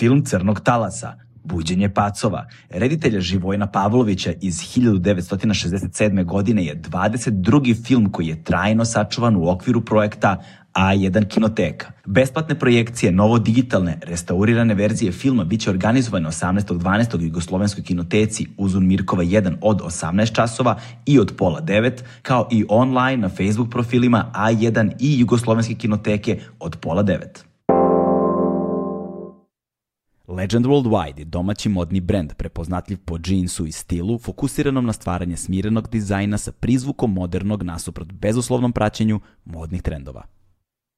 film Crnog talasa, Buđenje pacova. Reditelja Živojna Pavlovića iz 1967. godine je 22. film koji je trajno sačuvan u okviru projekta A1 Kinoteka. Besplatne projekcije, novo digitalne, restaurirane verzije filma biće organizovane 18.12. u Jugoslovenskoj kinoteci Uzun Mirkova 1 od 18 časova i od pola 9, kao i online na Facebook profilima A1 i Jugoslovenske kinoteke od pola 9. Legend Worldwide je domaći modni brend prepoznatljiv po džinsu i stilu, fokusiranom na stvaranje smirenog dizajna sa prizvukom modernog nasuprot bezuslovnom praćenju modnih trendova.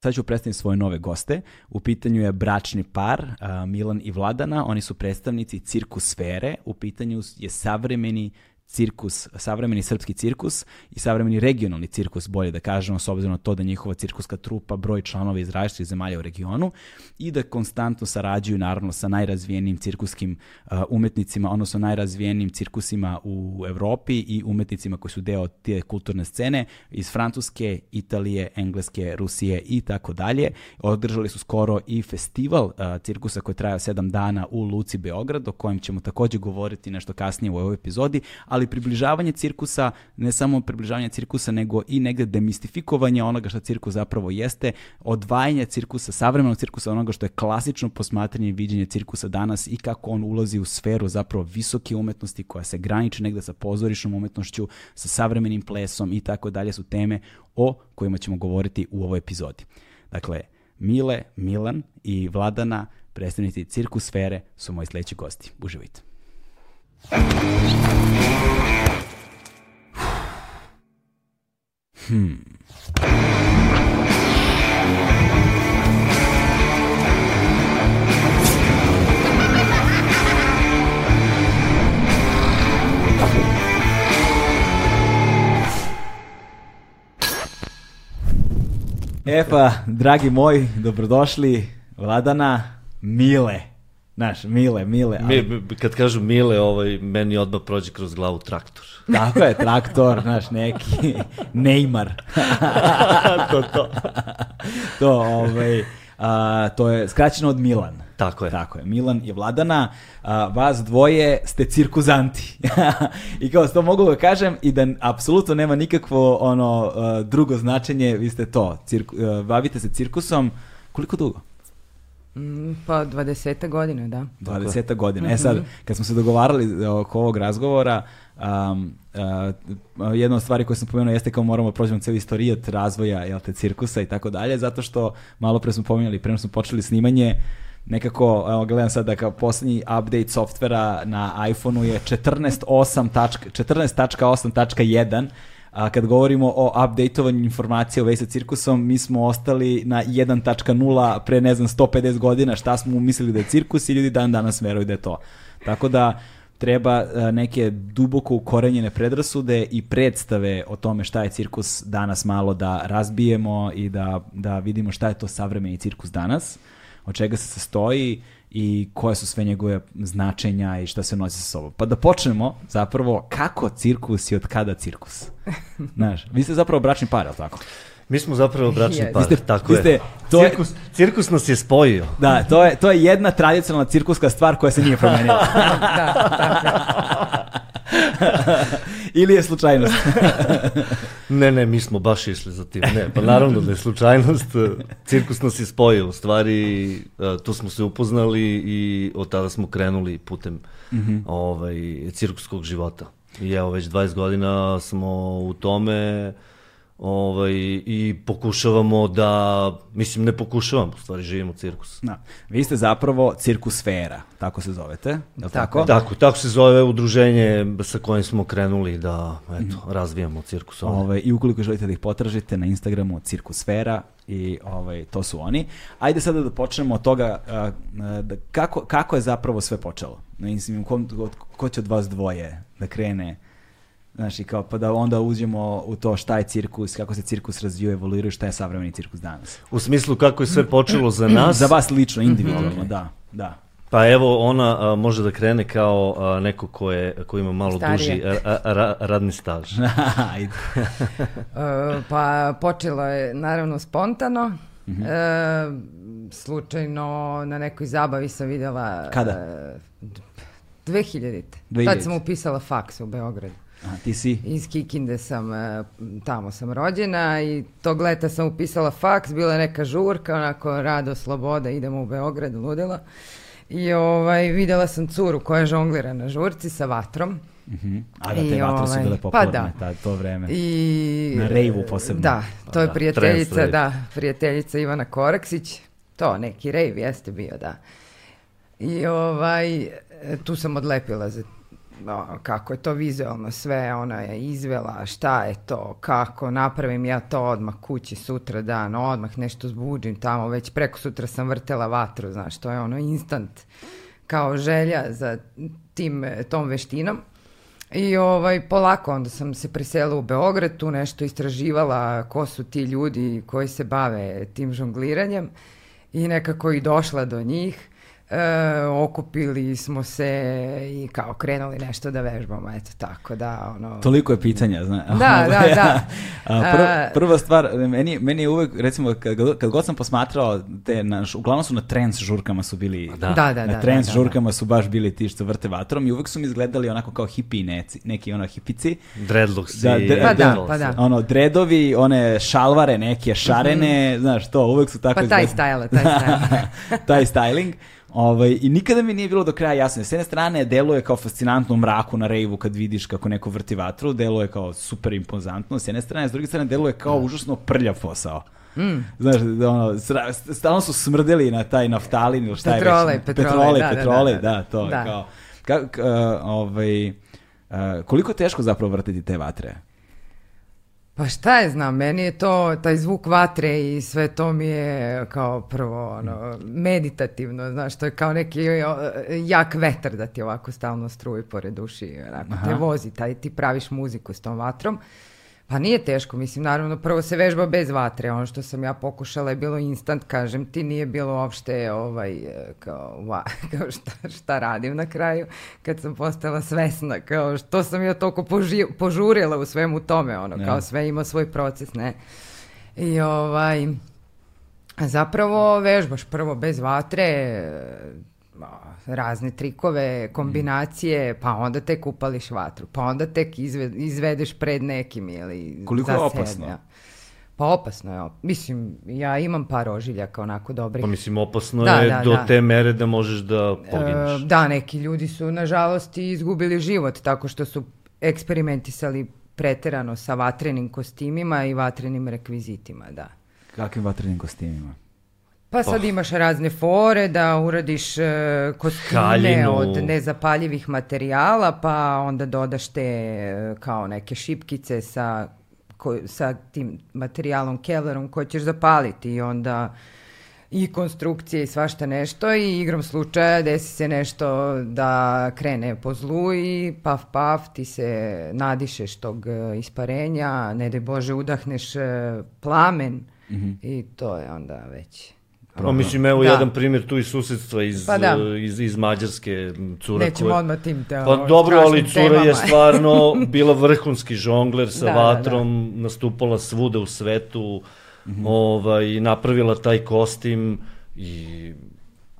Sad ću predstaviti svoje nove goste. U pitanju je bračni par, Milan i Vladana. Oni su predstavnici cirkusfere. U pitanju je savremeni cirkus, savremeni srpski cirkus i savremeni regionalni cirkus, bolje da kažemo, s obzirom na to da njihova cirkuska trupa broj članova iz različitih zemalja u regionu i da konstantno sarađuju naravno sa najrazvijenijim cirkuskim uh, umetnicima, odnosno najrazvijenijim cirkusima u Evropi i umetnicima koji su deo te kulturne scene iz Francuske, Italije, Engleske, Rusije i tako dalje. Održali su skoro i festival uh, cirkusa koji traja sedam dana u Luci Beograd, o kojem ćemo takođe govoriti nešto kasnije u ovoj epizodi, ali približavanje cirkusa, ne samo približavanje cirkusa, nego i negde demistifikovanje onoga što cirkus zapravo jeste, odvajanje cirkusa, savremenog cirkusa, onoga što je klasično posmatranje i viđenje cirkusa danas i kako on ulazi u sferu zapravo visoke umetnosti koja se graniči negde sa pozorišnom umetnošću, sa savremenim plesom i tako dalje su teme o kojima ćemo govoriti u ovoj epizodi. Dakle, Mile, Milan i Vladana, predstavnici cirkusfere, su moji sledeći gosti. Uživajte. Hmm. E pa, dragi moji, dobrodošli, Vladana, Mile. Znaš, Mile, Mile. Ali... Mi, kad kažu Mile, ovaj, meni odmah prođe kroz glavu traktor. Tako je, traktor, znaš, neki Neymar. to, to. to, ovaj, a, to je skraćeno od Milan. Tako je. Tako je. Milan i Vladana, a, vas dvoje ste cirkuzanti. I kao to mogu da kažem i da apsolutno nema nikakvo ono drugo značenje, vi ste to. Cirku, bavite se cirkusom. Koliko dugo? Mm, pa 20 godina, da. 20 godina. E sad, mhm. kad smo se dogovarali oko ovog razgovora, um, uh, jedna od stvari koje sam pomenuo jeste kao moramo da prođemo cijeli istorijat razvoja jel te, cirkusa i tako dalje, zato što malo pre smo pomenuli, pre smo počeli snimanje, nekako, evo gledam sad da kao poslednji update softvera na iPhoneu je 14.8.1, A kad govorimo o updateovanju informacija u vezi sa cirkusom, mi smo ostali na 1.0 pre, ne znam, 150 godina šta smo mislili da je cirkus i ljudi dan danas veruju da je to. Tako da treba e, neke duboko ukorenjene predrasude i predstave o tome šta je cirkus danas malo da razbijemo i da, da vidimo šta je to savremeni cirkus danas, od čega se sastoji i koje su sve njegove značenja i šta se nosi sa sobom. Pa da počnemo zapravo kako cirkus i od kada cirkus. Znaš, vi ste zapravo bračni par, ali tako? Mi smo zapravo bračni par, ste, tako ste, je. To cirkus, je. Cirkus nas je spojio. Da, to je, to je jedna tradicionalna cirkuska stvar koja se nije promenila. da, da. Ili je slučajnost? ne, ne, mi smo baš išli za tim. Ne, pa naravno da je slučajnost. Cirkus nas je spojio. U stvari, e, tu smo se upoznali i od tada smo krenuli putem mm -hmm. ovaj, cirkuskog života. I evo, već 20 godina smo u tome ovaj, i pokušavamo da, mislim ne pokušavamo, u stvari živimo cirkus. Da. Vi ste zapravo cirkusfera, tako se zovete, je li tako? Tako, tako se zove udruženje sa kojim smo krenuli da eto, mm. razvijamo cirkus. Ovaj, I ukoliko želite da ih potražite na Instagramu cirkusfera i ovaj, to su oni. Ajde sada da počnemo od toga a, da, kako, kako je zapravo sve počelo. Mislim, ko, ko će od vas dvoje da krene Znaš, i kao, pa da onda uđemo u to šta je cirkus, kako se cirkus razvio, evoluira i šta je savremeni cirkus danas. U smislu kako je sve počelo za nas? za vas lično, individualno, da, da. Pa evo, ona a, može da krene kao a, neko ko, je, ko ima malo Starije. duži a, a, radni staž. Ajde. uh, pa počelo je naravno spontano. Mm -hmm. uh, slučajno na nekoj zabavi sam videla... Kada? e, 2000. 2000. Tad sam upisala faks u Beogradu. Aha, ti si? Iz Kikinde sam, e, tamo sam rođena i tog leta sam upisala faks, bila neka žurka, onako rado, sloboda, idemo u Beograd, ludila. I ovaj, videla sam curu koja žonglira na žurci sa vatrom. Mhm. A da, I, te vatre su ovaj, bile pa popularne da. tad, to vreme. I, Na rejvu posebno. Da, to je da, prijateljica, trans da, prijateljica Ivana Koraksić. To, neki rejv jeste bio, da. I ovaj, tu sam odlepila za no, kako je to vizualno sve, ona je izvela, šta je to, kako, napravim ja to odmah kući sutra dan, odmah nešto zbuđim tamo, već preko sutra sam vrtela vatru, znaš, to je ono instant, kao želja za tim, tom veštinom. I ovaj, polako onda sam se preselila u Beograd, tu nešto istraživala ko su ti ljudi koji se bave tim žongliranjem i nekako i došla do njih. E, okupili smo se i kao krenuli nešto da vežbamo, eto tako da ono... Toliko je pitanja, zna. Da, da, da. A, prv, A- prva stvar, meni, meni je uvek, recimo, kad, god- kad god sam posmatrao, te, naš, uglavnom su na trans žurkama su bili, Da. Da, da, na da, trans da, da, da. žurkama su baš bili ti što vrte vatrom i uvek su mi izgledali onako kao hipi neci, neki ono hipici. Dreadlocks Da, i... dre- Pa da, Beatles. pa da. Ono, dredovi, one šalvare neke, šarene, znaš to, uvek su tako Pa taj izgledali. style, taj style. taj styling. Ovaj, I nikada mi nije bilo do kraja jasno. S jedne strane, deluje kao fascinantno mraku na rejvu kad vidiš kako neko vrti vatru, deluje kao super impozantno. S jedne strane, s druge strane, deluje kao užasno prljav posao. Mm. Znaš, da ono, stalno su smrdeli na taj naftalin ili šta Petrole, je već. petrole, petrole, da, da, petrole, da, da. da, to je Da. kao... Ka, k- a, ovaj, a, koliko je teško zapravo vrtiti te vatre? Pa šta je znam, meni je to, taj zvuk vatre i sve to mi je kao prvo ono, meditativno, znaš, to je kao neki jak vetar da ti ovako stalno struji pored uši, onako, te vozi, taj, ti praviš muziku s tom vatrom. Pa nije teško, mislim, naravno, prvo se vežba bez vatre, ono što sam ja pokušala je bilo instant, kažem ti, nije bilo uopšte ovaj, kao, wa, kao šta, šta radim na kraju, kad sam postala svesna, kao što sam ja toliko poži, požurila u svemu tome, ono, Ja. kao sve ima svoj proces, ne. I ovaj, zapravo vežbaš prvo bez vatre, razne trikove, kombinacije, pa onda tek upališ vatru, pa onda tek izve, izvedeš pred nekim ili Koliko za je opasno? ja. Pa opasno je. op- Mislim, ja imam par ožiljaka onako dobrih. Pa mislim, opasno Da, je da, do da. te mere da možeš da pogineš. E, da, neki ljudi su nažalost i izgubili život tako što su eksperimentisali preterano sa vatrenim kostimima i vatrenim rekvizitima, da. Kakvim vatrenim kostimima? Pa sad imaš razne fore da uradiš e, kostime Haljinu. od nezapaljivih materijala, pa onda dodaš te e, kao neke šipkice sa, ko- sa tim materijalom kevlarom koje ćeš zapaliti i onda i konstrukcije i svašta nešto. I igrom slučaja desi se nešto da krene po zlu i paf paf ti se nadišeš tog e, isparenja, ne daj Bože udahneš plamen i to je onda već Pa mislim, evo Da. jedan primjer tu iz susedstva, iz, Pa da. iz, iz Mađarske, cura Nećemo koja... odmah tim te, Pa ovo, dobro, ali cura je temama. stvarno bila vrhunski žongler sa Da, da, vatrom, nastupala svuda u svetu, ovaj, napravila taj kostim i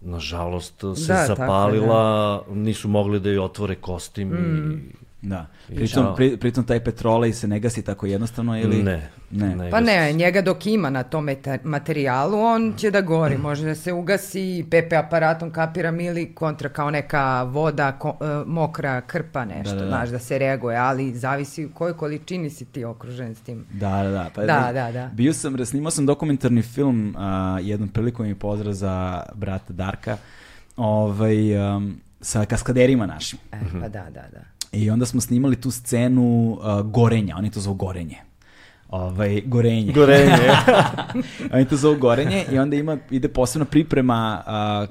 nažalost se Da, tako je, zapalila, nisu mogli da joj otvore kostim Mm. i Da. I Pritom, čao. pri, pritom taj petrolej se ne gasi tako jednostavno ili... ne. Ne. Pa ne, njega dok ima na tom materijalu, on će da gori. Može da se ugasi i PP aparatom kapiram ili kontra kao neka voda, ko- e, mokra krpa nešto, Da, da, da. znaš, da se reaguje, ali zavisi u kojoj količini si ti okružen s tim. Da, da, da. Pa, Da, ne- da, da. Bio sam, snimao sam dokumentarni film, a, jednom prilikom mi pozdrav za brata Darka, ovaj, um, sa kaskaderima našim. E, pa da, da, da. I onda smo snimali tu scenu uh, gorenja, oni to zovu gorenje. Ovaj, gorenje. Gorenje. Oni to zovu gorenje i onda ima, ide posebna priprema, a,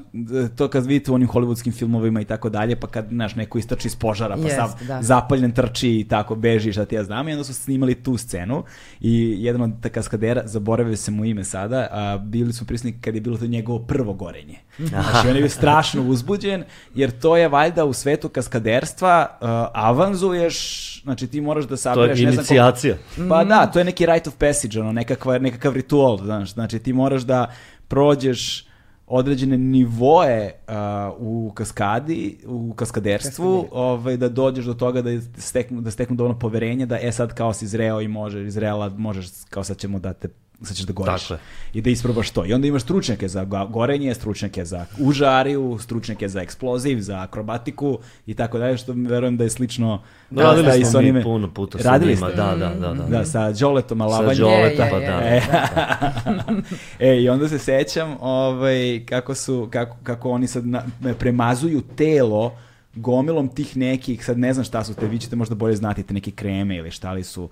to kad vidite u onim hollywoodskim filmovima i tako dalje, pa kad, znaš, neko istrači iz požara, pa Jest, sav da. zapaljen trči i tako beži, šta ti ja znam, i onda su snimali tu scenu i jedan od kaskadera, zaboravio se mu ime sada, a, bili su prisutni kad je bilo to njegovo prvo gorenje. Znači, on je bio strašno uzbuđen, jer to je valjda u svetu kaskaderstva, a, avanzuješ, znači ti moraš da to je sabereš, ne znam koliko- inicijacija. pa da, to je neki rite of passage, ono, nekakva, nekakav ritual, znaš, znači ti moraš da prođeš određene nivoe uh, u kaskadi, u kaskaderstvu, ovaj, da dođeš do toga da steknu, da steknu dovoljno poverenja da e sad kao si zreo i možeš, izrela, možeš, kao sad ćemo da te sad ćeš da goriš Tako je. i da isprobaš to. I onda imaš stručnjake za go- gorenje, stručnjake za užariju, stručnjake za eksploziv, za akrobatiku i tako dalje, što verujem da je slično Da, radili da, i smo s onime- mi puno puta sa Radili njima, ste? da, da, da, da. Da, sa Đoletom Alavanjem. Sa Đoleta, je, pa da. je. e, i onda se sećam ovaj, kako, su, kako, kako oni sad na, me premazuju telo gomilom tih nekih, sad ne znam šta su te, vi ćete možda bolje znati te neke kreme ili šta li su,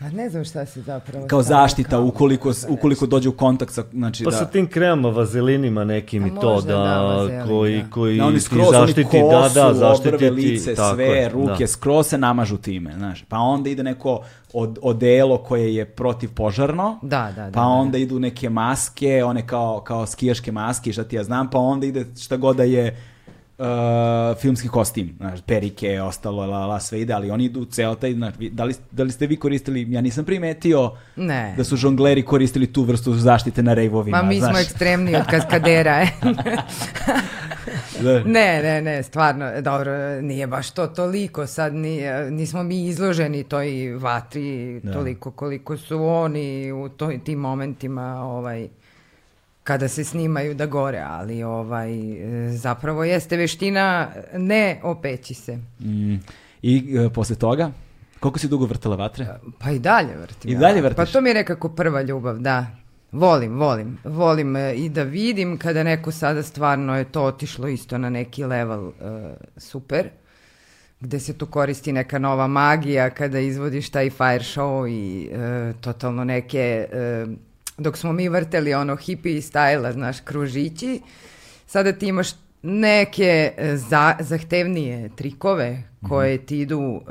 A ne znam šta se zapravo... kao stavlja zaštita kao ukoliko, ukoliko dođe u kontakt sa, znači Pa da... sa tim kremama, vazelinima nekim A i to, da, da, vazelin, koji, da. koji Da oni ti skroz, oni zaštiti, kosu, da, da, zaštiti obrve, ti, lice, tako sve, je, ruke, da. skroz se namažu time, znaš. Pa onda ide neko od, odelo koje je protivpožarno, Da, da, da, pa da. onda idu neke maske, one kao, kao skijaške maske, šta ti ja znam, pa onda ide šta god da je uh, filmski kostim, znaš, perike, ostalo, la, la, sve ide, ali oni idu ceo taj, znaš, vi- da li, da li ste vi koristili, ja nisam primetio Ne. da su žongleri koristili tu vrstu zaštite na rejvovima, Ma mi smo znaš. ekstremni od kaskadera. e. Da. ne, ne, ne, stvarno, dobro, nije baš to toliko, sad ni, nismo mi izloženi toj vatri Da. toliko koliko su oni u toj, tim momentima, ovaj, kada se snimaju da gore, ali ovaj, e, zapravo jeste veština ne opeći se. Mm. I e, posle toga, koliko si dugo vrtela vatre? Pa i dalje vrtim. I ja. dalje vrtiš? Pa to mi je nekako prva ljubav, da. Volim, volim. Volim e, i da vidim kada neko sada stvarno je to otišlo isto na neki level e, super, gde se tu koristi neka nova magija kada izvodiš taj fire show i e, totalno neke... dok smo mi vrteli ono hippie stajla, znaš, kružići, sada ti imaš neke e, za, zahtevnije trikove koje ti idu e,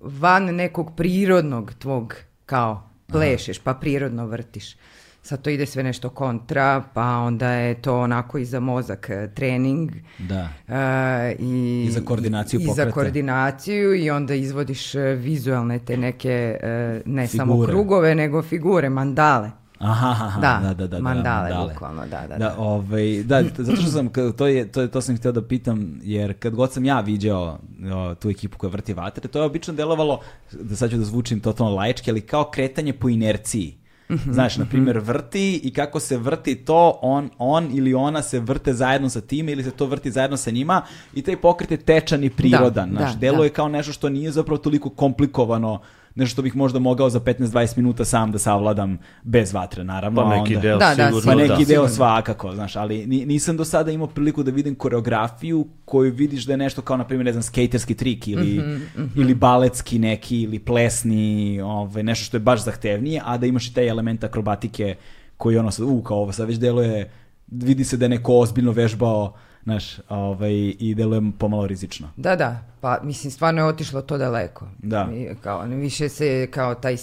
van nekog prirodnog tvog kao plešeš pa prirodno vrtiš. Sad to ide sve nešto kontra, pa onda je to onako i za mozak e, trening. Da. e, i, I za koordinaciju i, za pokreta. koordinaciju i onda izvodiš vizualne te neke, e, ne samo Figure. krugove, nego figure, mandale. Aha, aha, Da, da, da, da, mandale, mandale. bukvalno, da, da, Da, da. ovaj, da, zato što sam, to, je, to, je, to sam htio da pitam, jer kad god sam ja viđao o, tu ekipu koja vrti vatre, to je obično delovalo, da sad ću da zvučim totalno laički, ali kao kretanje po inerciji. Mhm, Znaš, na primjer, vrti i kako se vrti to, on, on ili ona se vrte zajedno sa time ili se to vrti zajedno sa njima i taj pokret je tečan i prirodan. Da, znaš, da, deluje da. kao nešto što nije zapravo toliko komplikovano, nešto što bih možda mogao za 15-20 minuta sam da savladam bez vatre, naravno. Pa neki deo Da, da, sigurno, pa neki da. deo sigurno. svakako, znaš, ali ni- nisam do sada imao priliku da vidim koreografiju koju vidiš da je nešto kao, na primjer, ne znam, skaterski trik ili, Mhm, ili baletski neki ili plesni, ovaj, nešto što je baš zahtevnije, a da imaš i taj element akrobatike koji ono sad, u, kao ovo sad već deluje, vidi se da je neko ozbiljno vežbao, znaš, ovaj, i deluje pomalo rizično. Da, da, pa mislim stvarno je otišlo to daleko. Da. I kao, više se kao taj e,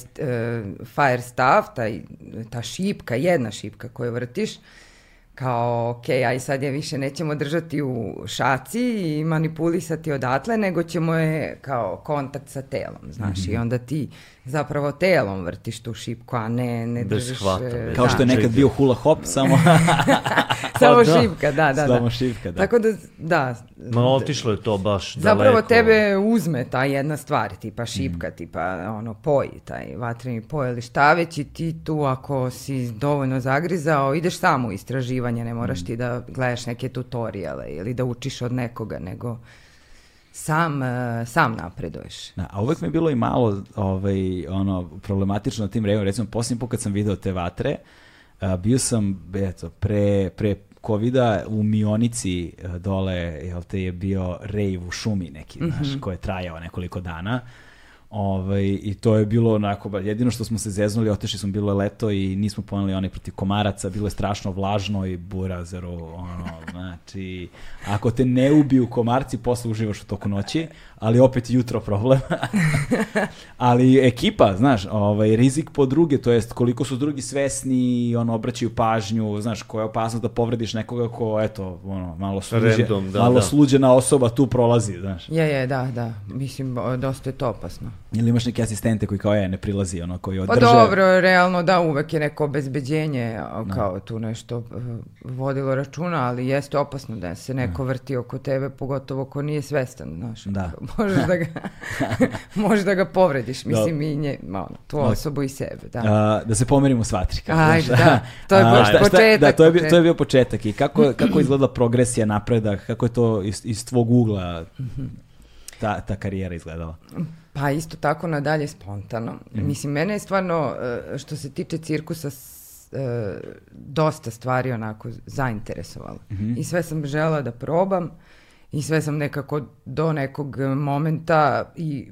fire staff, taj, ta šipka, jedna šipka koju vrtiš, kao, ok, aj sad je više nećemo držati u šaci i manipulisati odatle, nego ćemo je kao kontakt sa telom, znaš, i onda ti zapravo telom vrtiš tu šipku, a ne, ne Bez držiš... hvata, bez- Kao što je da. nekad bio hula hop, samo... Samo Pa da. šipka, da, da, Samo da. šipka, da. Tako da, da. Ma otišlo je to baš Zapravo daleko. tebe uzme ta jedna stvar, tipa šipka, tipa ono poj, taj vatreni poj ili šta već i ti tu ako si dovoljno zagrizao, ideš samo u istraživanje, ne moraš ti da gledaš neke tutoriale ili da učiš od nekoga, nego sam, eh, sam napreduješ. Da, a uvek mi je bilo i malo ovaj, ono, problematično na tim rejima. Recimo, posljednji put kad sam video te vatre, a, bio sam, eto, pre, pre covida u Mionici a, dole, jel te, je bio rejv u šumi neki, znaš, koji je trajao nekoliko dana. Ovaj, I to je bilo onako, jedino što smo se zeznuli, otišli smo, bilo je leto i nismo poneli onaj protiv komaraca, bilo je strašno vlažno i burazero, ono, znači, ako te ne ubiju komarci, posle uživaš u toku noći, ali opet jutro problem. ali ekipa, znaš, ovaj, rizik po druge, to jest koliko su drugi svesni i ono, obraćaju pažnju, znaš, koja je opasnost da povrediš nekoga ko, eto, ono, malo, sluđe, Random, da, malo da. sluđena osoba tu prolazi, znaš. Je, je, da, da. Mislim, dosta je to opasno. Ili imaš neke asistente koji kao je, ne prilazi, ono, koji Pa održe... dobro, realno da, uvek je neko obezbeđenje, a, kao tu nešto uh, vodilo računa, ali jeste opasno da se neko vrti oko tebe, pogotovo ko nije svestan, znaš. Da. Možeš da ga, možeš da ga povrediš, mislim i nje, ono, tu osobu i sebe, da. A, da se pomerimo s vatrika. Ajde, Znaš, da, to je a, baš šta- šta- početak, Da, to je, bio, to je bio početak. I kako, kako je izgledala progresija, napredak, kako je to iz, iz tvog ugla ta, ta karijera izgledala? Pa isto tako nadalje spontano. Mhm. Mislim, mene je stvarno, e, što se tiče cirkusa, e, dosta stvari onako zainteresovalo. Mhm. I sve sam žela da probam i sve sam nekako do nekog momenta i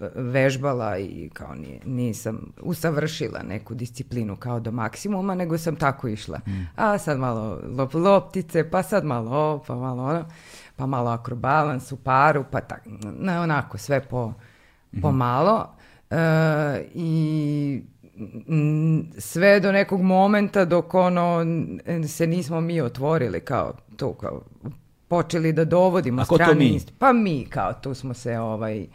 e, vežbala i kao nije, nisam usavršila neku disciplinu kao do maksimuma, nego sam tako išla. Mhm. A sad malo lop, loptice, pa sad malo ovo, pa malo ono, pa malo akrobalans u paru, pa tak, na, onako sve po, pomalo. E, I mm, sve do nekog momenta dok ono se nismo mi otvorili kao to kao počeli da dovodimo A ko to strane mi? pa mi kao tu smo se ovaj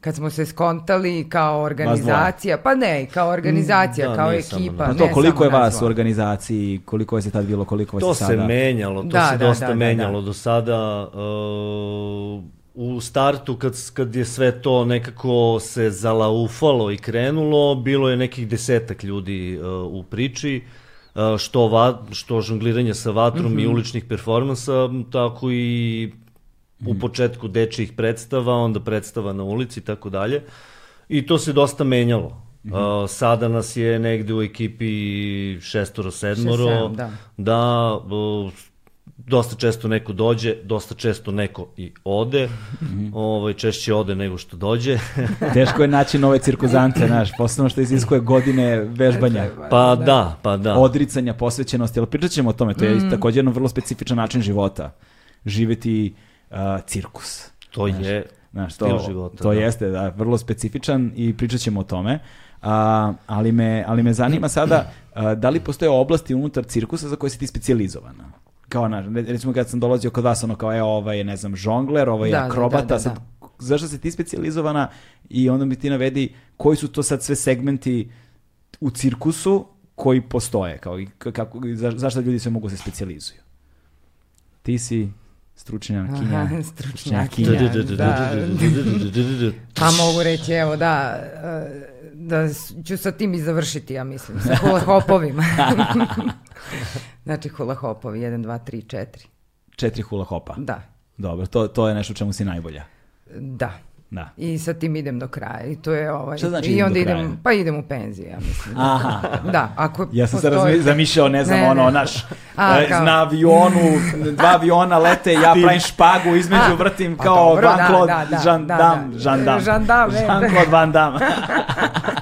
kad smo se skontali kao organizacija, pa ne, kao organizacija, Mm, da, kao ekipa. Pa to ne koliko je vas u organizaciji, koliko je tad bilo, koliko vas To je se sada? menjalo, to Da, se da, dosta da, da, menjalo da. do sada. uh, u startu kad, kad je sve to nekako se zalaufalo i krenulo, bilo je nekih desetak ljudi uh, u priči, uh, što, va, što žongliranje sa vatrom Mhm. i uličnih performansa, tako i u početku dečijih predstava, onda predstava na ulici i tako dalje. I to se dosta menjalo. Mhm. Uh, sada nas je negde u ekipi šestoro, sedmoro. sedam, da. Da, uh, dosta često neko dođe, dosta često neko i ode. Mhm. ovaj, češće ode nego što dođe. Teško je naći nove cirkuzante, znaš, posebno što iziskuje godine vežbanja. pa da, pa da. odricanja, posvećenosti, ali pričat ćemo o tome, to je Mm. također jedan vrlo specifičan način života. Živjeti uh, cirkus. To je Znaš, stil to, života. to da. jeste da, vrlo specifičan i pričat ćemo o tome. A, ali, me, ali me zanima sada, a, da li postoje oblasti unutar cirkusa za koje si ti specijalizovana? Kao, na, recimo kad sam dolazio kod vas, ono kao, evo, ovaj je, ne znam, žongler, ovaj je Da, da, akrobata, da, da, sad, da. zašto si ti specijalizovana i onda mi ti navedi koji su to sad sve segmenti u cirkusu koji postoje, kao i kako, za, zašto ljudi sve mogu se specijalizuju? Ti si stručnjakinja. Aha, stručnjakinja. stručnjakinja. Pa mogu reći, evo da, e, da ću sa tim i završiti, ja mislim, sa hopovima. znači hula hopovi, 1, 2, 3, 4. Četiri hula hopa. Da, Dobro, to, to je nešto u čemu si najbolja. da. Da. I sa tim idem do kraja. I to je ovaj. Šta znači I idem onda do idem, pa idem u penziju, ja mislim. Aha. Da, ako Ja sam se postoji- razmi- zamišljao, ne znam, Ne, ono, ne. naš, A, e, kao- na avionu, dva aviona lete, ja pravim špagu, između A, vrtim pa kao dobro, da, Van-Claude da, da, Jean da, Dam, da. Jean Dam. Jean Dam, e, Jean-Claude Van Damme.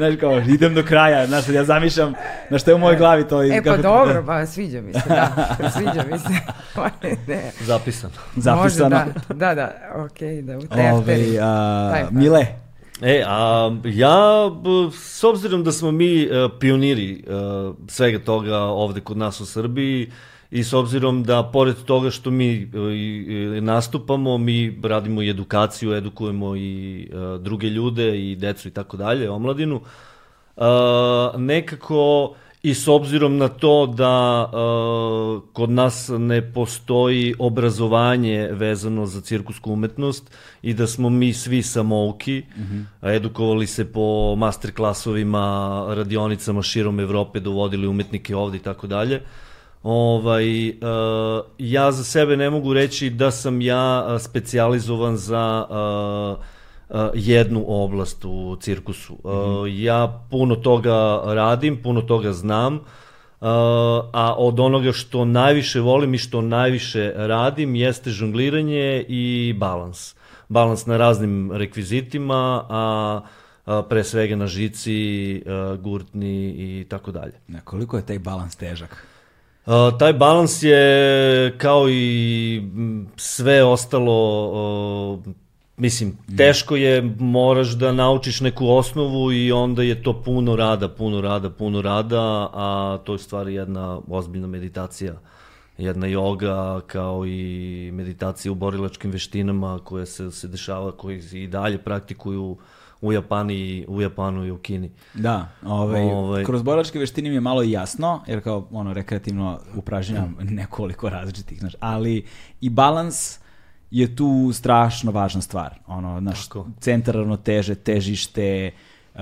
Znaš kao, idem do kraja, znaš, ja zamišljam, znaš, što je u mojoj glavi to. E pa kako- dobro, pa sviđa mi se, da, sviđa mi se. ne. Zapisano. Zapisano. Može, da, da, da, okej, da u Ovaj, tefteri. a, Taj, pa. Mile, E, a ja, b- s obzirom da smo mi e, pioniri e, svega toga ovde kod nas u Srbiji i s obzirom da pored toga što mi e, i nastupamo, mi radimo i edukaciju, edukujemo i e, druge ljude i decu i tako dalje, omladinu, e, nekako i s obzirom na to da e, kod nas ne postoji obrazovanje vezano za cirkusku umetnost i da smo mi svi samouki, a edukovali se po master klasovima, radionicama širom Evrope, dovodili umetnike ovde i tako dalje. Ovaj, e, ja za sebe ne mogu reći da sam ja e, specijalizovan za e, e, jednu oblast u cirkusu. E, Ja puno toga radim, puno toga znam, e, a od onoga što najviše volim i što najviše radim jeste žongliranje i balans. Balans na raznim rekvizitima, a, pre svega na žici, gurtni i tako dalje. na koliko je taj balans težak? Uh, taj balans je kao i sve ostalo, uh, mislim, teško je, moraš da naučiš neku osnovu i onda je to puno rada, puno rada, puno rada, a to je stvari jedna ozbiljna meditacija. jedna joga kao i meditacija u borilačkim veštinama koje se, se dešava, koji i dalje praktikuju u Japani, u Japanu i u Kini. Da, ovaj, ovaj... kroz borilačke veštine mi je malo jasno, jer kao ono rekreativno upražnjam nekoliko različitih, znaš, ali i balans je tu strašno važna stvar. Ono, naš Tako. centar ravnoteže, težište, uh,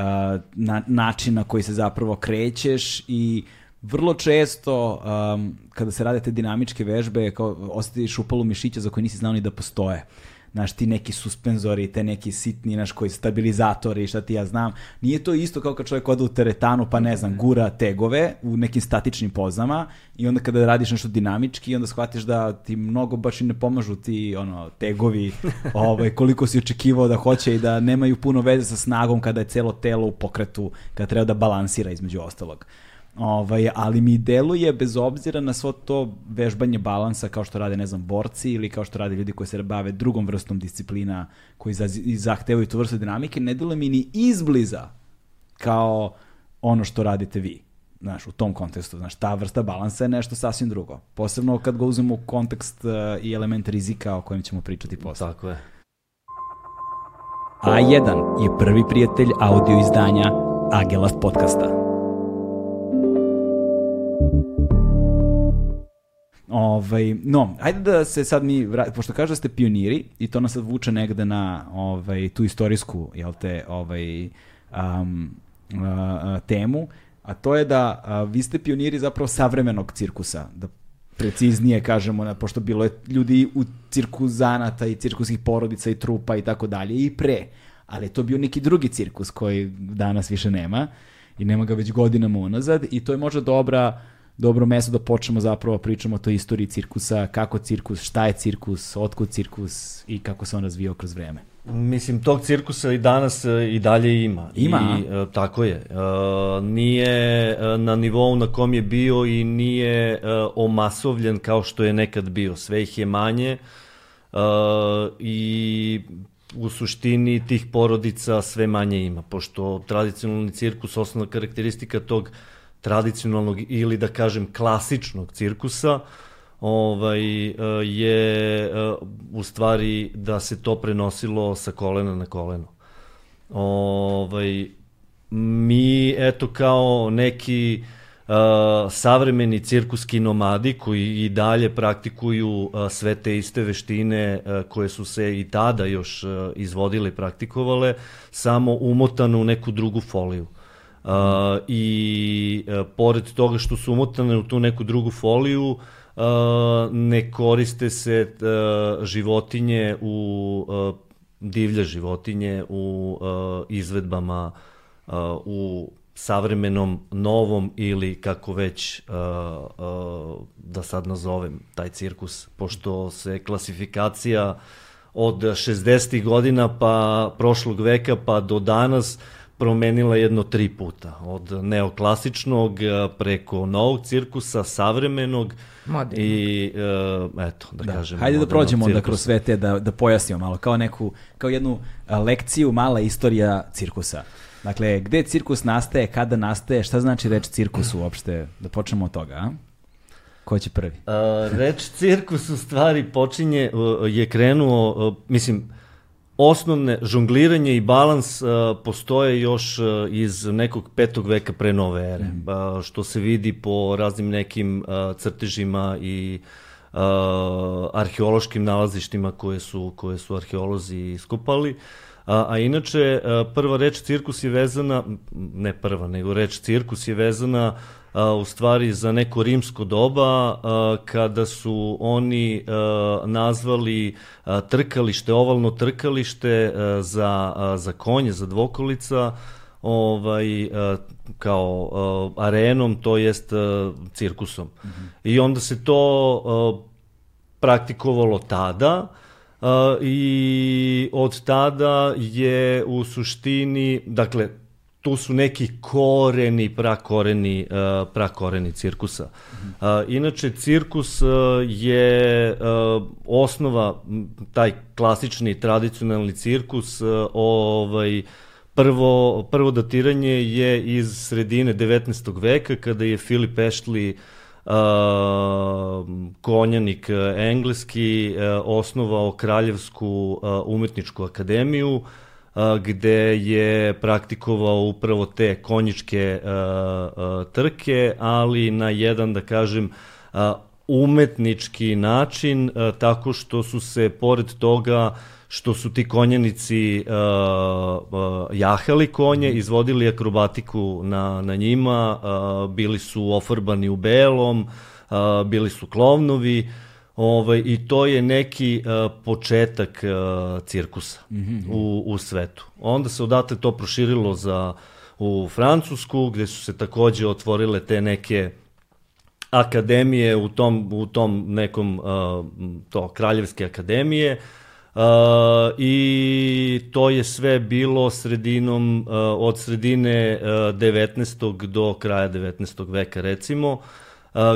na, način na koji se zapravo krećeš i vrlo često um, kada se rade te dinamičke vežbe kao osjetiš upalu mišića za koje nisi znao ni da postoje znaš, ti neki suspenzori, te neki sitni, znaš, koji stabilizatori, šta ti ja znam. Nije to isto kao kad čovjek ode u teretanu, pa ne znam, gura tegove u nekim statičnim pozama i onda kada radiš nešto dinamički, onda shvatiš da ti mnogo baš i ne pomažu ti ono, tegovi, ovaj, koliko si očekivao da hoće i da nemaju puno veze sa snagom kada je celo telo u pokretu, kada treba da balansira između ostalog. Ovaj, ali mi deluje, bez obzira na svo to vežbanje balansa kao što rade, ne znam, borci ili kao što rade ljudi koji se bave drugom vrstom disciplina koji zahtevaju tu vrstu dinamike, ne deluje mi ni izbliza kao ono što radite vi. Znaš, u tom kontekstu, znaš, ta vrsta balansa je nešto sasvim drugo. Posebno kad ga uzmemo u kontekst uh, i element rizika o kojem ćemo pričati posle. Tako je. A1 je prvi prijatelj audio izdanja Agelast podcasta. Ovaj, no, ajde da se sad mi, vrat, pošto kaže da ste pioniri i to nas sad vuče negde na ovaj, tu istorijsku, jel te, ovaj, um, uh, temu, a to je da uh, vi ste pioniri zapravo savremenog cirkusa, da preciznije kažemo, na, pošto bilo je ljudi u cirku zanata i cirkuskih porodica i trupa i tako dalje i pre, ali je to bio neki drugi cirkus koji danas više nema i nema ga već godinama unazad i to je možda dobra dobro mesto da počnemo zapravo da pričamo o toj istoriji cirkusa, kako cirkus, šta je cirkus, otkud cirkus i kako se on razvijao kroz vreme. Mislim, tog cirkusa i danas e, i dalje ima. Ima? I, e, tako je. E, nije na nivou na kom je bio i nije omasovljen kao što je nekad bio. Sve ih je manje i u suštini tih porodica sve manje ima, pošto tradicionalni cirkus, osnovna karakteristika tog tradicionalnog ili da kažem klasičnog cirkusa ovaj, e, je e, u stvari da se to prenosilo sa kolena na koleno. Ovaj, mi eto kao neki uh, savremeni cirkuski nomadi koji i dalje praktikuju uh, sve te iste veštine uh, koje su se i tada još uh, izvodile i praktikovale, samo umotano u neku drugu foliju. Uh, I uh, pored toga što su umotane u tu neku drugu foliju, uh, ne koriste se uh, životinje u uh, divlje životinje u uh, izvedbama uh, u savremenom, novom ili kako već uh, uh, da sad nazovem taj cirkus, pošto se klasifikacija od 60. godina pa prošlog veka pa do danas uh, promenila jedno tri puta. Od neoklasičnog e, preko novog cirkusa, savremenog Moderno. i uh, eto, da, da. kažem. Hajde da prođemo onda kroz sve te, da, da pojasnimo malo, kao neku, kao jednu lekciju, mala istorija cirkusa. Dakle, gde cirkus nastaje, kada nastaje, šta znači reč cirkus uopšte? Da počnemo od toga, a? Ko će prvi? Uh, reč cirkus u stvari počinje, uh, je krenuo, uh, mislim, osnovne žongliranje i balans uh, postoje još uh, iz nekog petog veka pre nove ere, mm. uh, što se vidi po raznim nekim uh, crtežima i uh, arheološkim nalazištima koje su, koje su arheolozi iskopali. A, a inače, prva reč cirkus je vezana, ne prva, nego reč cirkus je vezana uh, a, u stvari za neko rimsko doba a, kada su oni a, nazvali a, trkalište, ovalno trkalište a, za, a, za konje, za dvokolica, ovaj, kao arenom, to jest cirkusom. Mm -hmm. I onda se to praktikovalo tada, i od tada je u suštini, dakle, tu su neki koreni, prakoreni, uh, prakoreni cirkusa. Uh, inače, cirkus uh, je uh, osnova, taj klasični, tradicionalni cirkus, uh, ovaj, prvo, prvo datiranje je iz sredine 19. veka, kada je Filip Ešli uh, konjanik engleski osnovao Kraljevsku umetničku akademiju, gde je praktikovao upravo te konjičke trke, ali na jedan, da kažem, umetnički način, tako što su se, pored toga, što su ti konjenici jahali konje, izvodili akrobatiku na, na njima, bili su ofarbani u belom, bili su klovnovi, ovaj, i to je neki uh, početak uh, cirkusa mm -hmm. u, u svetu. Onda se odatle to proširilo za u Francusku, gde su se takođe otvorile te neke akademije u tom, u tom nekom, uh, to, kraljevske akademije, uh, Uh, I to je sve bilo sredinom, uh, od sredine uh, 19. do kraja 19. veka recimo, uh,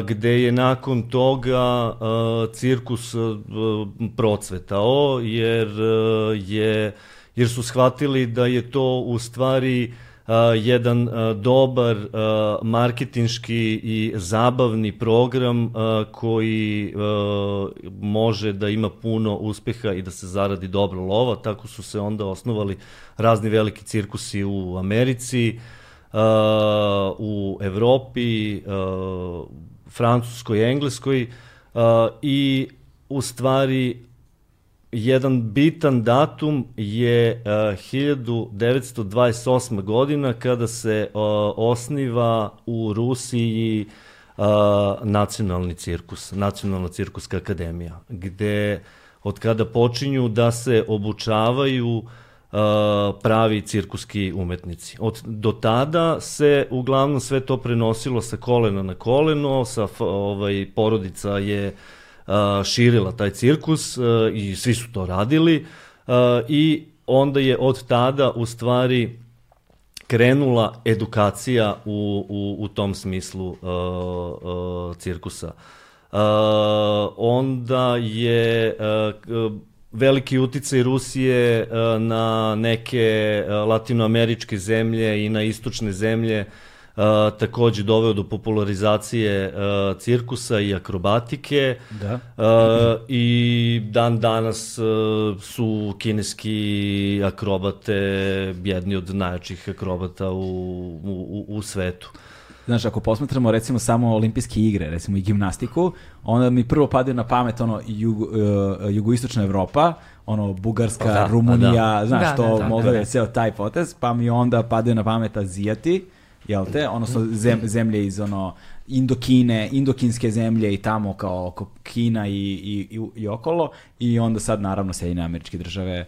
gde je nakon toga cirkus procvetao, jer, je, jer su shvatili da je to u stvari jedan dobar marketinški i zabavni program koji može da ima puno uspeha i da se zaradi dobro lova, tako su se onda osnovali razni veliki cirkusi u Americi, u Evropi, Francuskoj, Engleskoj i u stvari jedan bitan datum je uh, 1928. godina kada se uh, osniva u Rusiji uh, nacionalni cirkus, nacionalna cirkuska akademija, gde od kada počinju da se obučavaju uh, pravi cirkuski umetnici. Od, do tada se uglavnom sve to prenosilo sa kolena na koleno, sa ovaj, porodica je uh, širila taj cirkus i svi su to radili i onda je od tada u stvari krenula edukacija u, u, u tom smislu uh, uh, cirkusa. Uh, onda je uh, veliki uticaj Rusije uh, na neke uh, latinoameričke zemlje i na istočne zemlje uh, takođe doveo do popularizacije cirkusa i akrobatike da. i dan danas su kineski akrobate jedni od najjačih akrobata u, u, u svetu. Znaš, ako posmatramo recimo samo olimpijske igre, recimo i gimnastiku, onda mi prvo padaju na pamet ono jug, uh, jugoistočna Evropa, ono Bugarska, da, Rumunija, da. znaš, da, to da, da, Moldavija, da, da. ceo taj potez, pa mi onda padaju na pamet Azijati, jel te? Ono su zem, zemlje iz ono Indokine, indokinske zemlje i tamo kao oko Kina i, i, i, i okolo i onda sad naravno Sjedine američke države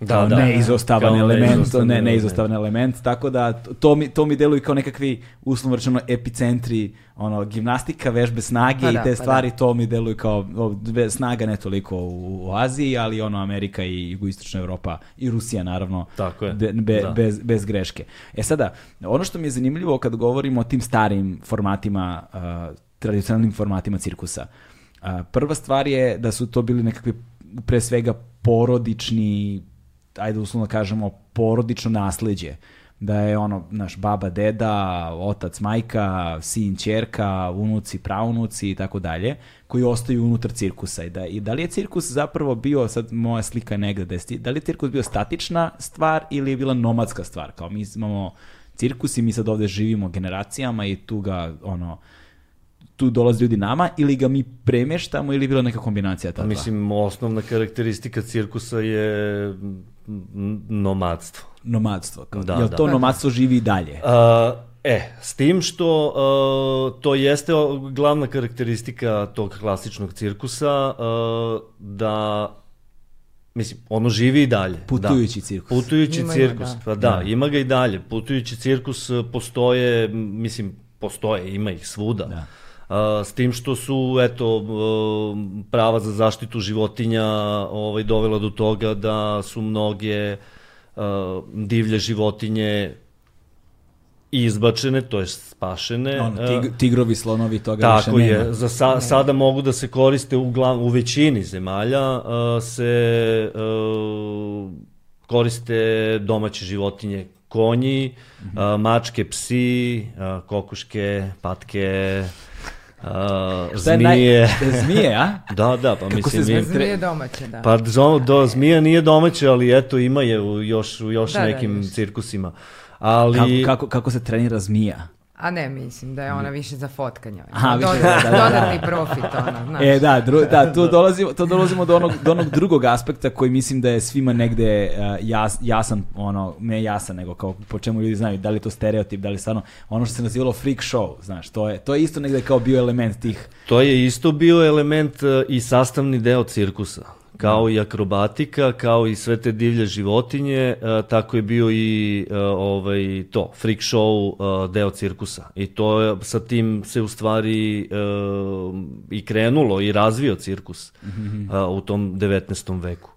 da, kao da, neizostavan kao element, ne, neizostavan element, tako da to mi, to mi deluje kao nekakvi uslovno rečeno epicentri, ono, gimnastika, vežbe snage pa i da, te pa stvari, da. to mi deluje kao o, snaga ne toliko u, u Aziji, ali ono Amerika i jugoistočna Evropa i Rusija naravno, tako je. Be, be, da. bez, bez greške. E sada, ono što mi je zanimljivo kad govorimo o tim starim formatima, uh, tradicionalnim formatima cirkusa, uh, prva stvar je da su to bili nekakvi pre svega porodični ajde uslovno kažemo, porodično nasleđe. Da je ono, naš baba, deda, otac, majka, sin, čerka, unuci, praunuci i tako dalje, koji ostaju unutar cirkusa. I da, I da li je cirkus zapravo bio, sad moja slika negde, da, da li je cirkus bio statična stvar ili je bila nomadska stvar? Kao mi imamo cirkus i mi sad ovde živimo generacijama i tu ga, ono, tu dolaze ljudi nama ili ga mi premeštamo ili je bila neka kombinacija ta Mislim, osnovna karakteristika cirkusa je nomadstvo. Nomadstvo. Kao, da, jel da. to nomadstvo živi i dalje? Uh, e, s tim što uh, to jeste glavna karakteristika tog klasičnog cirkusa, uh, da Mislim, ono živi i dalje. Putujući da. cirkus. Putujući ima cirkus, da. pa da, da, ima ga i dalje. Putujući cirkus postoje, mislim, postoje, ima ih svuda. Da s tim što su eto prava za zaštitu životinja ovaj dovela do toga da su mnoge divlje životinje izbačene, to je spašene. On, tig, tigrovi, slonovi, toga Tako više nema. je, za sa, sada mogu da se koriste u, glav, u većini zemalja, se koriste domaće životinje, konji, mm -hmm. uh, mačke, psi, kokuške, patke, a, Šta je naj- zmije. Zmije, a? Da, da, pa Kako se mislim... zmije- mi- Zmije domaće, da. Pa do, do zmija nije domaće, ali eto ima je u još, u još Da, da, nekim još. cirkusima. Ali... Kako, kako, kako se trenira zmija? A ne, mislim da je ona više za fotkanje. Aha, više, da, da, da. Dodatni profit, ono, znaš. E, da, dru, da tu dolazimo, to dolazimo do onog, do onog drugog aspekta koji mislim da je svima negde uh, jas, jasan, ono, ne jasan, nego kao po čemu ljudi znaju, da li je to stereotip, da li stvarno, ono što se nazivalo freak show, znaš, to je, to je isto negde kao bio element tih, To je isto bio element e, i sastavni deo cirkusa. Kao i akrobatika, kao i sve te divlje životinje, e, tako je bio i e, ovaj, to, freak show e, deo cirkusa. I to je, sa tim se u stvari i krenulo i razvio cirkus e, u tom 19. veku.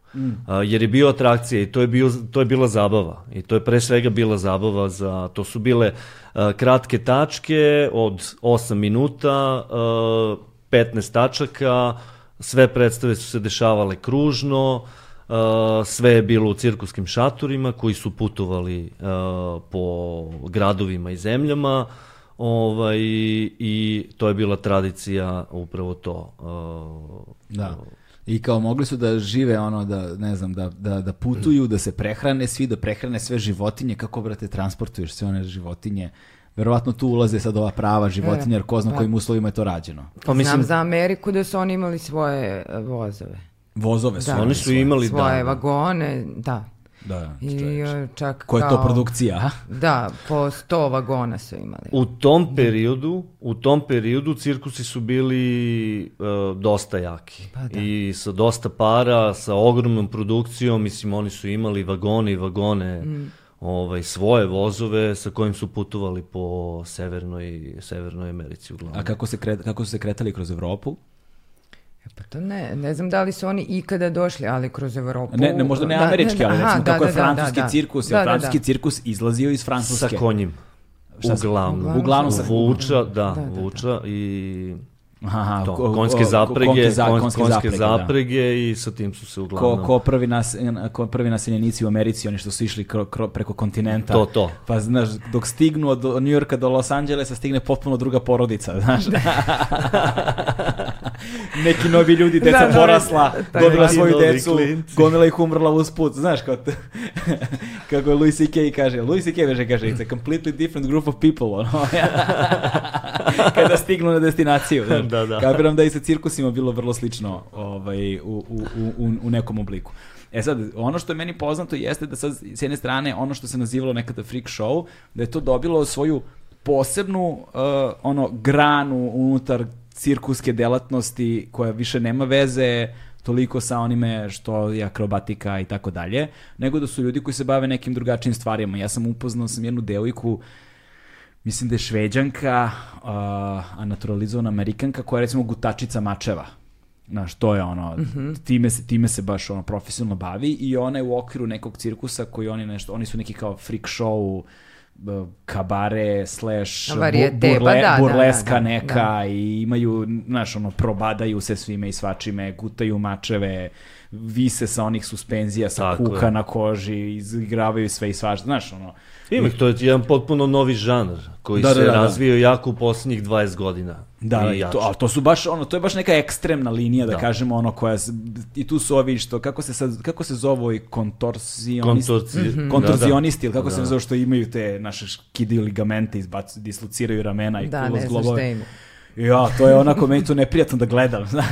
A, jer je bio atrakcija i to je, bio, to je bila zabava. I to je pre svega bila zabava za, to su bile kratke tačke od 8 minuta, a, 15 tačaka, sve predstave su se dešavale kružno, a, sve je bilo u cirkuskim šatorima koji su putovali a, po gradovima i zemljama, ovaj, i to je bila tradicija upravo to. a, da. I kao mogli su da žive ono da ne znam da, da, da putuju, da se prehrane svi, da prehrane sve životinje, kako brate transportuješ sve one životinje? Verovatno tu ulaze sad ova prava životinja, jer ko zna da. kojim uslovima je to rađeno. Pa mislim, Znam za Ameriku da su oni imali svoje e, vozove. Vozove su. Da. Oni su imali, da, svoje da. vagone, da. Da, I e, čak Koja je kao... to produkcija, a? Da, po 100 vagona su imali. U tom periodu, u tom periodu cirkusi su bili e, dosta jaki. Pa da. I sa dosta para, sa ogromnom produkcijom, mislim oni su imali vagone i vagone Mm. Ovaj svoje vozove sa kojim su putovali po severnoj severnoj Americi uglavnom. A kako, se kre, kako su se kretali kroz Evropu? E, Pa to ne, ne znam da li su oni ikada došli, ali kroz Evropu... Ne, ne možda ne Da, američki, ali aha, recimo da, kako je da, da, francuski da, da. cirkus, Da, da, francuski da. cirkus izlazio iz Francuske. sa konjim. Šta sa- Uglavnom. Uglavnom sa- vuča, da, Da, da, da. vuča i Aha, to, ko- konjske ko- zaprege, konjske za- konjske, konjske konjske zaprege, da. zaprege i sa tim su se uglavnom... Ko, ko, prvi nas, ko prvi naseljenici u Americi, oni što su išli kro, kro, preko kontinenta. To, to. Pa znaš, dok stignu od New Yorka do Los Angelesa, stigne potpuno druga porodica, znaš. Neki novi ljudi, deca Da, novi- porasla, da, dobila neki svoju decu, klinci. gomila ih umrla usput, znaš, kao t- kako Louis C.K. kaže, Louis C.K. veže kaže, it's a completely different group of people, ono. Kada stignu na destinaciju. Znaš. Da, da. Kapiram da i sa cirkusima bilo vrlo slično ovaj, u, u, u, u, u nekom obliku. E sad, ono što je meni poznato jeste da sad, s jedne strane, ono što se nazivalo nekada freak show, da je to dobilo svoju posebnu uh, ono granu unutar cirkuske delatnosti koja više nema veze toliko sa onime što je akrobatika i tako dalje, nego da su ljudi koji se bave nekim drugačijim stvarima. Ja sam upoznao sam jednu devojku mislim da je šveđanka, uh, a naturalizovana amerikanka koja je recimo gutačica mačeva. Znaš, to je ono, time, se, time se baš ono profesionalno bavi i ona je u okviru nekog cirkusa koji oni nešto, oni su neki kao freak show, kabare slash Varijete, burle, da, da, burleska da, da, neka i imaju, znaš, ono, probadaju se svime i svačime, gutaju mačeve, vise sa onih suspenzija, sa Tako kuka je. na koži, izigravaju sve i svašta, znaš, ono, Ima, to je jedan potpuno novi žanr koji Da, se da, da, da. razvio jako u posljednjih 20 godina. Da, I i jače. to, a to su baš ono, to je baš neka ekstremna linija da, Da. kažemo ono koja i tu su ovi što kako se sad kako se zove ovi kontorsionisti Kontorci- Mhm. kontorzionisti ili kako se Da. zove što imaju te naše škide ligamente izbacuju dislociraju ramena i Da, ne globove. Ja, to je onako meni to neprijatno da gledam, znaš.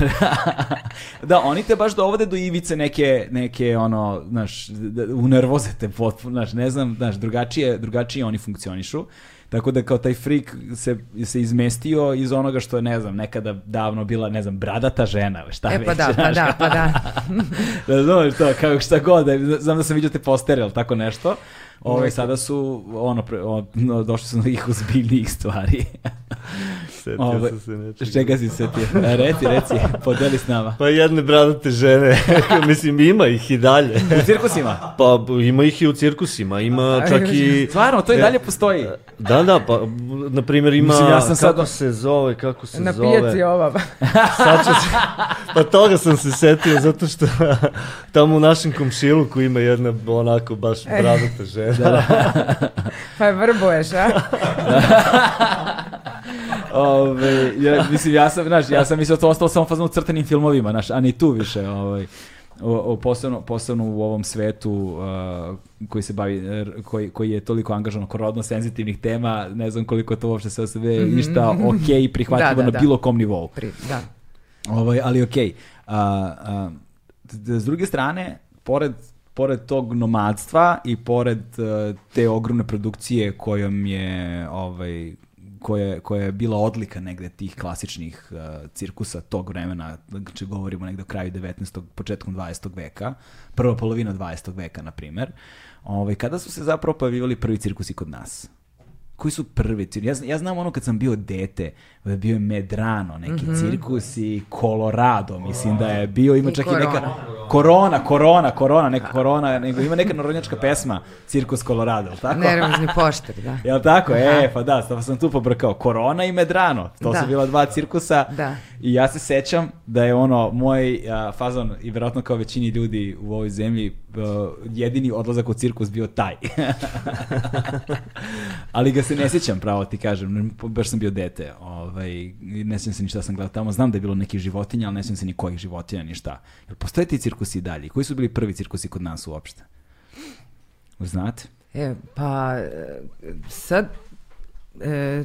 da, oni te baš dovode do ivice neke, neke ono, znaš, da- unervoze te potpuno, znaš, ne znam, znaš, drugačije, drugačije oni funkcionišu. Tako da kao taj freak se, se izmestio iz onoga što je, ne znam, nekada davno bila, ne znam, bradata žena, šta E već. pa da, pa da, pa da. da znaš to, kao šta god, da, znam da sam vidio te postere, ali tako nešto. Ove, sada su, ono, pre, o, no, došli su na ih ozbiljnijih stvari. Setio Ovaj, sam se nečega. Čega si se ti? E, Reci, reci, podeli s nama. Pa jedne bradate žene, mislim ima ih i dalje. U cirkusima? Pa ima ih i u cirkusima, ima čak i... Stvarno, to i E, dalje postoji. Da, da, pa na primjer ima, Mislim, ja sam sad- kako se zove, kako se Na zove. pijaci ova. Sad ću se, pa toga sam se setio, zato što tamo u našem komšiluku ima jedna onako baš bradata žena. Pa je vrbuješ, a? Ove, ja, mislim, ja sam, znaš, ja sam mislio da to ostalo samo fazno u crtanim filmovima, znaš, a ni tu više, ovaj, o, o, posebno, posebno u ovom svetu uh, koji se bavi, koji, koji je toliko angažan oko rodno senzitivnih tema, ne znam koliko to uopšte sve sebe mm -hmm. ništa ok i prihvatljivo da, da, na da. bilo kom nivou. Pri, da. Ovaj, ali ok. Uh, uh, s druge strane, pored pored tog nomadstva i pored uh, te ogromne produkcije kojom je ovaj koja, koja je bila odlika negde tih klasičnih uh, cirkusa tog vremena, znači govorimo negde o kraju 19. početkom 20. veka, prva polovina 20. veka, na primer, ovaj, kada su se zapravo pojavivali prvi cirkusi kod nas? koji su prvi cirkus? Ja, ja znam ono kad sam bio dete, da je bio Medrano, neki mm -hmm. cirkus i Colorado, mislim da je bio, ima I čak korona. i neka... Korona, korona, korona, neka korona, nego ima neka narodnjačka pesma, cirkus Colorado, tako? Nervozni pošter, da. Jel tako? Aha. E, pa da, pa sam tu pobrkao. Korona i Medrano, to da. su bila dva cirkusa. Da. I ja se sećam da je ono, moj a, fazon, i verovatno kao većini ljudi u ovoj zemlji, a, jedini odlazak u cirkus bio taj. Ali ga se ne sjećam, pravo ti kažem, baš sam bio dete. Ovaj, ne sjećam se ni šta sam gledao tamo. Znam da je bilo nekih životinja, ali ne sjećam se ni kojih životinja, ni šta. Jel postoje ti cirkusi dalje? Koji su bili prvi cirkusi kod nas uopšte? Znate? E, pa sad e,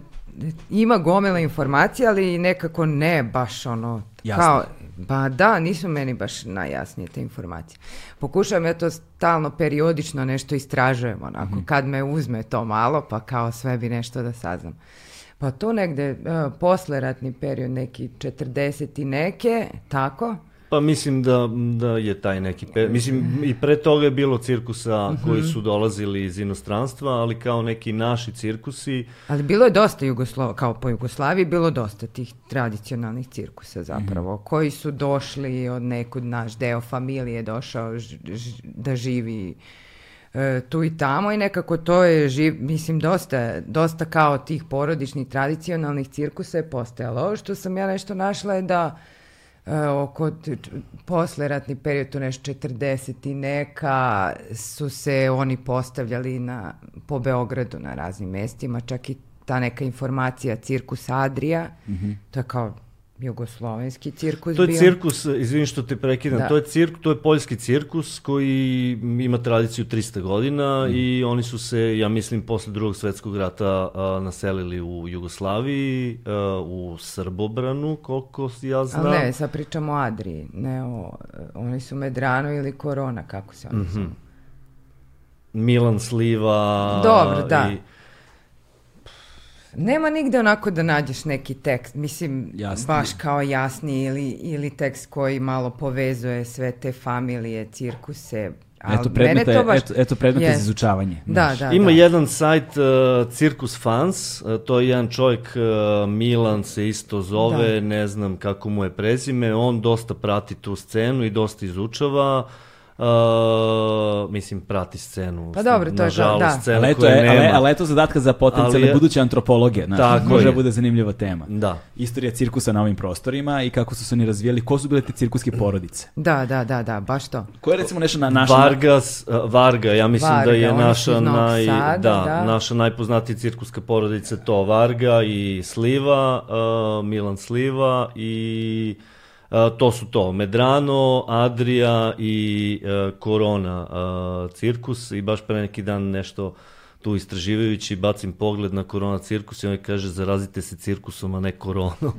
ima gomila informacija, ali nekako ne baš ono... Jasno. Kao, ba da, nisu meni baš najjasnije te informacije. Pokušavam ja to stalno, periodično nešto istražujem, onako, mm -hmm. kad me uzme to malo, pa kao sve bi nešto da saznam. Pa to negde, uh, posleratni period, neki 40 i neke, tako, Pa mislim da, da je taj neki... Pe... Mislim, i pre toga je bilo cirkusa mm -hmm. koji su dolazili iz inostranstva, ali kao neki naši cirkusi... Ali bilo je dosta Jugoslo... kao po Jugoslaviji, bilo dosta tih tradicionalnih cirkusa zapravo, mm -hmm. koji su došli od nekud, naš deo familije došao ž, ž, da živi e, tu i tamo i nekako to je živ, mislim dosta, dosta kao tih porodičnih tradicionalnih cirkusa je postojalo. Ovo što sam ja nešto našla je da e, oko posle ratni period, tu nešto 40 i neka, su se oni postavljali na, po Beogradu na raznim mestima, čak i ta neka informacija Cirkus Adria, mm -hmm. to je kao jugoslovenski cirkus To je bio. cirkus, izvini što te prekidam, da. to je cirk, to je poljski cirkus koji ima tradiciju 300 godina mm. i oni su se, ja mislim, posle drugog svetskog rata a, naselili u Jugoslaviji, a, u Srbobranu, koliko ja znam. Ali ne, sad pričamo o Adriji, ne o, oni su Medrano ili Korona, kako se oni mm -hmm. Milan Sliva. Dobro, da. I, Nema nigde onako da nađeš neki tekst, mislim, Jasnije. baš kao jasni ili, ili tekst koji malo povezuje sve te familije, cirkuse, Ali eto predmeta, je, baš... eto, eto predmeta yes. za izučavanje. Da, da, Ima da. jedan sajt uh, Circus Fans, uh, to je jedan čovjek, uh, Milan se isto zove, da. ne znam kako mu je prezime, on dosta prati tu scenu i dosta izučava. Uh, Uh, mislim, prati scenu. Pa dobro, to je to, da. Scenu ali, eto je, ali, ali eto zadatka za potencijalne je, buduće antropologe. Znači, tako može da bude zanimljiva tema. Da. Istorija cirkusa na ovim prostorima i kako su se oni razvijali, ko su bile te cirkuske porodice. Da, da, da, da, baš to. Ko je recimo nešto na naša... Vargas, uh, Varga, ja mislim Varga, da je naša, naj, sada, da, da. naša najpoznatija cirkuska porodica to Varga i Sliva, uh, Milan Sliva i to su to, Medrano, Adria i uh, Korona uh, cirkus i baš pre neki dan nešto tu istraživajući bacim pogled na korona cirkus i on kaže zarazite se cirkusom, a ne koronom.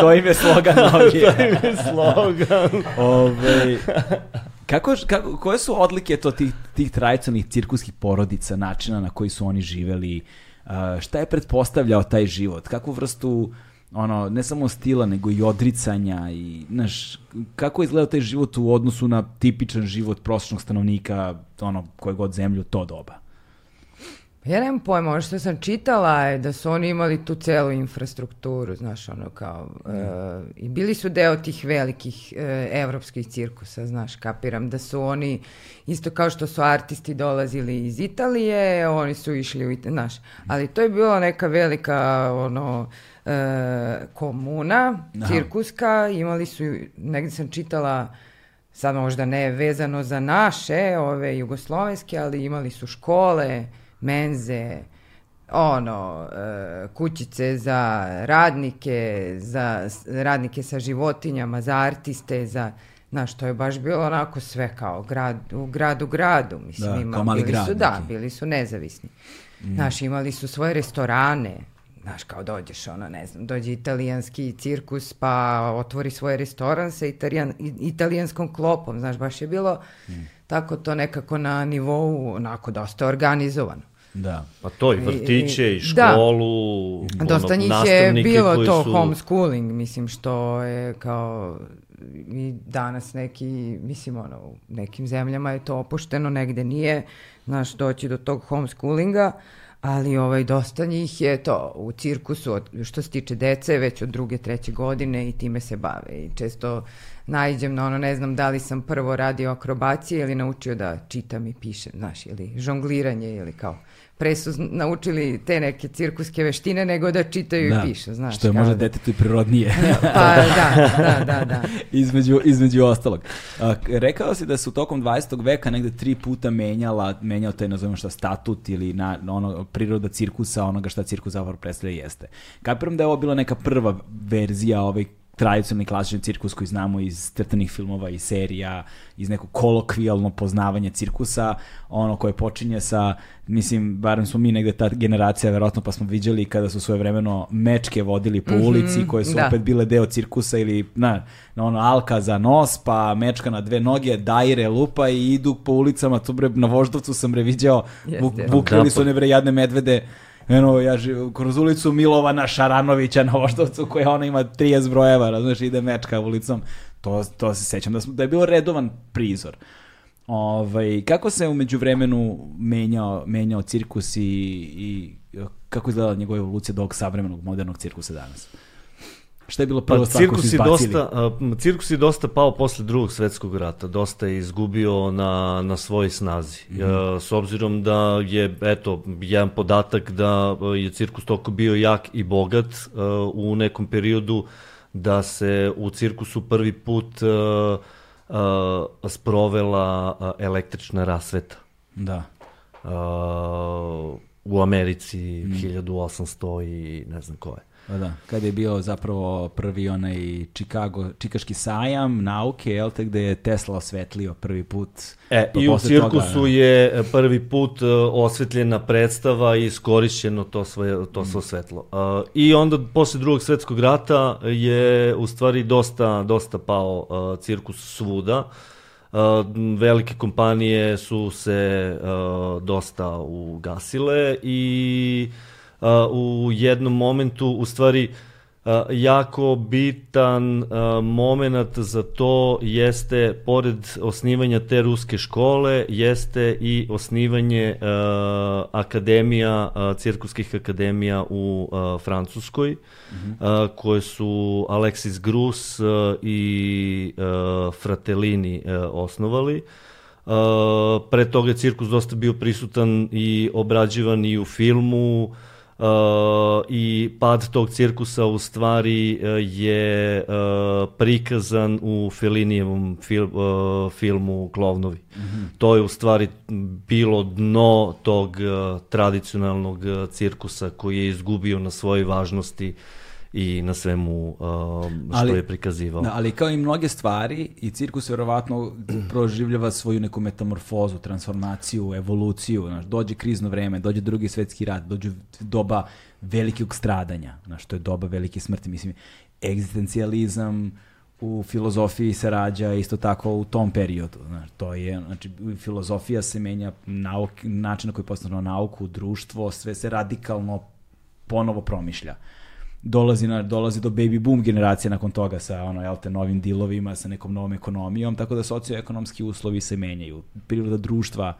to im je slogan novi. to im je slogan. Ove, kako, kako, koje su odlike to tih, tih tradicionalnih cirkuskih porodica, načina na koji su oni živeli, uh, šta je pretpostavljao taj život, kakvu vrstu ono, ne samo stila, nego i odricanja i, znaš, kako izgleda taj život u odnosu na tipičan život prosječnog stanovnika, ono, koje god zemlju to doba? Ja nemam pojma, ono što sam čitala je da su oni imali tu celu infrastrukturu, znaš, ono kao, mm. e, i bili su deo tih velikih e, evropskih cirkusa, znaš, kapiram da su oni, isto kao što su artisti dolazili iz Italije, oni su išli u Italiju, znaš, ali to je bila neka velika, ono, e, komuna, Aha. cirkuska, imali su, negde sam čitala, sad možda ne vezano za naše, ove jugoslovenske, ali imali su škole, menze, ono, e, kućice za radnike, za radnike sa životinjama, za artiste, za Znaš, to je baš bilo onako sve kao grad, u gradu gradu. Mislim, Da, ima- kao mali bili grad su, da, neki. bili su nezavisni. Znaš, imali su svoje restorane. Znaš, kao dođeš, ono, ne znam, dođe italijanski cirkus, pa otvori svoj restoran sa italijan, italijanskom klopom. Znaš, baš je bilo tako to nekako na nivou, onako, dosta organizovano. Da. Pa to i vrtiće i da. školu, Dosta ono, njih je bilo to su... homeschooling, mislim, što je kao i danas neki, mislim, ono, u nekim zemljama je to opušteno, negde nije, znaš, doći do tog homeschoolinga, ali ovaj, dosta njih je to u cirkusu, od, što se tiče dece, već od druge, treće godine i time se bave. I često naiđem na ono, ne znam da li sam prvo radio akrobacije ili naučio da čitam i pišem, znaš, ili žongliranje ili kao pre su naučili te neke cirkuske veštine nego da čitaju Da, i pišu, znaš. što je možda da- detetu i prirodnije. Pa da, da, da, da. između, između ostalog. A, rekao si da su tokom 20. veka negde tri puta menjala, menjao taj, nazovemo šta, statut ili na, ono, priroda cirkusa, onoga šta cirkus zapravo predstavlja jeste. Kapiram da je ovo bila neka prva verzija ovaj tradicionalni klasični cirkus koji znamo iz crtanih filmova i serija, iz nekog kolokvijalno poznavanja cirkusa, ono koje počinje sa, mislim, barem smo mi negde ta generacija, verovatno pa smo viđali kada su svoje vremeno mečke vodili po ulici, koje su da. opet bile deo cirkusa ili na, na ono alka za nos, pa mečka na dve noge, dajre, lupa i idu po ulicama, tu bre, na Voždovcu sam bre viđao, Jeste, vuk, jeste. vukali su one bre jadne medvede, Eno, ja živ, kroz ulicu Milovana Šaranovića na Voždovcu koja ona ima 30 brojeva, razumeš, ide mečka ulicom. To, to se sećam da, smo, da je bio redovan prizor. Ovaj, kako se umeđu vremenu menjao, menjao cirkus i, i kako izgledala njegova evolucija do ovog savremenog modernog cirkusa danas? Šta je bilo prvo Pa stvar koju su izbacili? dosta, m, cirkus je dosta pao posle drugog svetskog rata, dosta je izgubio na, na svojoj snazi. Mhm. E, s obzirom da je, eto, jedan podatak da je cirkus toliko bio jak i bogat e, u nekom periodu da se u cirkusu prvi put e, e, sprovela e, električna rasveta. Da. Uh, u Americi Mhm. 1800 i ne znam koje. Pa da, kada je bio zapravo prvi onaj Chicago, čikaški sajam nauke, jel te, gde je Tesla osvetlio prvi put. E, Pa i u cirkusu toga, je e, prvi put e, osvetljena predstava i iskorišćeno to sve, to Mm. sve svetlo. Uh, I onda, posle drugog svetskog rata, je u stvari dosta, dosta pao cirkus svuda. Uh, velike kompanije su se uh, dosta ugasile i uh, u jednom momentu, u stvari, Uh, jako bitan uh, moment za to jeste, pored osnivanja te ruske škole, jeste i osnivanje uh, akademija, uh, cirkuskih akademija u uh, Francuskoj, uh, koje su Alexis Grus uh, i uh, Fratellini uh, osnovali. Uh, pre toga je cirkus dosta bio prisutan i obrađivan i u filmu, Uh, i pad tog cirkusa u stvari uh, je uh, prikazan u Felinijevom fil, uh, filmu Klovnovi. To je u stvari bilo dno tog uh, tradicionalnog uh, cirkusa koji je izgubio na svojoj važnosti i na svemu uh, što Ali- je prikazivao. Da, ali kao i mnoge stvari, i cirkus verovatno proživljava svoju neku metamorfozu, transformaciju, evoluciju. Znaš, dođe krizno vreme, dođe drugi svetski rat, dođe doba velikog stradanja, znaš, to je doba velike smrti. Mislim, egzistencijalizam u filozofiji se rađa isto tako u tom periodu. Znaš, to je, znači, filozofija se menja, nauk, način na koji postavljamo nauku, društvo, sve se radikalno ponovo promišlja dolazi, na, dolazi do baby boom generacije nakon toga sa ono, jel te, novim dilovima, sa nekom novom ekonomijom, tako da socioekonomski uslovi se menjaju, priroda društva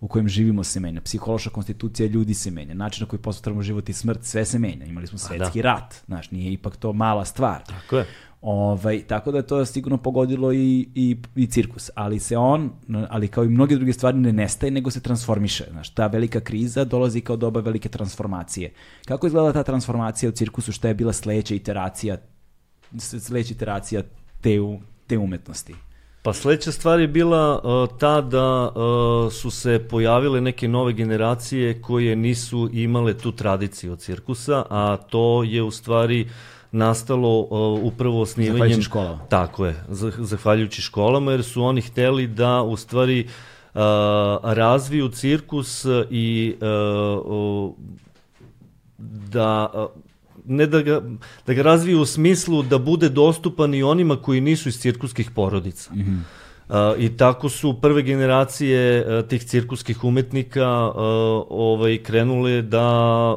u kojem živimo se menja, psihološka konstitucija ljudi se menja, način na koji posmatramo život i smrt, sve se menja. Imali smo svetski rat, znaš, nije ipak to mala stvar. Tako je. Ovaj, tako da je to sigurno pogodilo i, i, i cirkus, ali se on, ali kao i mnoge druge stvari ne nestaje, nego se transformiše. Znaš, ta velika kriza dolazi kao doba velike transformacije. Kako izgleda ta transformacija u cirkusu, šta je bila sledeća iteracija, sledeća iteracija te, te umetnosti? Pa sledeća stvar je bila uh, ta da uh, su se pojavile neke nove generacije koje nisu imale tu tradiciju od cirkusa, a to je u stvari nastalo uh, upravo osnivanjem... Zahvaljujući školama. Tako je, zahvaljujući školama, jer su oni hteli da u stvari uh, razviju cirkus i uh, da ne da ga, da ga razviju u smislu da bude dostupan i onima koji nisu iz cirkuskih porodica. Mm -hmm. I tako su prve generacije uh, tih cirkuskih umetnika uh, ovaj, krenule da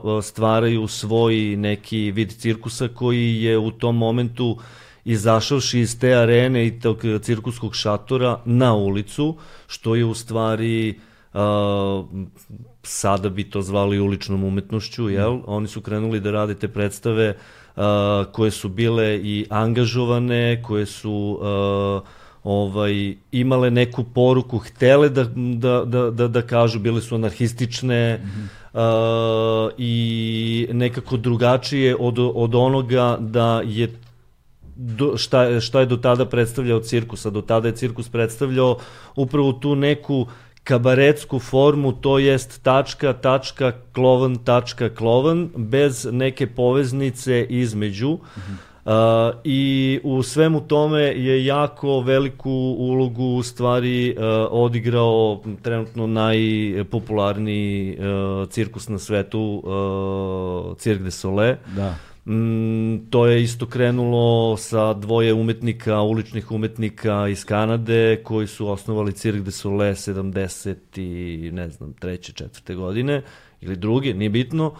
uh, stvaraju svoj neki vid cirkusa koji je u tom momentu izašavši iz te arene i tog cirkuskog šatora na ulicu, što je u stvari uh, sada bi to zvali uličnom umetnošću, jel? Mm. Oni su krenuli da rade te predstave uh, koje su bile i angažovane, koje su uh, ovaj imale neku poruku, htele da, da, da, da, da kažu, bile su anarhistične mm -hmm. uh, i nekako drugačije od, od onoga da je do, šta, šta je do tada predstavljao cirkus, a do tada je cirkus predstavljao upravo tu neku kabaretsku formu, to jest tačka, tačka, klovan, tačka, klovan, bez neke poveznice između. Mm -hmm. Uh, I u svemu tome je jako veliku ulogu u stvari uh, odigrao trenutno najpopularniji uh, cirkus na svetu, uh, Cirque du Soleil. Da Mm, to je isto krenulo sa dvoje umetnika, uličnih umetnika iz Kanade koji su osnovali Cirque du Soleil 70 i ne znam, treće, četvrte godine ili druge, nije bitno.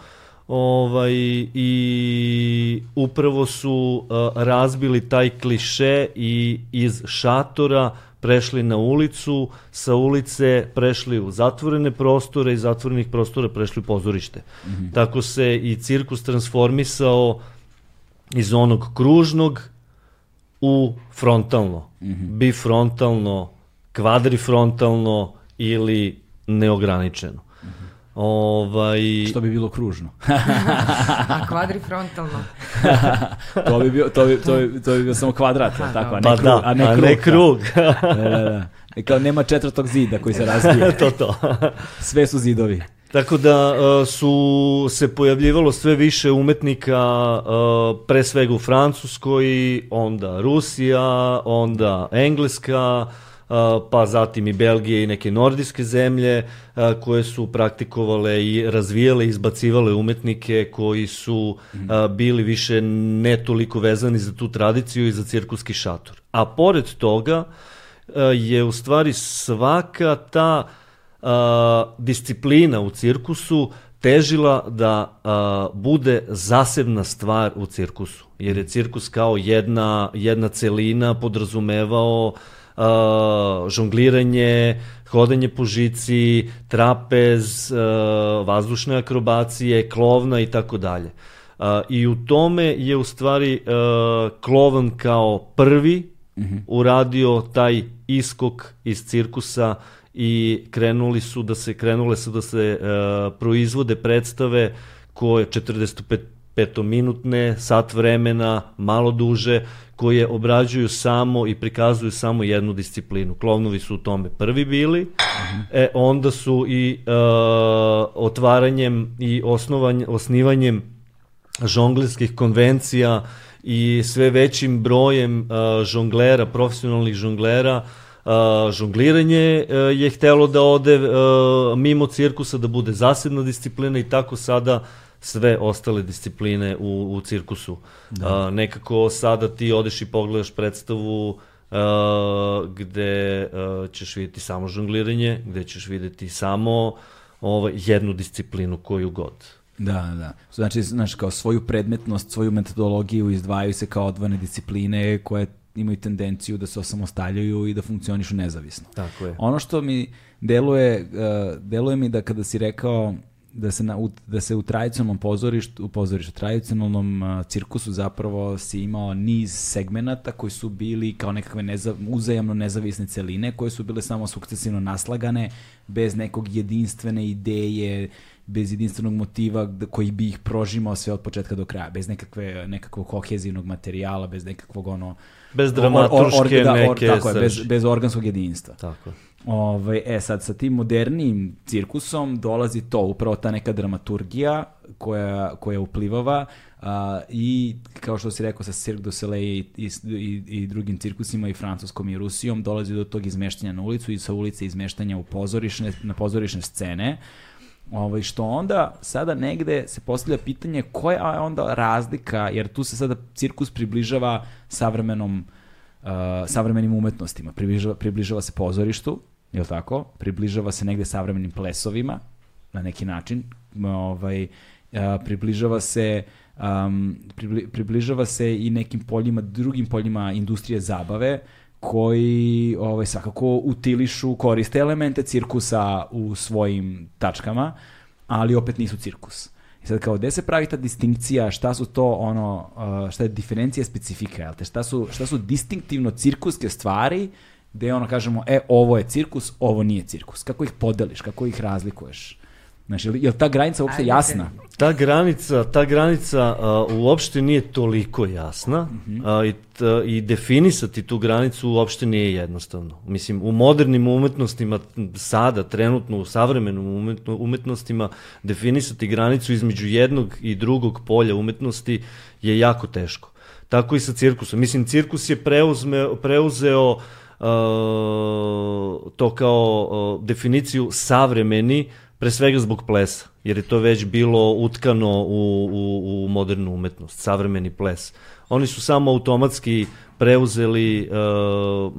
Ovaj, I upravo su uh, razbili taj kliše i iz šatora prešli na ulicu, sa ulice prešli u zatvorene prostore i zatvorenih prostora prešli u pozorište. Mm -hmm. Tako se i cirkus transformisao iz onog kružnog u frontalno, mm -hmm. bifrontalno, kvadrifrontalno ili neograničeno. Ovaj... Što bi bilo kružno. A kvadrifrontalno? to, bi bio, to, bi, to, bi, to bi bio samo kvadrat, Aha, tako, a ne, pa krug, da, a ne a krug. Ne krug. da, da, da. E, kao nema četvrtog zida koji se razbije. to to. Sve su zidovi. Tako da uh, su se pojavljivalo sve više umetnika, uh, pre svega u Francuskoj, onda Rusija, onda Engleska, pa zatim i Belgije i neke nordijske zemlje koje su praktikovale i razvijale i izbacivale umetnike koji su bili više ne toliko vezani za tu tradiciju i za cirkuski šator. A pored toga je u stvari svaka ta disciplina u cirkusu težila da a, bude zasebna stvar u cirkusu. Jer je cirkus kao jedna, jedna celina podrazumevao uh, žongliranje, hodanje po žici, trapez, uh, vazdušne akrobacije, klovna i tako dalje. I u tome je u stvari uh, klovan kao prvi mm -hmm. uradio taj iskok iz cirkusa i krenuli su da se krenule su da se proizvode predstave koje 45 petominutne, sat vremena, malo duže, koje obrađuju samo i prikazuju samo jednu disciplinu. Klovnovi su u tome prvi bili, uh -huh. e, onda su i uh, otvaranjem i osnivanjem žonglerskih konvencija i sve većim brojem uh, žonglera, profesionalnih žonglera, uh, žongliranje uh, je htelo da ode uh, mimo cirkusa, da bude zasebna disciplina i tako sada sve ostale discipline u, u cirkusu. Da. Uh, nekako sada ti odeš i pogledaš predstavu uh, gde uh, ćeš vidjeti samo žongliranje, gde ćeš videti samo ovaj, jednu disciplinu koju god. Da, da. Znači, znaš, kao svoju predmetnost, svoju metodologiju izdvajaju se kao odvojene discipline koje imaju tendenciju da se osamostaljuju i da funkcionišu nezavisno. Tako je. Ono što mi deluje, uh, deluje mi da kada si rekao da se, na, u, da se u tradicionalnom pozorištu, u pozorištu, tradicionalnom uh, cirkusu zapravo si imao niz segmenata koji su bili kao nekakve neza, uzajamno nezavisne celine koje su bile samo sukcesivno naslagane bez nekog jedinstvene ideje, bez jedinstvenog motiva koji bi ih prožimao sve od početka do kraja, bez nekakve, nekakvog kohezivnog materijala, bez nekakvog ono... Bez dramaturške or, or, or, da, neke tako je, bez, bez organskog jedinstva. Tako je. Ovaj, e sad, sa tim modernim cirkusom dolazi to, upravo ta neka dramaturgija koja, koja uplivava a, i kao što si rekao sa Cirque du Soleil i, i, i drugim cirkusima i francuskom i Rusijom dolazi do tog izmeštanja na ulicu i sa ulice izmeštanja u pozorišne, na pozorišne scene. Ovaj, što onda sada negde se postavlja pitanje koja je onda razlika, jer tu se sada cirkus približava savremenom uh, savremenim umetnostima, približava, približava se pozorištu, je tako? Približava se negde savremenim plesovima, na neki način, ovaj, uh, približava se um, pribli, približava se i nekim poljima, drugim poljima industrije zabave, koji ovaj, svakako utilišu, koriste elemente cirkusa u svojim tačkama, ali opet nisu cirkus. I sad kao, gde se pravi ta distinkcija, šta su to ono, šta je diferencija specifika, jel te, šta su, šta su distinktivno cirkuske stvari, gde ono kažemo, e, ovo je cirkus, ovo nije cirkus. Kako ih podeliš, kako ih razlikuješ? Znaš, je li ta granica uopšte jasna? Ta granica, ta granica uh, uopšte nije toliko jasna uh -huh. uh, i, t, i definisati tu granicu uopšte nije jednostavno. Mislim, u modernim umetnostima sada, trenutno u savremenim umetno, umetnostima, definisati granicu između jednog i drugog polja umetnosti je jako teško. Tako i sa cirkusom. Mislim, cirkus je preuzme, preuzeo uh, to kao uh, definiciju savremeni, pre svega zbog plesa, jer je to već bilo utkano u, u, u modernu umetnost, savremeni ples. Oni su samo automatski preuzeli uh,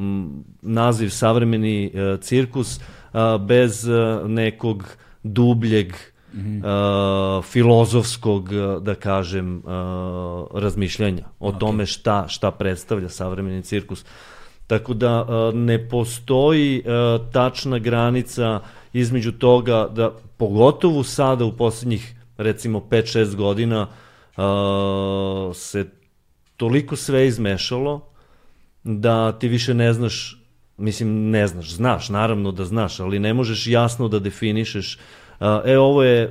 naziv savremeni uh, cirkus uh, bez uh, nekog dubljeg Mm -hmm. uh, filozofskog, da kažem, uh, razmišljanja o okay. tome šta, šta predstavlja savremeni cirkus. Tako da uh, ne postoji uh, tačna granica između toga da pogotovo sada u poslednjih recimo 5-6 godina uh, se toliko sve izmešalo da ti više ne znaš mislim ne znaš, znaš naravno da znaš, ali ne možeš jasno da definišeš e ovo je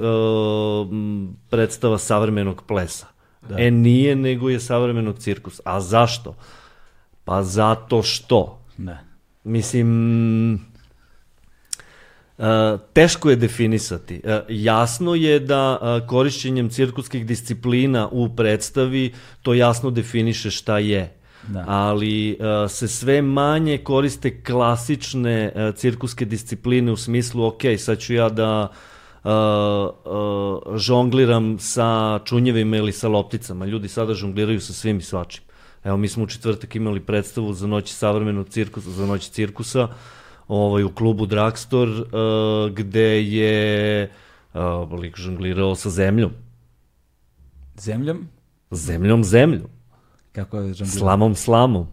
predstava savremenog plesa. Da. E nije, nego je savremenog cirkusa. A zašto? Pa zato što. Da. Mislim, Uh, teško je definisati. Uh, jasno je da uh, korišćenjem cirkuskih disciplina u predstavi to jasno definiše šta je. Da. Ali se sve manje koriste klasične cirkuske discipline u smislu, ok, sad ću ja da uh, uh, žongliram sa čunjevima ili sa lopticama. Ljudi sada žongliraju sa svim i svačim. Evo, mi smo u četvrtak imali predstavu za noći savremenog cirkusa, za noći cirkusa, ovaj, u klubu Dragstor, uh, gde je uh, lik žonglirao sa zemljom. Zemljom? Zemljom, zemljom. Kako je žonglirao? Slamom, slamom.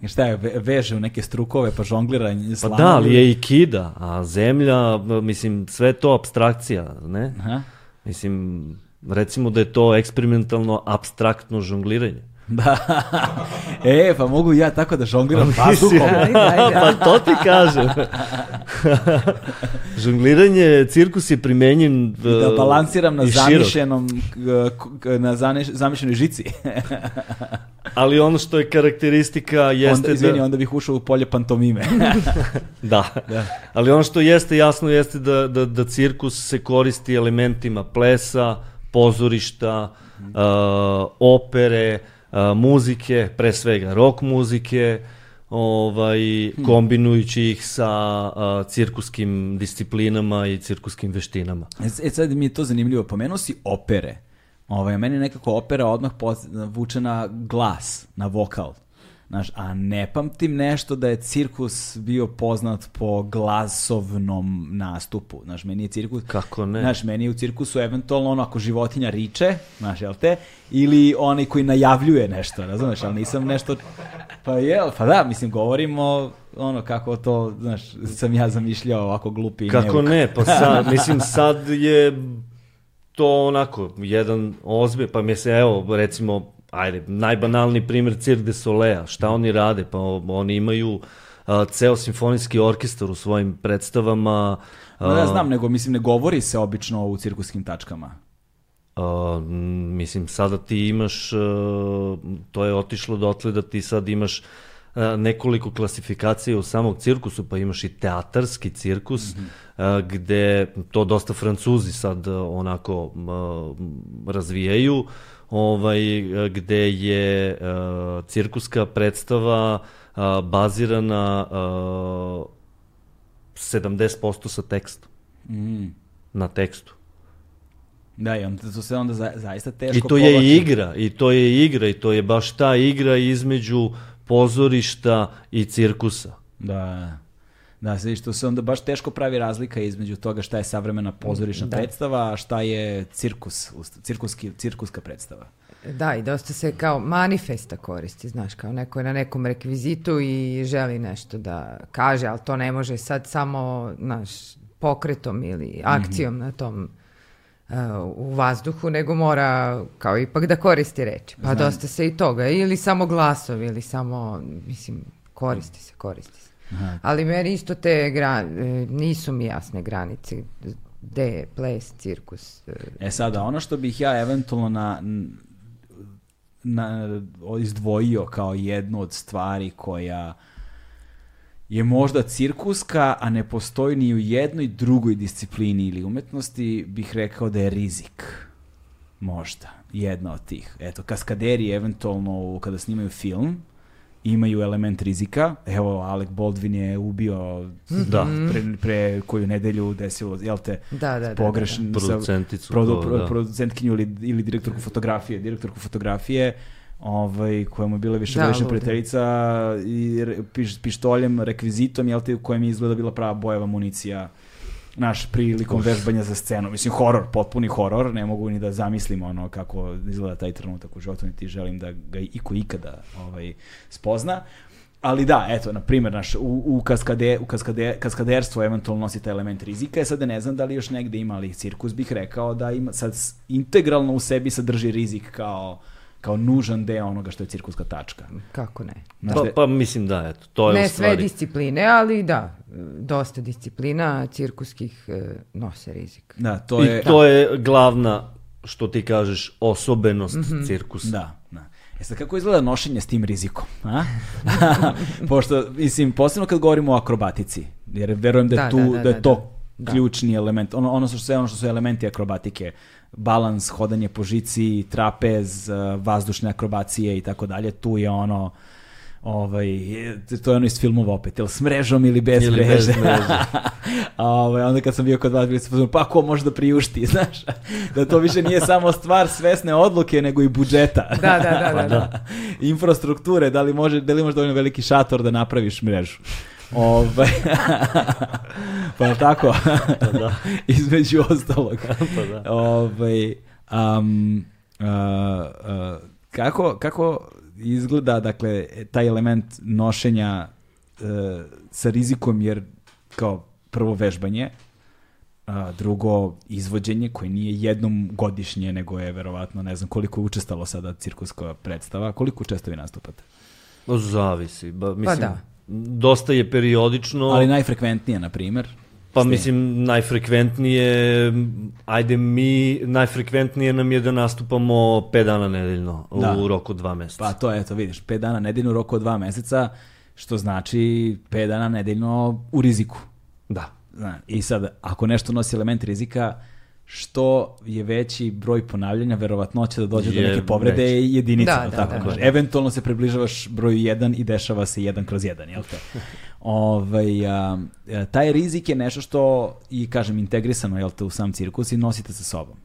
I šta je, veže u neke strukove pa žonglira slamom? Pa da, ali je i kida, a zemlja, mislim, sve to abstrakcija, ne? Aha. Mislim, recimo da je to eksperimentalno abstraktno žongliranje. Da. E, pa mogu ja tako da žongliram vazduhom. pa to ti kažem. Žongliranje, cirkus je primenjen I da balansiram na zamišljenom na zamišljenoj žici. Ali ono što je karakteristika jeste onda, izvini, da... onda bih ušao u polje pantomime. da. da. Ali ono što jeste jasno jeste da, da, da cirkus se koristi elementima plesa, pozorišta, uh, opere, muzike, pre svega rock muzike, ovaj, hmm. kombinujući ih sa a, cirkuskim disciplinama i cirkuskim veštinama. E, e sad mi je to zanimljivo, pomenuo si opere. Ovaj, meni nekako opera odmah vuče na glas, na vokal. Znaš, a ne pamtim nešto da je cirkus bio poznat po glasovnom nastupu. Znaš, meni je cirkus... Kako ne? Znaš, meni je u cirkusu eventualno ono ako životinja riče, znaš, jel te? Ili onaj koji najavljuje nešto, razumeš? Ali nisam nešto Pa je, pa da, mislim, govorimo ono kako to, znaš, sam ja zamišljao ovako glupi. Kako neuk. ne, pa sad, mislim, sad je to onako, jedan ozbilj, pa mi se, evo, recimo, ajde, najbanalni primjer Cirque de Soleil, šta oni rade? Pa oni imaju a, ceo simfonijski orkestar u svojim predstavama. A, no, ja znam, nego mislim ne govori se obično u cirkuskim tačkama. A, mislim, sada ti imaš, a, to je otišlo dotle da ti sad imaš nekoliko klasifikacija u samog cirkusu, pa imaš i teatarski cirkus, mm -hmm. gde to dosta francuzi sad onako razvijaju, ovaj, gde je uh, cirkuska predstava uh, bazirana uh, 70% sa tekstom. Mm. Na tekstu. Da, i onda to se onda za, zaista teško I to povlači. je igra, i to je igra, i to je baš ta igra između pozorišta i cirkusa. Da. Da, se što se onda baš teško pravi razlika između toga šta je savremena pozorišna da. predstava, a šta je cirkus, cirkuski, cirkuska predstava. Da, i dosta se kao manifesta koristi, znaš, kao neko je na nekom rekvizitu i želi nešto da kaže, ali to ne može sad samo, znaš, pokretom ili akcijom mm -hmm. na tom uh, u vazduhu, nego mora kao ipak da koristi reči. Pa Znam. dosta se i toga, ili samo glasovi, ili samo, mislim, koristi se, koristi se. Aha. Ali meni isto te gra, e, nisu mi jasne granice gde je ples, cirkus. E, e sada, ono što bih ja eventualno na, na, izdvojio kao jednu od stvari koja je možda cirkuska, a ne postoji ni u jednoj drugoj disciplini ili umetnosti, bih rekao da je rizik. Možda. Jedna od tih. Eto, kaskaderi eventualno kada snimaju film, imaju element rizika. Evo, Alec Baldwin je ubio da. pre, pre koju nedelju desilo, jel te, da, da, pogrešno da, da. producenticu, produ, pro, da. producentkinju ili, ili direktorku fotografije, direktorku fotografije ovaj, koja mu je bila više da, prijateljica i piš, pištoljem, rekvizitom, jel te, u kojem je izgleda bila prava bojeva municija naš prilikom Uf. vežbanja za scenu. Mislim, horor, potpuni horor, ne mogu ni da zamislim ono kako izgleda taj trenutak u životu, niti želim da ga iko ikada ovaj, spozna. Ali da, eto, na primjer, naš, u, u, kaskade, u kaskade, kaskaderstvo eventualno nosi taj element rizika, e sada ne znam da li još negde ima, ali cirkus bih rekao da ima, sad integralno u sebi sadrži rizik kao kao nužan deo onoga što je cirkuska tačka. Kako ne? Znaš, pa, pa mislim da, eto, to je ne u stvari... sve discipline, ali da, dosta disciplina cirkuskih e, nose rizik. Da, to je... I to je glavna, što ti kažeš, osobenost mm -hmm. cirkusa. Da, da. E sad, kako izgleda nošenje s tim rizikom? A? Pošto, mislim, posebno kad govorimo o akrobatici, jer verujem da je, da, tu, da, da, da je to da. ključni element, ono, ono, što, sve ono što su elementi akrobatike, balans, hodanje po žici, trapez, eh, vazdušne akrobacije i tako dalje, tu je ono ovaj, to je ono iz filmova opet, jel s mrežom ili bez ili mreže. Bez mreže. ovaj, onda kad sam bio kod vas, bili sam pa ko može da priušti, znaš, da to više nije samo stvar svesne odluke, nego i budžeta. Da, da, da. da, da. Infrastrukture, da li, može, da li može dovoljno veliki šator da napraviš mrežu. Ovaj, pa tako, pa da. između ostalog. pa da. Ovaj, um, uh, uh, kako, kako izgleda, dakle, taj element nošenja uh, sa rizikom, jer kao prvo vežbanje, a, drugo izvođenje koje nije jednom godišnje, nego je verovatno, ne znam koliko je učestalo sada cirkuska predstava, koliko često vi nastupate? Zavisi, ba, mislim, pa da dosta je periodično. Ali najfrekventnije, na primer? Pa ste... mislim, najfrekventnije, ajde mi, najfrekventnije nam je da nastupamo 5 dana nedeljno da. u roku dva meseca. Pa to je, eto vidiš, 5 dana nedeljno u roku od dva meseca, što znači 5 dana nedeljno u riziku. Da. I sad, ako nešto nosi element rizika, što je veći broj ponavljanja, verovatnoća da dođe je do neke povrede je jedinica. Da, da, tako da, da, Eventualno se približavaš broju 1 i dešava se 1 kroz 1, jel te? ovaj, a, taj rizik je nešto što i, kažem, integrisano jel te, u sam cirkus i nosite sa sobom.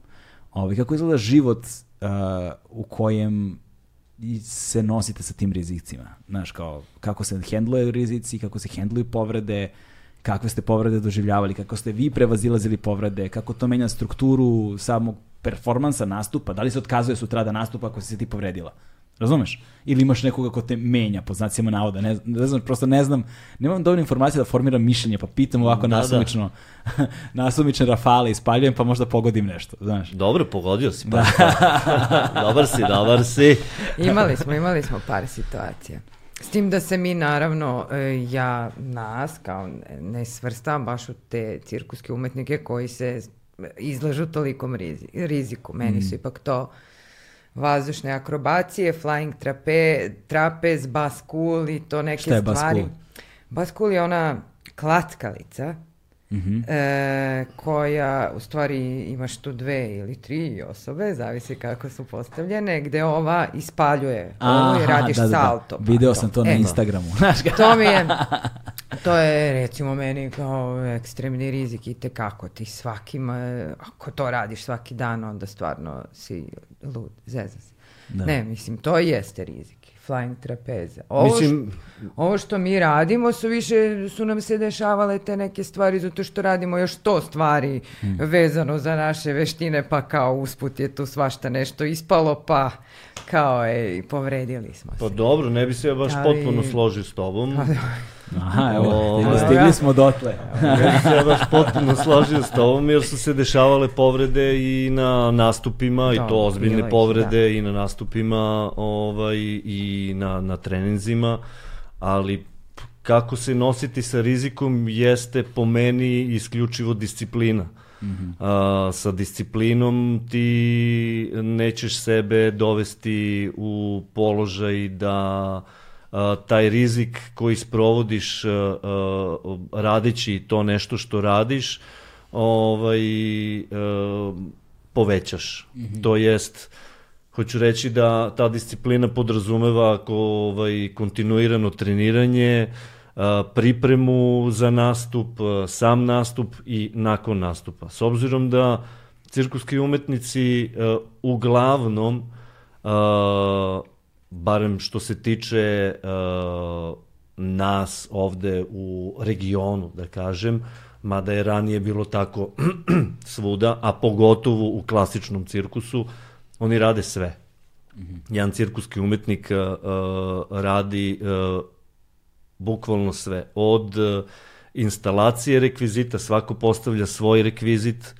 Ovaj, kako izgleda život a, u kojem se nosite sa tim rizicima? Znaš, kao, kako se hendluju rizici, kako se hendluju povrede, kakve ste povrede doživljavali, kako ste vi prevazilazili povrede, kako to menja strukturu samog performansa nastupa, da li se otkazuje sutra da nastupa ako si se ti povredila? Razumeš? Ili imaš nekoga ko te menja, po znacima navoda. Ne, ne znam, prosto ne znam, nemam dovoljno informacija da formiram mišljenje, pa pitam ovako Da, da. nasumično, nasumične rafale ispaljujem, pa možda pogodim nešto, znaš. Dobro, pogodio si. Pa, dobar si, dobar si. Imali smo, imali smo par situacija. S tim da se mi naravno, e, ja nas kao ne- ne svrstam baš u te cirkuske umetnike koji se izlažu tolikom rizi- riziku. Meni Mm. su ipak to vazdušne akrobacije, flying trape, trapez, baskul i to neke Šta je stvari. baskul? Baskul je ona klackalica Mhm. e, koja u stvari imaš tu dve ili tri osobe, zavisi kako su postavljene, gde ova ispaljuje ovo i radiš da, da, da. salto. pa Video sam to na E, Instagramu. Znaš ga? To mi je, to je recimo meni kao ekstremni rizik i tekako ti svakim, ako to radiš svaki dan, onda stvarno si lud, zezan si. Da. Ne, mislim, to jeste rizik. Flying trapeze. Ovo, Mislim- što, ovo što mi radimo su više, su nam se dešavale te neke stvari zato što radimo još to stvari Hmm. vezano za naše veštine, pa kao usput je tu svašta nešto ispalo, pa kao ej, povredili smo se. Pa dobro, ne bi se ja baš Ali- potpuno složio s tobom. Aha, evo, O, stigli- da. stigli smo dotle. ne bi se ja baš potpuno složio s tobom, jer su se dešavale povrede i na nastupima, i Da, to ozbiljne povrede, i na nastupima, ovaj, i na, na treninzima, ali kako se nositi sa rizikom jeste po meni isključivo disciplina. A, sa disciplinom ti nećeš sebe dovesti u položaj da a, taj rizik koji sprovodiš a, a, radeći to nešto što radiš ovaj, a, povećaš. To jest, hoću reći da ta disciplina podrazumeva ako, ovaj, kontinuirano treniranje, pripremu za nastup, sam nastup i nakon nastupa. S obzirom da cirkuski umetnici uglavnom, barem što se tiče nas ovde u regionu, da kažem, mada je ranije bilo tako svuda, a pogotovo u klasičnom cirkusu, oni rade sve. Jedan cirkuski umetnik uh, uh, radi uh, bukvalno sve. Od uh, instalacije rekvizita, svako postavlja svoj rekvizit,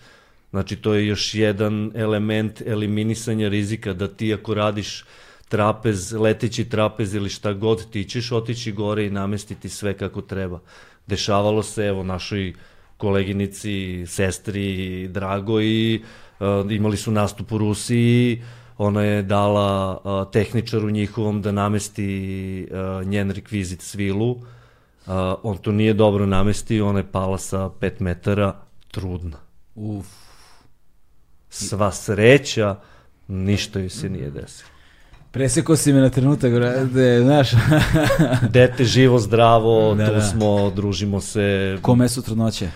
znači to je još jedan element eliminisanja rizika, da ti ako radiš trapez, leteći trapez ili šta god, ti ćeš otići gore i namestiti sve kako treba. Dešavalo se, evo, našoj koleginici, sestri Drago i uh, imali su nastup u Rusiji, ona je dala uh, tehničaru njihovom da namesti uh, njen rekvizit svilu, uh, on to nije dobro namestio, ona je pala sa 5 metara, trudna. Uf. Sva sreća, ništa joj se nije desilo. Preseko si me na trenutak, brate, znaš, Dete živo, zdravo, Da, tu da. smo, družimo se. kome su trudnoće?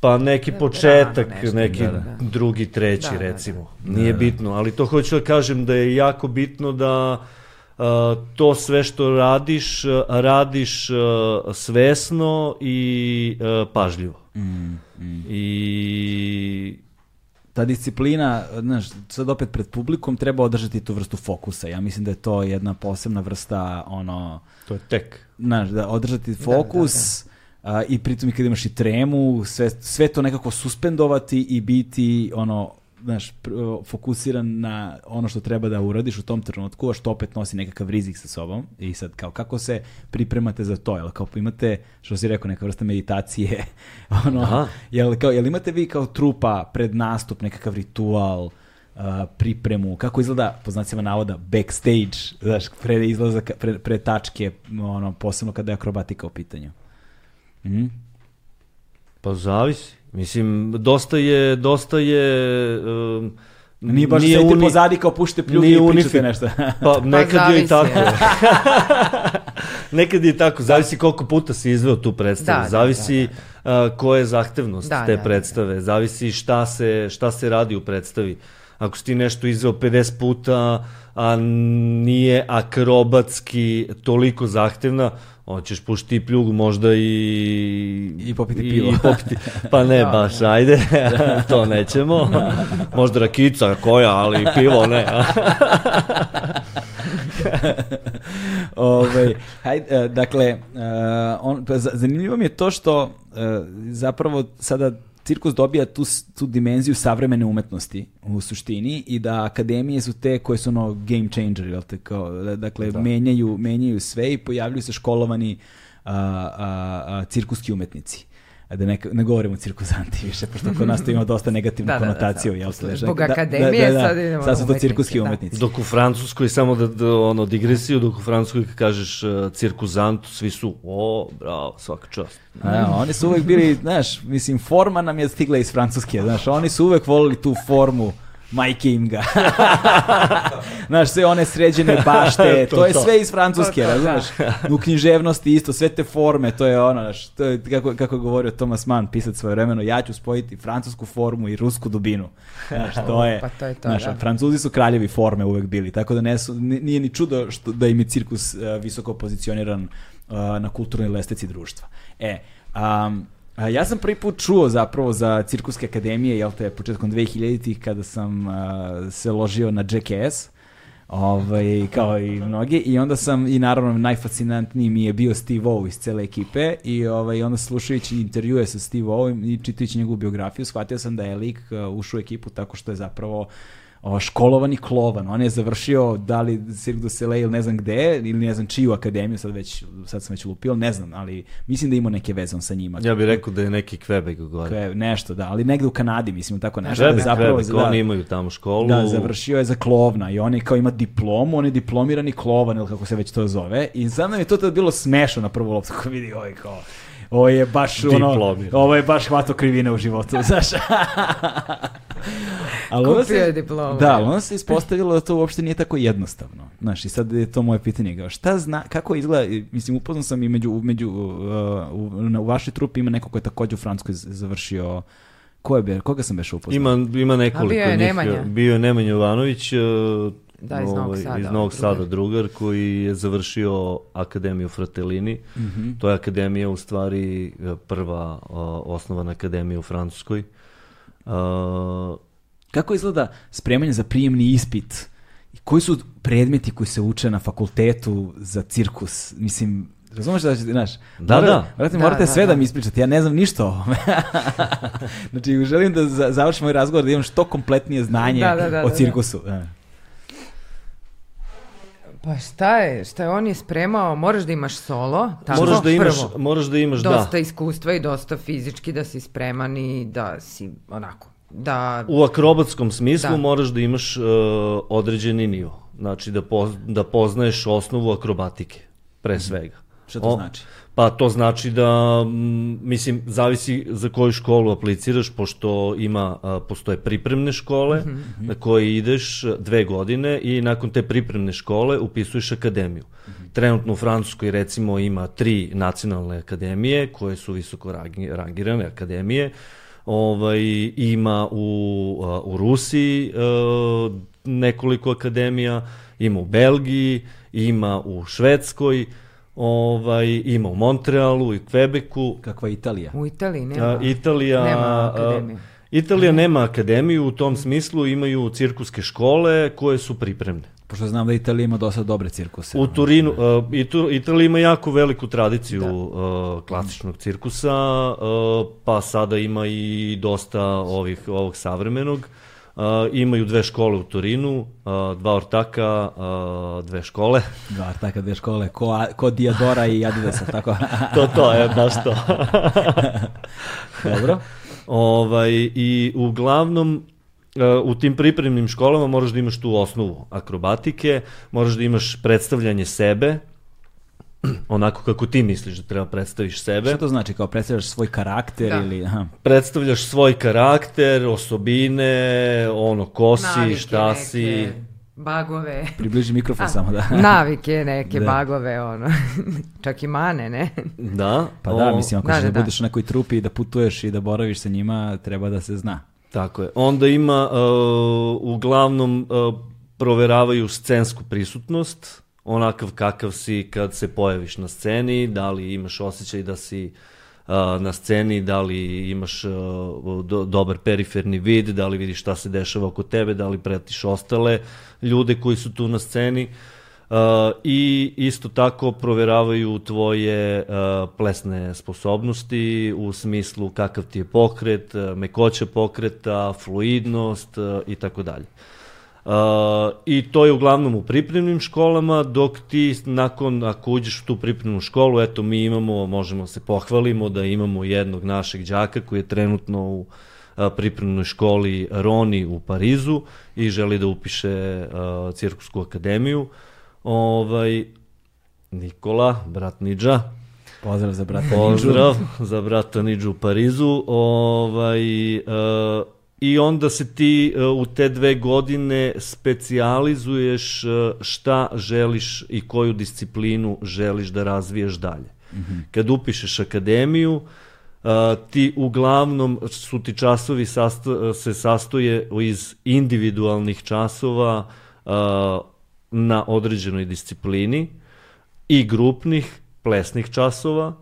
Pa neki početak, nešto, neki da, da. drugi, treći Da, da, da. recimo. Nije bitno, ali to hoću da kažem da je jako bitno da a, to sve što radiš, radiš a, svesno i a, pažljivo. Mm, mm. I Ta disciplina, znaš, sad opet pred publikom treba održati tu vrstu fokusa. Ja mislim da je to jedna posebna vrsta, ono, to je tek. znaš, da održati fokus a, i pritom i kad imaš i tremu, sve, sve to nekako suspendovati i biti, ono, znaš, fokusiran na ono što treba da uradiš u tom trenutku, a što opet nosi nekakav rizik sa sobom. I sad, kao, kako se pripremate za to? Jel, kao, imate, što si rekao, neka vrsta meditacije, ono, Aha. jel, kao, jel imate vi kao trupa pred nastup, nekakav ritual, uh, pripremu, kako izgleda, po znacima navoda, backstage, znaš, pre izlazaka, pre, pre tačke, ono, posebno kada je akrobatika u pitanju. Mhm. Pa zavisi. Mislim, dosta je, dosta je... Um, Nije baš nije sedite uni- pozadi kao pušite pljuge i pričate nešto. Pa nekad je i tako. je. nekad je i tako, zavisi koliko puta si izveo tu predstavu, Da, da, zavisi a, koja je zahtevnost Da, te da, da, predstave, zavisi šta se, šta se radi u predstavi. Ako si ti nešto izveo 50 puta, a nije akrobatski toliko zahtevna, hoćeš pušti i pljugu, možda i... I popiti pivo. I, popiti. Pa ne Da, baš, ajde, to nećemo. Možda rakica koja, ali pivo ne. Ove, hajde, dakle, uh, on, pa zanimljivo mi je to što uh, zapravo sada cirkus dobija tu, tu dimenziju savremene umetnosti u suštini i da akademije su te koje su ono game changer, jel te, kao, dakle, da. menjaju, menjaju sve i pojavljuju se školovani a, a, a, cirkuski umetnici da ne, ne govorimo cirkuzanti više, pošto kod nas to ima dosta negativnu da, konotaciju. Da, da, da, Zbog akademije da, da, da, sad idemo Sad su to cirkuski umetnici. Dok u Francuskoj, samo da, da ono, digresiju, dok u Francuskoj kad kažeš uh, cirkuzant, svi su, o, bravo, svaka čast. A, oni su uvek bili, znaš, mislim, forma nam je stigla iz Francuske, znaš, oni su uvek volili tu formu majke im ga. Znaš, sve one sređene bašte, to, to je sve iz Francuske, razumeš? U književnosti isto, sve te forme, to je ono, znaš, to je, kako, kako je govorio Thomas Mann, pisac svoje vremeno, ja ću spojiti francusku formu i rusku dubinu. Znaš, to je, pa to je to, znaš, da. Francuzi su kraljevi forme uvek bili, tako da ne su, nije ni čudo što, da im je cirkus uh, visoko pozicioniran uh, na kulturnoj lesteci društva. E, um, ja sam prvi put čuo zapravo za cirkuske akademije, jel te, početkom 2000-ih kada sam a, se ložio na Jackass, ovaj, kao i mnogi, i onda sam, i naravno najfascinantniji mi je bio Steve O iz cele ekipe, i ovaj, onda slušajući intervjue sa Steve O i čitajući njegovu biografiju, shvatio sam da je lik uh, ušao u ekipu tako što je zapravo o, školovani klovan. On je završio da li Cirque du Soleil ili ne znam gde, ili ne znam čiju akademiju, sad, već, sad sam već lupio, ne znam, ali mislim da ima neke veze on sa njima. Ja bih rekao da je neki Quebec gore. Kve, nešto, da, ali negde u Kanadi, mislim, tako nešto. Quebec, da zapravo, Quebec, da, oni imaju tamo školu. Da, završio je za klovna i on je kao ima diplomu, on je diplomirani klovan, ili kako se već to zove, i sad nam je to tad bilo smešno na prvu loptu, vidi ovaj kao, ovo je baš ono, ovo je baš hvato krivine u životu, znaš. ali Kupio se, je diplomu. Da, ali onda se ispostavilo da to uopšte nije tako jednostavno. Znaš, i sad je to moje pitanje. Kao, šta zna, kako izgleda, mislim, upoznao sam i među, među uh, u, u vašoj trupi ima neko ko je takođe u Francuskoj završio Ko je koga sam beš upoznao? Ima, ima nekoliko bio je njih. Nemanja. Bio je Nemanja Jovanović, uh, Da, iz Novog ovaj, Sada. Iz Novog Sada drugar koji je završio Akademiju Fratelini. Mm -hmm. To je akademija u stvari prva uh, osnovana akademija u Francuskoj. Uh, Kako izgleda spremanje za prijemni ispit? Koji su predmeti koji se uče na fakultetu za cirkus? Mislim, Razumeš da ćete, znaš, da, mora, da. Morate, da, morate da, sve da. da mi ispričate, ja ne znam ništa o ovome. znači, želim da za, završim ovaj razgovor da imam što kompletnije znanje da, da, da, o da, cirkusu. Da. Pa šta je, šta je on je spremao, moraš da imaš solo, tako moraš da imaš, prvo. moraš da imaš, dosta da. iskustva i dosta fizički da si spreman i da si onako, da... U akrobatskom smislu Da. moraš da imaš uh, određeni nivo. Znači da, poz, da poznaješ osnovu akrobatike, pre svega. Šta to O- znači? Pa to znači da, mm, mislim, zavisi za koju školu apliciraš, pošto ima, postoje pripremne škole na koje ideš dve godine i nakon te pripremne škole upisuješ akademiju. Trenutno u Francuskoj recimo ima tri nacionalne akademije koje su visoko rangi- rangirane akademije. Ovaj, ima u, u Rusiji nekoliko akademija, ima u Belgiji, ima u Švedskoj, ovaj, ima u Montrealu i Quebecu. Kakva je Italija? U Italiji nema. A, Italija, Nema a, akademiju. Italija nema akademiju, u tom smislu imaju cirkuske škole koje su pripremne. Pošto znam da Italija ima dosta dobre cirkuse. U Turinu, uh, Itu- Italija ima jako veliku tradiciju uh, klasičnog cirkusa, uh, pa sada ima i dosta ovih, ovog savremenog. Uh, imaju dve škole u Turinu, uh, dva ortaka, uh, dve škole. Dva, taka dve škole, ko, A- ko Diadora i Adidasa, tako? to, to je baš to. Dobro. Ovaj, I uglavnom, e, u tim pripremnim školama moraš da imaš tu osnovu akrobatike, moraš da imaš predstavljanje sebe, onako kako ti misliš da treba predstaviš sebe. Šta to znači, kao predstavljaš svoj karakter Da. ili... Aha. Predstavljaš svoj karakter, osobine, ono, ko si, Navike šta neke, si. Bagove. Približi mikrofon samo da... Navike neke, Da. bagove, ono. Čak i mane, ne? Da. Pa da, o, mislim, ako da, da, da, da. budeš u nekoj trupi i da putuješ i da boraviš sa njima, treba da se zna. Tako je. Onda ima, uh, uglavnom, uh, proveravaju scensku prisutnost, onakav kakav si kad se pojaviš na sceni, da li imaš osjećaj da si na sceni, da li imaš do, dobar periferni vid, da li vidiš šta se dešava oko tebe, da li pratiš ostale ljude koji su tu na sceni. I isto tako proveravaju tvoje plesne sposobnosti u smislu kakav ti je pokret, mekoća pokreta, fluidnost i tako dalje. Uh, I to je uglavnom u pripremnim školama, dok ti nakon, ako uđeš u tu pripremnu školu, eto mi imamo, možemo se pohvalimo da imamo jednog našeg đaka koji je trenutno u pripremnoj školi Roni u Parizu i želi da upiše uh, cirkusku akademiju. Ovaj, Nikola, brat Nidža, Pozdrav za brata Pozdrav za brata Nidžu u Parizu. Ovaj, uh, I onda se ti uh, u te dve godine specijalizuješ uh, šta želiš i koju disciplinu želiš da razviješ dalje. Mm -hmm. Kad upišeš akademiju, uh, ti uglavnom su ti časovi sasto, se sastoje iz individualnih časova na određenoj disciplini i grupnih plesnih časova.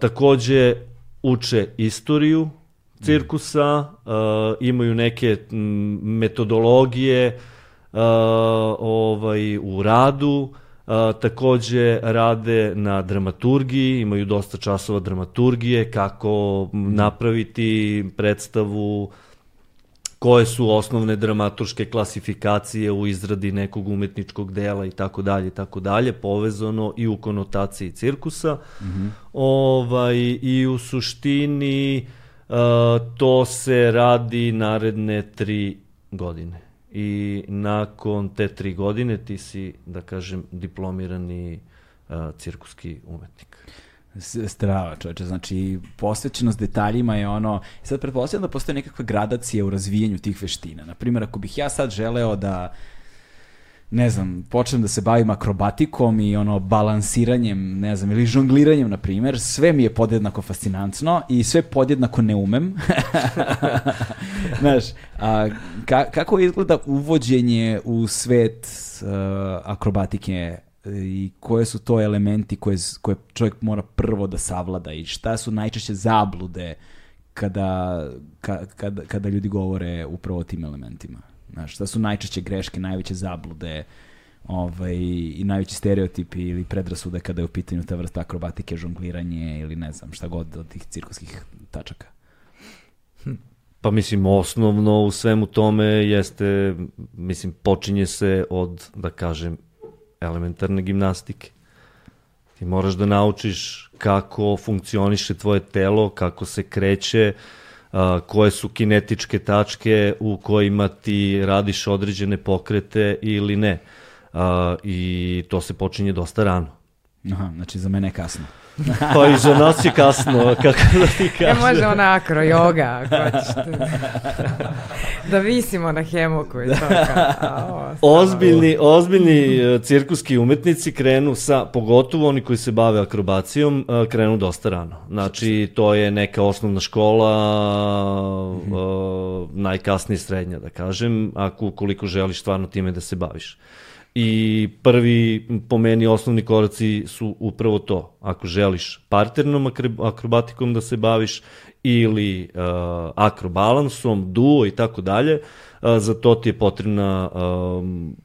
Takođe uče istoriju, cirkusa, uh, imaju neke metodologije uh, ovaj, u radu, Uh, takođe rade na dramaturgiji, imaju dosta časova dramaturgije, kako napraviti predstavu, koje su osnovne dramaturške klasifikacije u izradi nekog umetničkog dela i tako dalje i tako dalje, povezano i u konotaciji cirkusa. Mm -hmm. ovaj, I u suštini Uh, to se radi naredne tri godine. I nakon te tri godine ti si, da kažem, diplomirani uh, cirkuski umetnik. Strava, čoveče, znači posvećenost detaljima je ono, sad pretpostavljam da postoje nekakve gradacije u razvijanju tih veština. Naprimjer, ako bih ja sad želeo da ne znam, počnem da se bavim akrobatikom i ono balansiranjem, ne znam, ili žongliranjem, na primjer, sve mi je podjednako fascinantno i sve podjednako ne umem. Znaš, a, ka, kako izgleda uvođenje u svet uh, akrobatike i koje su to elementi koje, koje čovjek mora prvo da savlada i šta su najčešće zablude kada, ka, kada, kada ljudi govore upravo o tim elementima? Znaš, šta su najčešće greške, najveće zablude ovaj, i najveći stereotipi ili predrasude kada je u pitanju ta vrsta akrobatike, žongliranje ili ne znam šta god od tih cirkuskih tačaka? Hm. Pa mislim, osnovno u svemu tome jeste, mislim, počinje se od, da kažem, elementarne gimnastike. Ti moraš da naučiš kako funkcioniše tvoje telo, kako se kreće, uh, a, koje su kinetičke tačke u kojima ti radiš određene pokrete ili ne. A, I to se počinje dosta rano. Aha, znači za mene je kasno. pa i nas je kasno, kako da ti kažem. Ne može ona akro yoga, ako hoćeš. da visimo na hemoku i to kao, ozbiljni, ozbiljni e, cirkuski umetnici krenu sa, pogotovo oni koji se bave akrobacijom, e, krenu dosta rano. Znači, to je neka osnovna škola, mm -hmm. najkasnije srednja, da kažem, ako koliko želiš stvarno time da se baviš. I prvi, po meni, osnovni koraci su upravo to. Ako želiš parternom akrobatikom da se baviš ili uh, akrobalansom, duo i tako dalje, uh, za to ti je potrebna um,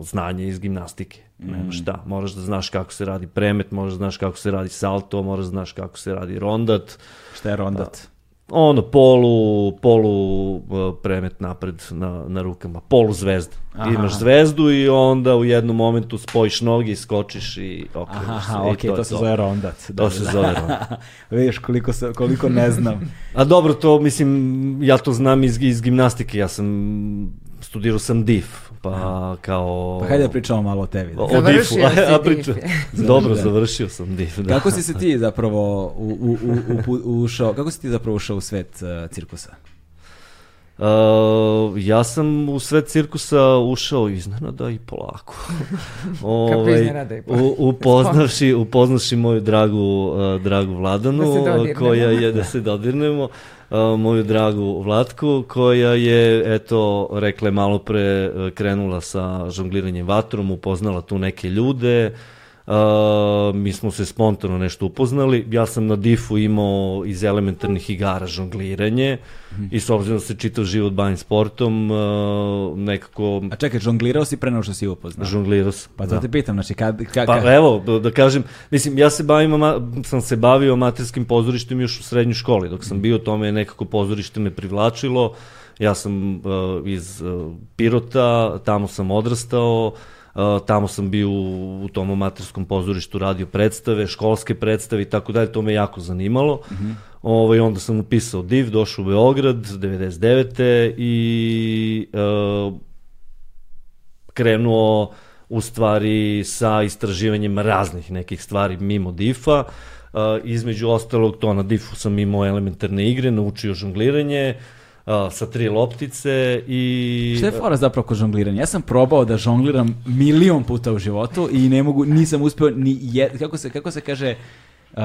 znanje iz gimnastike. Mm. Nema šta, moraš da znaš kako se radi premet, moraš da znaš kako se radi salto, moraš da znaš kako se radi rondat. Šta je rondat? Ono polu polu uh, premet napred na, na rukama, polu zvezda. Aha. Imaš zvezdu i onda u jednom momentu spojiš noge i skočiš i okreneš Aha, se. Okay, to, to se zove rondat. To se da. zove rondat. Vidiš koliko, se, koliko ne znam. A dobro, to mislim, ja to znam iz, iz gimnastike, ja sam studirao sam DIF, pa kao... Pa hajde da pričamo malo o tebi. Da. O, o difu, a, priča... Dobro, završio sam DIF, da. Kako si se ti zapravo u, u, u, u, ušao, kako si ti zapravo ušao u svet uh, cirkusa? Uh, ja sam u svet cirkusa ušao iznenada i polako. Ove, ovaj, u, upoznavši, upoznavši moju dragu, uh, dragu Vladanu, da koja je, da se dodirnemo, moju dragu Vlatku, koja je, eto, rekla je malo pre, krenula sa žongliranjem vatrom, upoznala tu neke ljude, Uh, mi smo se spontano nešto upoznali. Ja sam na difu imao iz elementarnih igara žongliranje mm. i s obzirom da se čitav život bavim sportom, uh, nekako... A čekaj, žonglirao si pre nego što si upoznao? Žonglirao sam. Pa da. te pitam, znači kad... kad, kad... Pa evo, da kažem, mislim, ja se bavim, sam se bavio amaterskim pozorištem još u srednjoj školi. Dok sam bio, tome nekako pozorište me privlačilo. Ja sam uh, iz uh, Pirota, tamo sam odrastao, uh, tamo sam bio u, u tom amaterskom pozorištu radio predstave, školske predstave i tako dalje, to me jako zanimalo. Mm -hmm. ovaj, onda sam upisao DIV, došao u Beograd 99. i uh, krenuo u stvari sa istraživanjem raznih nekih stvari mimo DIF-a. Uh, između ostalog, to na DIF-u sam imao elementarne igre, naučio žongliranje, uh, uh, sa tri loptice i... Šta je fora zapravo kod žongliranja? Ja sam probao da žongliram milion puta u životu i ne mogu, nisam uspeo ni jed, kako se, kako se kaže, Uh,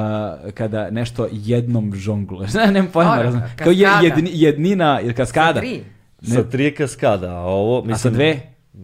kada nešto jednom žongluješ. Ne, nemam pojma. Razum. Kao je, jedni, jednina, ili kaskada. Sa tri. Ne. Sa tri kaskada, a ovo... Mislim, a sa dve?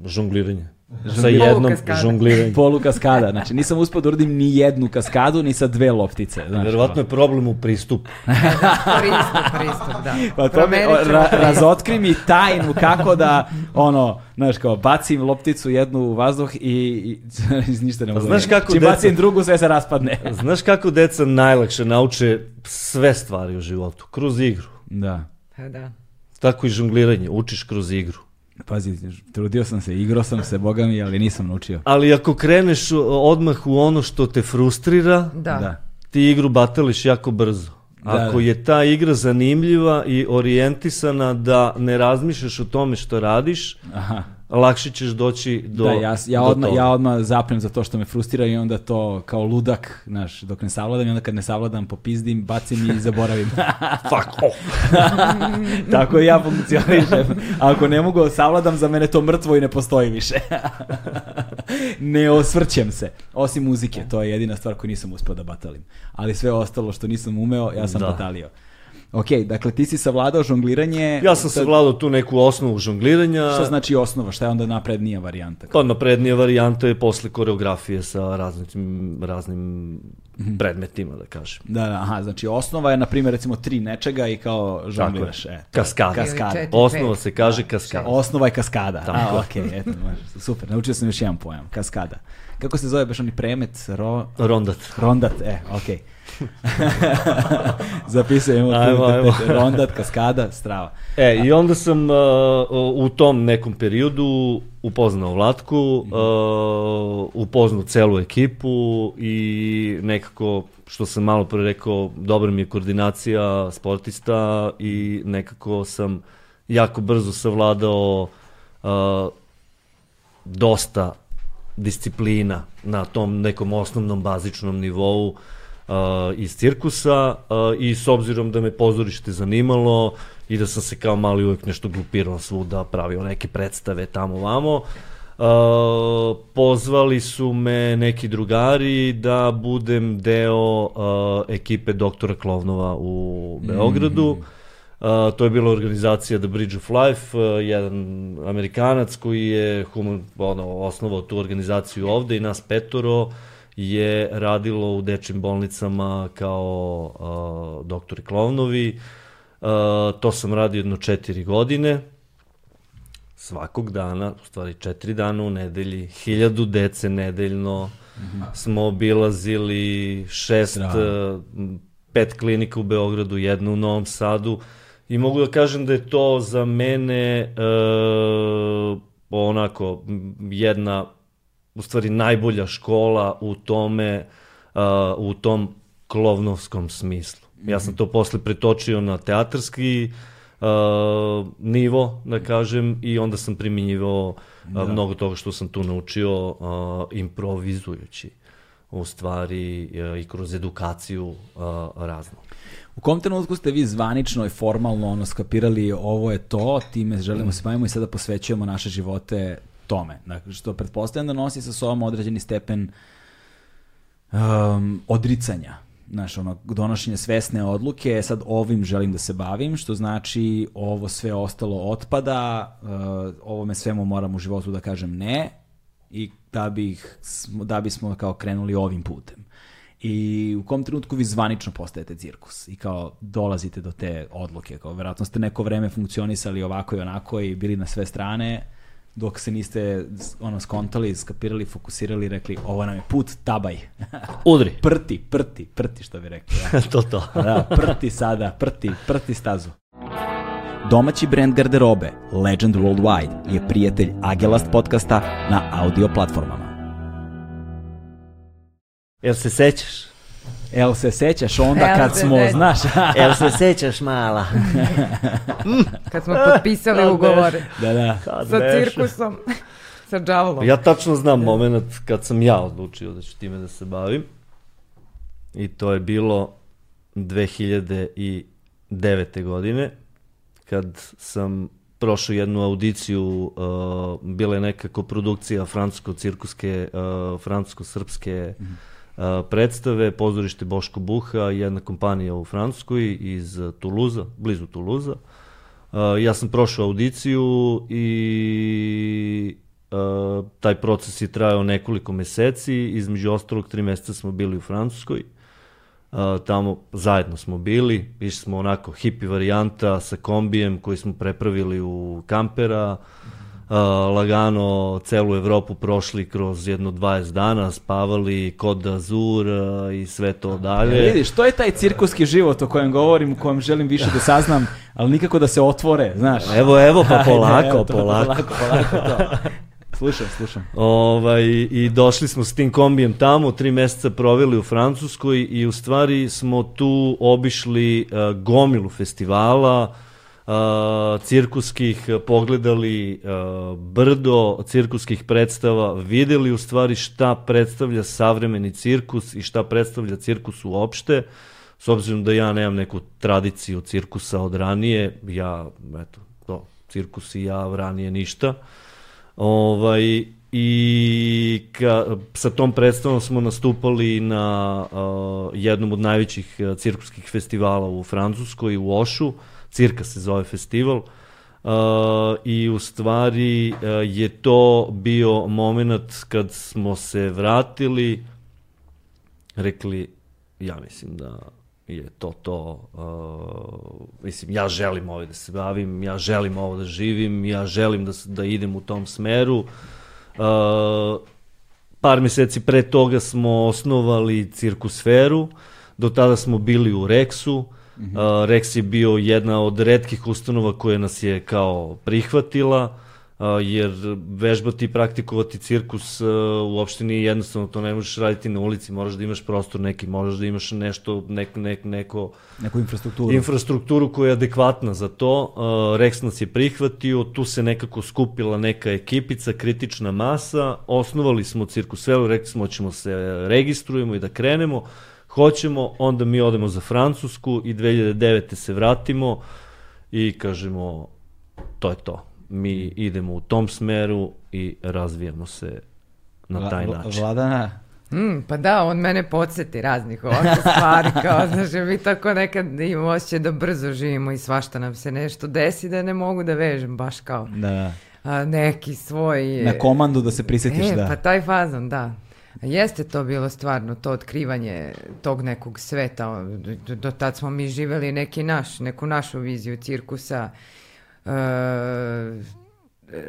Žongliranje. Sa jednom žongliranjem. Polu kaskada. Znači, nisam uspio da uradim ni jednu kaskadu, ni sa dve loptice. Znači, Verovatno je problem u pristupu. pristup, pristup, da. Pa to mi, ra, razotkri mi tajnu kako da, ono, znaš, kao, bacim lopticu jednu u vazduh i, i iz ništa ne mogu. Znaš kako Čim deca, bacim drugu, sve se raspadne. znaš kako deca najlakše nauče sve stvari u životu? Kroz igru. Da. Pa da. Tako i žongliranje, učiš kroz igru. Pazi, trudio sam se, igrao sam se, boga mi, ali nisam naučio. Ali ako kreneš odmah u ono što te frustrira, da. da. ti igru batališ jako brzo. Da, Ako je ta igra zanimljiva i orijentisana da ne razmišljaš o tome što radiš, Aha lakše ćeš doći do Da, ja, ja, do odmah, ja odmah zapnem za to što me frustrira i onda to kao ludak, znaš, dok ne savladam i onda kad ne savladam popizdim, bacim i zaboravim. Fuck off! Tako ja funkcionišem. Ako ne mogu da savladam, za mene to mrtvo i ne postoji više. ne osvrćem se. Osim muzike, to je jedina stvar koju nisam uspeo da batalim. Ali sve ostalo što nisam umeo, ja sam da. batalio. Ok, dakle ti si savladao žongliranje... Ja sam savladao tu neku osnovu žongliranja. Šta znači osnova? Šta je onda naprednija varijanta? Pa naprednija varijanta je posle koreografije sa raznim, raznim mm -hmm. predmetima, da kažem. Da, da, aha, znači osnova je, na primjer, recimo tri nečega i kao žongliraš. E, kaskada. kaskada. Osnova se kaže da, kaskada. Osnova je kaskada. Tako. A, ok, eto, super, naučio sam još jedan pojam, kaskada. Kako se zove baš oni premet? Ro... Rondat. Rondat, e, okej. Okay. Zapisujemo ajmo, ajmo. rondat, kaskada, strava. E, i onda sam uh, u tom nekom periodu upoznao Vlatku, uh, upoznao celu ekipu i nekako, što sam malo pre rekao, dobra mi je koordinacija sportista i nekako sam jako brzo savladao uh, dosta disciplina na tom nekom osnovnom bazičnom nivou uh, iz cirkusa uh, i s obzirom da me pozorište zanimalo i da sam se kao mali uvek nešto glupirao svuda, pravio neke predstave tamo vamo, Uh, pozvali su me neki drugari da budem deo uh, ekipe doktora Klovnova u Beogradu. Mm. Uh, to je bila organizacija The Bridge of Life, uh, jedan Amerikanac koji je human, ono, osnovao tu organizaciju ovde i nas petoro je radilo u dečim bolnicama kao uh, doktori klovnovi. Uh, to sam radio jedno četiri godine. Svakog dana, u stvari četiri dana u nedelji, hiljadu dece nedeljno, mm -hmm. smo obilazili šest, uh, pet klinika u Beogradu, jednu u Novom Sadu i mogu da kažem da je to za mene uh, onako jedna u stvari najbolja škola u tome, uh, u tom klovnovskom smislu. Ja sam mhm. to posle pretočio na teatarski uh, nivo, da kažem, i onda sam primjenjivao uh, da. mnogo toga što sam tu naučio uh, improvizujući u stvari uh, i kroz edukaciju uh, raznu. U kom trenutku ste vi zvanično i formalno ono skapirali ovo je to, time želimo se bavimo i sada posvećujemo naše živote tome. Dakle, što pretpostavljam da nosi sa sobom određeni stepen um, odricanja. Znaš, ono, donošenje svesne odluke, sad ovim želim da se bavim, što znači ovo sve ostalo otpada, uh, ovome svemu moram u životu da kažem ne, i da, bi, da bismo kao krenuli ovim putem. I u kom trenutku vi zvanično postajete cirkus i kao dolazite do te odluke, kao verovatno ste neko vreme funkcionisali ovako i onako i bili na sve strane, dok se niste ono skontali, skapirali, fokusirali, rekli ovo nam je put, tabaj. Udri. prti, prti, prti što bi rekli. Ja. to to. da, prti sada, prti, prti stazu. Domaći brand garderobe Legend Worldwide je prijatelj Agelast podcasta na audio platformama. Jel se sećaš? Jel se sećaš onda kad se smo, znaš, Jel se sećaš mala? Kad smo potpisali ugovor da, da. Kad sa cirkusom, sa džavolom. Ja tačno znam moment kad sam ja odlučio da ću time da se bavim. I to je bilo 2009. godine, kad sam prošao jednu audiciju, uh, bila je neka koprodukcija francusko-cirkuske, uh, francusko-srpske uh, predstave, pozorište Boško Buha, jedna kompanija u Francuskoj iz Tuluza, blizu Tuluza. Ja sam prošao audiciju i taj proces je trajao nekoliko meseci, između ostalog tri meseca smo bili u Francuskoj, tamo zajedno smo bili, išli smo onako hipi varijanta sa kombijem koji smo prepravili u kampera, lagano celu Evropu prošli kroz jedno 20 dana, spavali kod d'Azur uh, i sve to dalje. E, vidiš, to je taj cirkuski život o kojem govorim, o kojem želim više da saznam, ali nikako da se otvore, znaš. Evo, evo, pa Ajde, polako, evo to, polako. polako, polako to. Slušam, slušam. Ovaj, I došli smo s tim kombijem tamo, tri meseca proveli u Francuskoj i u stvari smo tu obišli uh, gomilu festivala, uh, cirkuskih, pogledali uh, brdo cirkuskih predstava, videli u stvari šta predstavlja savremeni cirkus i šta predstavlja cirkus uopšte. S obzirom da ja nemam neku tradiciju cirkusa od ranije, ja, eto, to, cirkus i ja ranije ništa. Ovaj, I ka, sa tom predstavom smo nastupali na uh, jednom od najvećih uh, cirkuskih festivala u Francuskoj, u Ošu. Cirka se zove festival. Uh, I u stvari uh, je to bio moment kad smo se vratili, rekli, ja mislim da je to to, uh, mislim, ja želim ovo da se bavim, ja želim ovo da živim, ja želim da, da idem u tom smeru. Uh, par meseci pre toga smo osnovali cirkusferu, do tada smo bili u Uh, Rex je bio jedna od redkih ustanova koje nas je kao prihvatila, uh, jer vežbati i praktikovati cirkus uh, uopšte nije jednostavno, to ne možeš raditi na ulici, moraš da imaš prostor neki, moraš da imaš nešto, nek, nek, neko Neku infrastrukturu. infrastrukturu koja je adekvatna za to. Uh, Rex nas je prihvatio, tu se nekako skupila neka ekipica, kritična masa, osnovali smo cirkus Velu, rekli smo ćemo se registrujemo i da krenemo, hoćemo, onda mi odemo za Francusku i 2009. se vratimo i kažemo to je to. Mi idemo u tom smeru i razvijamo se na taj Vla- način. Vladana, Mm, pa da, on mene podsjeti raznih ovakvih stvari, kao, znaš, mi tako nekad imamo osjećaj da brzo živimo i svašta nam se nešto desi da ne mogu da vežem, baš kao da, da. a, neki svoj... Na komandu da se prisjetiš, e, da. pa taj fazon, da. Jeste to bilo stvarno, to otkrivanje tog nekog sveta. Do, do tad smo mi živeli neki naš, neku našu viziju cirkusa, e,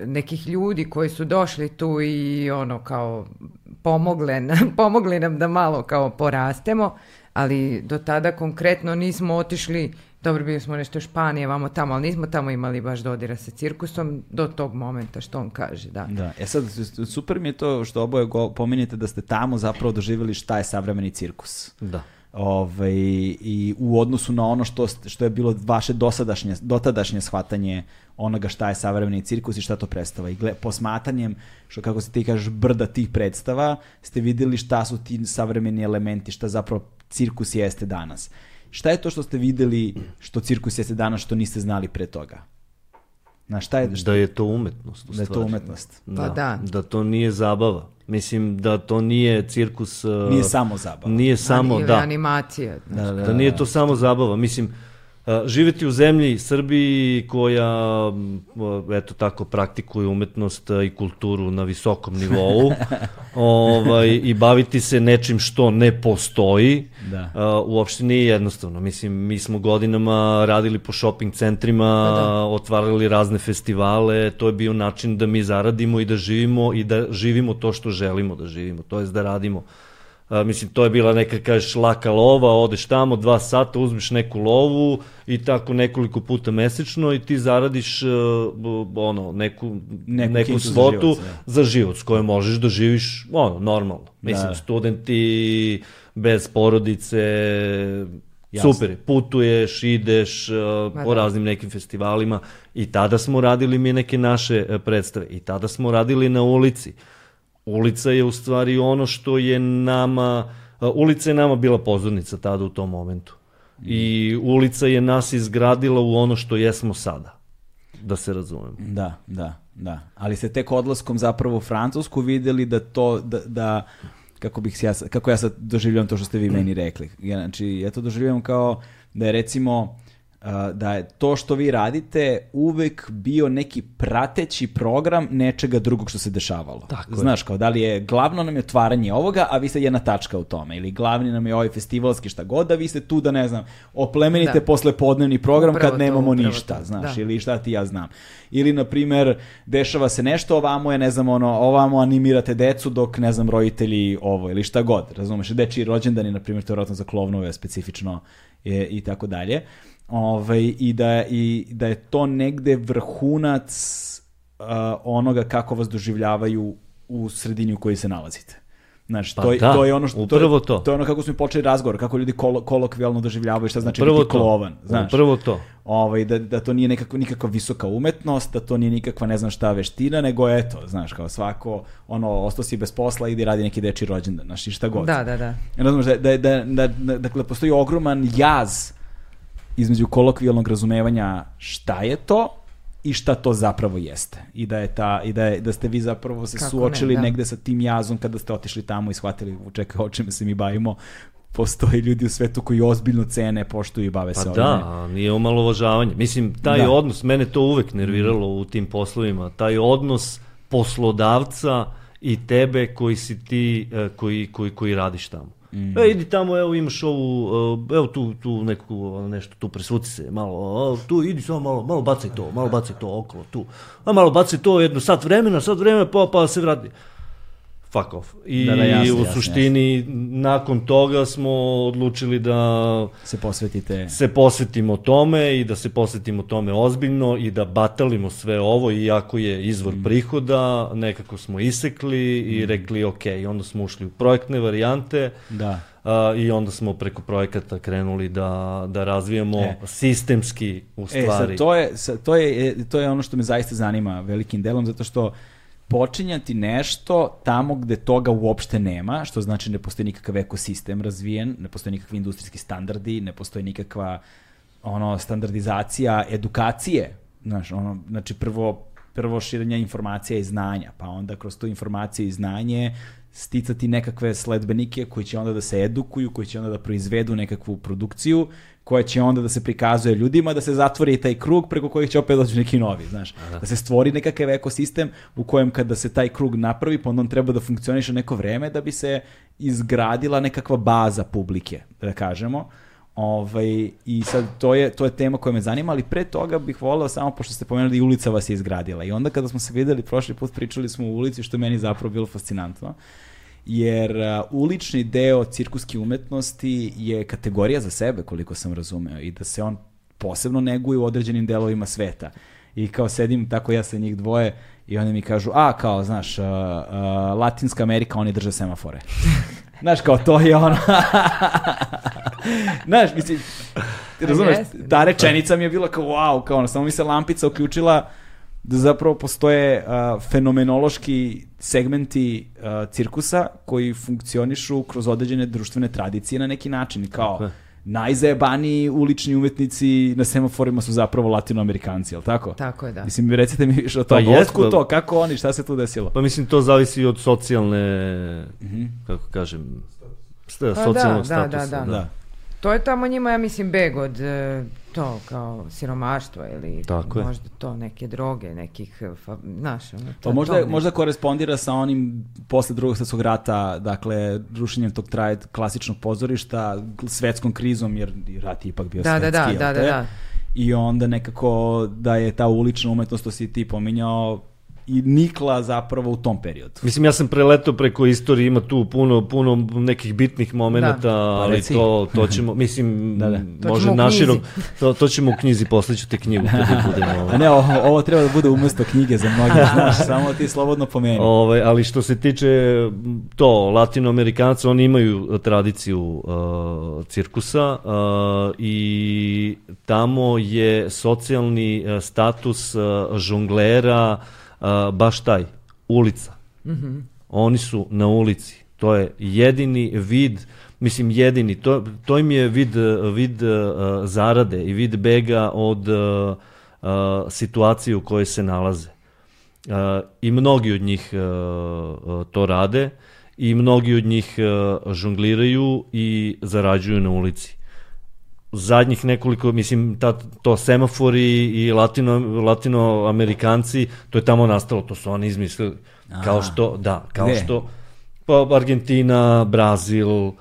nekih ljudi koji su došli tu i ono kao pomogle nam, pomogli nam da malo kao porastemo, ali do tada konkretno nismo otišli, dobro bili smo nešto Španije, vamo tamo, ali nismo tamo imali baš dodira sa cirkusom do tog momenta što on kaže, da. Da, e sad, super mi je to što oboje go, pominjete da ste tamo zapravo doživjeli šta je savremeni cirkus. Da. Ovaj, I u odnosu na ono što, što je bilo vaše dosadašnje, dotadašnje shvatanje onoga šta je savremeni cirkus i šta to predstava. I gle, posmatanjem, što kako se ti kažeš, brda tih predstava, ste videli šta su ti savremeni elementi, šta zapravo cirkus jeste danas. Šta je to što ste videli što cirkus jeste danas što niste znali pre toga? Na šta je, šta, Da je to umetnost. u da je to stvari. umetnost? Pa da. Da to nije zabava. Mislim da to nije cirkus... uh, Nije samo zabava. Nije samo, Ili da. animacija. Da, da, Da nije to samo zabava. Mislim, živeti u zemlji Srbiji koja, eto tako, praktikuje umetnost i kulturu na visokom nivou ovaj, i baviti se nečim što ne postoji, da. uopšte nije jednostavno. Mislim, mi smo godinama radili po shopping centrima, pa da. otvarali razne festivale, to je bio način da mi zaradimo i da živimo i da živimo to što želimo da živimo, to je da radimo A, mislim, to je bila neka, kažeš, laka lova, odeš tamo dva sata, uzmeš neku lovu i tako nekoliko puta mesečno i ti zaradiš uh, ono, neku, neku, neku svotu za život, ja. za život s kojom možeš da živiš ono, normalno. Mislim, da. studenti bez porodice, Jasne. super, putuješ, ideš uh, po da. raznim nekim festivalima i tada smo radili mi neke naše uh, predstave i tada smo radili na ulici. Uh, ulica je u stvari ono što je nama, ulica je nama bila pozornica tada u tom momentu. I ulica je nas izgradila u ono što jesmo sada, da se razumemo. Da, da, da. Ali ste tek odlaskom zapravo u Francusku videli da to, da, da kako bih ja, kako ja sad doživljavam to što ste vi meni rekli. Ja, znači, ja to doživljavam kao da je recimo da je to što vi radite uvek bio neki prateći program nečega drugog što se dešavalo. Tako Znaš, kao da li je glavno nam je otvaranje ovoga, a vi ste jedna tačka u tome, ili glavni nam je ovaj festivalski šta god, a vi ste tu da ne znam, oplemenite da. posle podnevni program upravo kad nemamo to, ništa, to. znaš, da. ili šta ti ja znam. Ili, na primer, dešava se nešto, ovamo je, ne znam, ono, ovamo animirate decu dok, ne znam, roditelji ovo, ili šta god, razumeš, dečiji rođendani, na primer, to je za klovnove specifično je, i tako dalje. Ovaj, i, da, I da je to negde vrhunac uh, onoga kako vas doživljavaju u sredini u kojoj se nalazite. Znaš, pa to, da, to je ono što upravo to, to. to je ono kako smo počeli razgovor, kako ljudi kol, kolokvijalno doživljavaju šta znači upravo biti klovan, znaš. Upravo to. Ovaj da da to nije nekako nikakva visoka umetnost, da to nije nikakva ne znam šta veština, nego eto, znaš, kao svako ono ostao si bez posla ide radi neki deči rođendan, znaš, i šta god. Da, da, da. Razumeš da da da, da, da dakle postoji ogroman jaz između kolokvijalnog razumevanja šta je to i šta to zapravo jeste. I da je ta i da je da ste vi zapravo se Kako suočili ne, da. negde sa tim jazom kada ste otišli tamo i shvatili čekaj o čemu se mi bavimo. Postoje ljudi u svetu koji ozbiljno cene, poštuju i bave pa se da, ovime. da, nije omalovažavanje. Mislim, taj da. odnos, mene to uvek nerviralo u tim poslovima, taj odnos poslodavca i tebe koji si ti, eh, koji, koji, koji radiš tamo. Mm. E, idi tamo, evo imaš ovu, e, evo tu, tu neku, nešto, tu presvuci se malo, tu idi samo malo, malo bacaj to, malo bacaj to okolo, tu. A malo bacaj to jedno sat vremena, sat vremena, pa, pa se vrati fuck off. I da, da, jasno, u suštini jasno. nakon toga smo odlučili da se posvetite se posvetimo tome i da se posvetimo tome ozbiljno i da batalimo sve ovo iako je izvor mm. prihoda, nekako smo isekli mm. i rekli ok, onda smo ušli u projektne varijante. Da. Uh, i onda smo preko projekata krenuli da, da razvijamo e. sistemski u stvari. E, sad, to, je, sad, to, je, to je ono što me zaista zanima velikim delom, zato što počinjati nešto tamo gde toga uopšte nema, što znači ne postoji nikakav ekosistem razvijen, ne postoji nikakvi industrijski standardi, ne postoji nikakva ono standardizacija edukacije, znaš, ono, znači prvo prvo širenje informacija i znanja, pa onda kroz tu informacije i znanje sticati nekakve sledbenike koji će onda da se edukuju, koji će onda da proizvedu nekakvu produkciju koja će onda da se prikazuje ljudima, da se zatvori taj krug preko kojih će opet doći neki novi, znaš. Da. da se stvori nekakav ekosistem u kojem kada se taj krug napravi, pa onda on treba da funkcioniše neko vreme da bi se izgradila nekakva baza publike, da kažemo. Ovaj, I sad to je, to je tema koja me zanima, ali pre toga bih voleo samo, pošto ste pomenuli, ulica vas je izgradila. I onda kada smo se videli prošli put, pričali smo u ulici, što je meni zapravo bilo fascinantno jer uh, ulični deo cirkuske umetnosti je kategorija za sebe, koliko sam razumeo, i da se on posebno neguje u određenim delovima sveta. I kao sedim tako ja sa njih dvoje i oni mi kažu, a kao, znaš, uh, uh, Latinska Amerika, oni drže semafore. znaš, kao to je ono... znaš, mislim, razumeš, ta rečenica mi je bila kao, wow, kao ono, samo mi se lampica uključila da zapravo postoje uh, fenomenološki segmenti uh, cirkusa koji funkcionišu kroz određene društvene tradicije na neki način. Kao, okay. Najzajebaniji ulični umetnici na semaforima su zapravo latinoamerikanci, je li tako? Tako je, da. Mislim, recite mi više o. Pa Otkud pa- to? Kako oni? Šta se tu desilo? Pa mislim, to zavisi od socijalne, mm -hmm. kako kažem, sta, pa socijalnog da, statusa. Da, da, da. da. To je tamo njima, ja mislim, beg od e, to kao siromaštva ili Tako je. možda to neke droge, nekih, e, fa, znaš, ono, to, Pa možda, to možda korespondira sa onim posle drugog svjetskog rata, dakle, rušenjem tog traje klasičnog pozorišta, svetskom krizom, jer rat je ipak bio Da, da, svetski, da, da, da, te? da. I onda nekako da je ta ulična umetnost, to si ti pominjao, i nikla zapravo u tom periodu. Mislim, ja sam preletao preko istorije, ima tu puno, puno nekih bitnih momenta, ali Pa reci. to, to ćemo, mislim, Da, da. To može naširok, knjizi. to, to ćemo u knjizi, poslaću te knjigu kada budemo. ovaj. A ne, ovo, ovo treba da bude umesto knjige za mnoge, znaš, samo ti slobodno pomeni. Ove, ali što se tiče to, latinoamerikanaca, oni imaju tradiciju uh, cirkusa uh, i tamo je socijalni uh, status uh, žonglera uh, baš taj, ulica. Oni su na ulici. To je jedini vid, mislim jedini, to, to im je vid, vid uh, zarade i vid bega od uh, uh, situacije u kojoj se nalaze. Uh, I mnogi od njih uh, to rade i mnogi od njih uh, žongliraju i zarađuju na ulici. Zadnjih nekoliko, mislim, ta, to semafori i latino, latinoamerikanci, to je tamo nastalo, to su oni izmislili. Kao što, da, kao Gde? što, pa Argentina, Brazil, uh,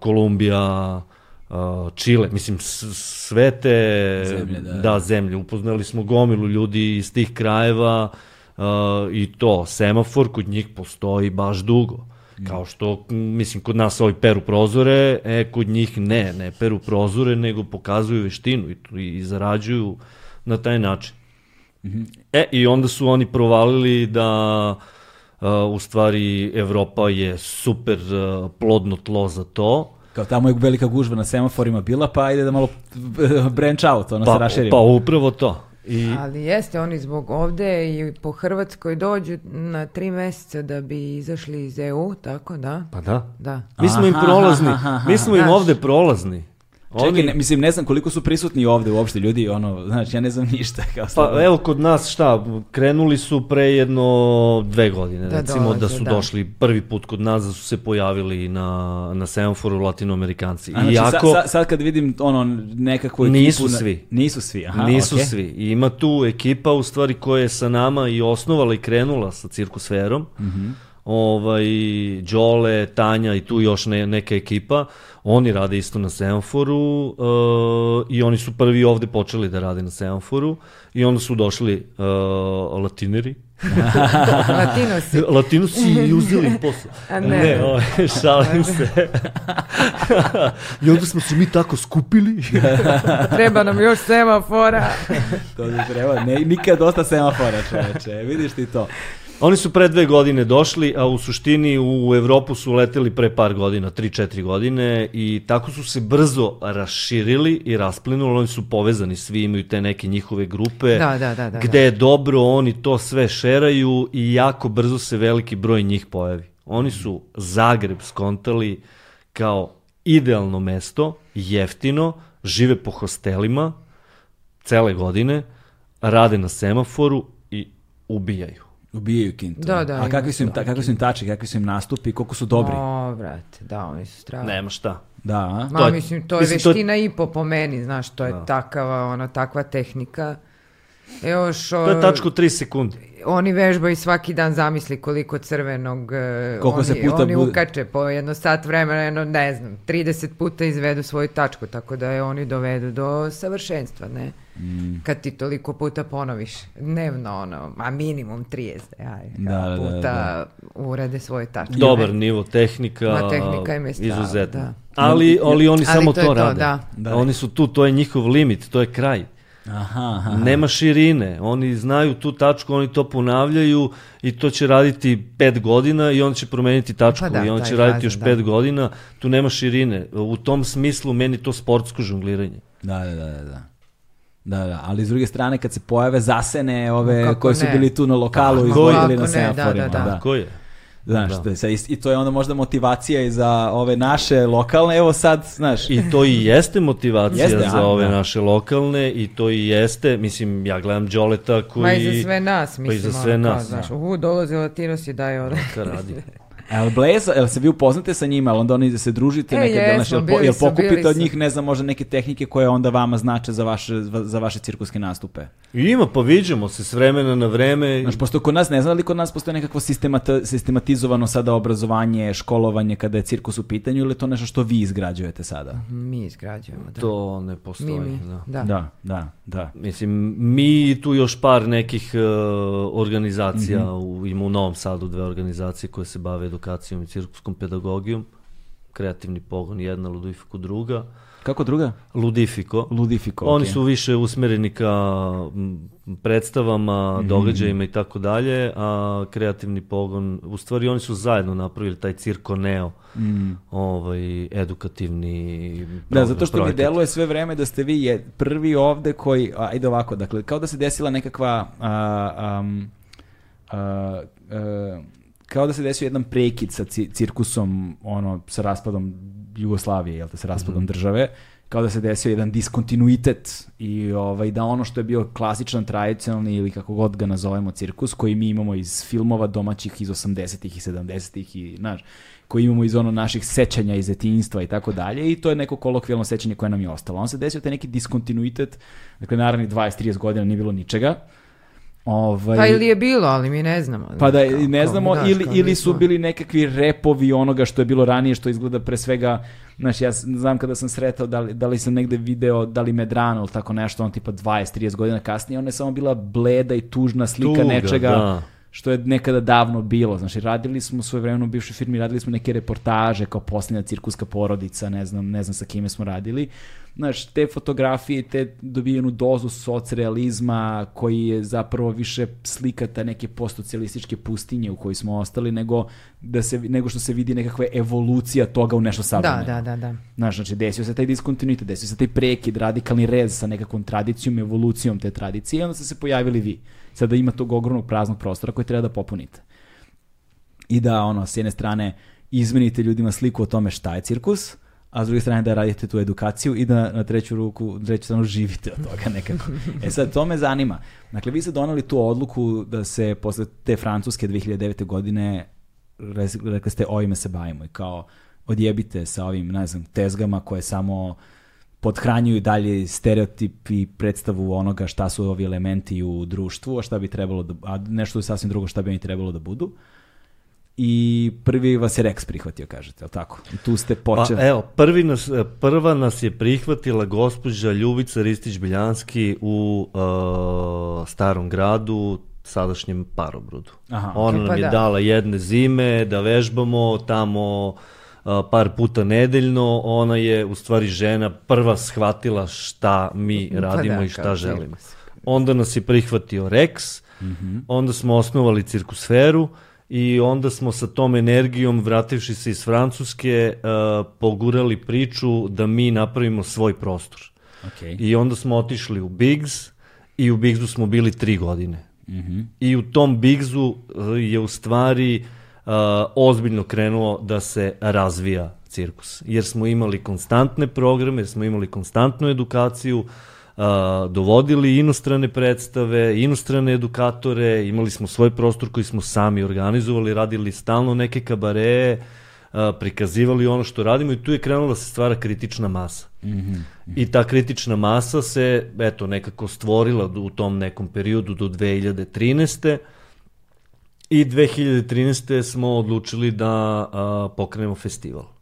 Kolumbija, uh, Čile, mislim, sve te Zemlje, da. da, zemlje. Upoznali smo gomilu ljudi iz tih krajeva uh, i to, semafor kod njih postoji baš dugo. Kao što, mislim, kod nas ovi peru prozore, e, kod njih ne, ne peru prozore, nego pokazuju veštinu i, i, i zarađuju na taj način. E, i onda su oni provalili da uh, u stvari Evropa je super uh, plodno tlo za to. Kao tamo je velika gužva na semaforima bila, pa ajde da malo branch out, ono se Pa, raširimo. pa upravo to. I, Ali jeste, oni zbog ovde i po Hrvatskoj dođu na tri meseca da bi izašli iz EU, tako da? pa da. Da. Mi smo im prolazni, aha, aha. mi smo im ovde prolazni. Čekaj, Oni- ne, mislim, ne znam koliko su prisutni ovde uopšte ljudi, ono, znači, ja ne znam ništa. Kao Pa evo kod nas šta, krenuli su pre jedno dve godine, Da recimo da dolaze, su da. došli prvi put kod nas, da su se pojavili na, na semaforu latinoamerikanci. A, znači, Iako sa, sa, sad kad vidim ono nekakvu ekipu... Nisu na- svi. Nisu svi, aha, nisu okej. svi. I ima tu ekipa u stvari koja je sa nama i osnovala i krenula sa cirkusferom. Mhm. Ovaj, Đole, Tanja i tu još ne, neka ekipa. Oni rade isto na semaforu uh, i oni su prvi ovde počeli da rade na semaforu i onda su došli uh, latineri. Latinosi. Latinusi i uzeli im posao. A ne. ne ovaj, šalim se. I onda smo se mi tako skupili. Treba nam još semafora. To ti treba, ne, nikad dosta semafora, čoveče, vidiš ti to. Oni su pre dve godine došli, a u suštini u Evropu su leteli pre par godina, 3-4 godine i tako su se brzo raširili i rasplinuli, oni su povezani, svi imaju te neke njihove grupe, Da, da, da, da, gde je dobro, oni to sve šeraju i jako brzo se veliki broj njih pojavi. Oni su Zagreb skontali kao idealno mesto, jeftino, žive po hostelima, cele godine, rade na semaforu i ubijaju. Ubijaju kintu. Da, da, A kakvi su im, ta, kakvi su im tači, kakvi su im nastupi, koliko su dobri. O, brate, da, oni su strašni. Nema šta. Da, a? Ma, To je- mislim, to je mislim, to veština i po po meni, znaš, to je Da. takava, ona, takva tehnika. Još, To je tačko 3 sekunde. oni vežbaju svaki dan, zamisli koliko crvenog, e, Koliko oni, se puta oni bude- ukače po jedno sat vremena, jedno, ne znam, 30 puta izvedu svoju tačku, tako da je oni dovedu do savršenstva, ne? Mm. Kad ti toliko puta ponoviš, dnevno, ono, a minimum 30, aj, Da, da, da, puta da. urede svoje tačke. Dobar nivo tehnika, Ma, tehnika je strava, izuzetno. da. Ali, ali oni Ali samo to to, je to, rade. da. Da. Oni su tu, to je njihov limit, to je kraj. Aha, aha. Nema širine, oni znaju tu tačku, oni to ponavljaju i to će raditi pet godina i on će promeniti tačku Pa da, i on će raditi fazon, još da. pet godina, tu nema širine. U tom smislu meni to sportsko žongliranje. Da, da, da, da. Da, da, ali s druge strane kad se pojave zasene ove Kako koji su ne? bili tu na lokalu i ne, na da, semaforima. da, da. Tako je. Znaš, Da. ist- i to je onda možda motivacija i za ove naše lokalne, evo sad, znaš, I to i jeste motivacija Jeste, za a, ove da. naše lokalne i to i jeste, mislim, ja gledam Đoleta koji... Ma i za sve nas, Pa mislim, i za ono, sve kao, nas, znaš, da. uhu, dolaze Latinosi, daj ovo. Ka radi. El Bleza, jel se vi upoznate sa njima, ali onda oni se družite E, nekad, jel, jesmo, jel, po- bili jel su, pokupite bili od njih, ne znam, možda neke tehnike koje onda vama znače za vaše, za vaše cirkuske nastupe? I ima, pa viđamo se s vremena na vreme. Znaš, pošto kod nas, ne znam li kod nas postoje nekakvo sistemata, sistematizovano sada obrazovanje, školovanje kada je cirkus u pitanju ili je to nešto što vi izgrađujete sada? Mi izgrađujemo, da. To ne postoji. mi, mi, da. da. Da, da, da. Mislim, mi tu još par nekih uh, organizacija, u, ima u Novom Sadu dve organizacije koje se bave edukacijom i cirkuskom pedagogijom. Kreativni pogon jedna, Ludifiko druga. Kako druga? Ludifiko. Ludifiko. Oni okej. su više usmereni ka predstavama, događajima i tako dalje, a kreativni pogon, u stvari oni su zajedno napravili taj cirko Neo, ovaj, edukativni Mm. Da, pro- zato što mi projekat. deluje sve vreme da ste vi je prvi ovde koji, a, ajde ovako, dakle, kao da se desila nekakva, a, am, a, a, kao da se desio jedan prekid sa ci- cirkusom, ono, sa raspadom Jugoslavije, jel te, sa raspadom Mhm. države, kao da se desio jedan diskontinuitet i ovaj, da ono što je bio klasičan, tradicionalni ili kako god ga nazovemo cirkus, koji mi imamo iz filmova domaćih iz 80-ih i 70-ih i, znaš, koji imamo iz ono naših sećanja iz detinjstva i tako dalje i to je neko kolokvijalno sećanje koje nam je ostalo. On se desio taj neki diskontinuitet, dakle naravno 20-30 godina nije bilo ničega. Ovaj, Pa ili je bilo, ali mi ne znamo. pa da, kao- ne kao, znamo, znaš, ili, kao ili su bili nekakvi repovi onoga što je bilo ranije, što izgleda pre svega, znaš, ja znam kada sam sretao, da li, da li sam negde video, da li Medrano ili tako nešto, on tipa 20-30 godina kasnije, ona je samo bila bleda i tužna slika Tuga, nečega da. što je nekada davno bilo. Znači, radili smo svoje vremeno u bivšoj firmi, radili smo neke reportaže kao posljednja cirkuska porodica, ne znam, ne znam sa kime smo radili. Znaš, te fotografije, te dobijenu dozu socrealizma koji je zapravo više slika ta neke postsocijalističke pustinje u kojoj smo ostali, nego, da se, nego što se vidi nekakva evolucija toga u nešto Da, savremeno. da, da, da. Znaš, znači desio se taj diskontinuitet, desio se taj prekid, radikalni rez sa nekakvom tradicijom, evolucijom te tradicije i onda ste se pojavili vi. Sada ima tog ogromnog praznog prostora koji treba da popunite. I da, ono, s jedne strane izmenite ljudima sliku o tome šta je cirkus, a s druge strane da radite tu edukaciju i da na treću ruku, treću stranu živite od toga nekako. E sad, to me zanima. Dakle, vi ste donali tu odluku da se posle te francuske 2009. godine rekli ste ovime se bavimo i kao odjebite sa ovim, ne znam, tezgama koje samo podhranjuju dalje stereotip i predstavu onoga šta su ovi elementi u društvu, a šta bi trebalo da, a nešto sasvim drugo šta bi oni trebalo da budu. I prvi vas je Rex prihvatio, kažete, je li tako? I tu ste Pa počeli. evo, prvi nas, prva nas je prihvatila gospođa Ljubica Ristić-Biljanski u uh, Starom gradu, sadašnjem Parobrudu. Aha, Ona ok, nam pa je da. dala jedne zime da vežbamo tamo uh, par puta nedeljno. Ona je u stvari žena prva shvatila šta mi Pa radimo da, i šta želimo. Onda nas je prihvatio Rex, onda smo osnovali cirkusferu i onda smo sa tom energijom, vrativši se iz Francuske, uh, pogurali priču da mi napravimo svoj prostor. Okay. I onda smo otišli u Biggs i u Biggsu smo bili tri godine. I u tom Biggsu uh, je u stvari uh, ozbiljno krenuo da se razvija cirkus. Jer smo imali konstantne programe, jer smo imali konstantnu edukaciju, uh, dovodili inostrane predstave, inostrane edukatore, imali smo svoj prostor koji smo sami organizovali, radili stalno neke kabareje, prikazivali ono što radimo i tu je krenula da se stvara kritična masa. I ta kritična masa se, eto, nekako stvorila u tom nekom periodu do 2013. I 2013. smo odlučili da a, pokrenemo festival.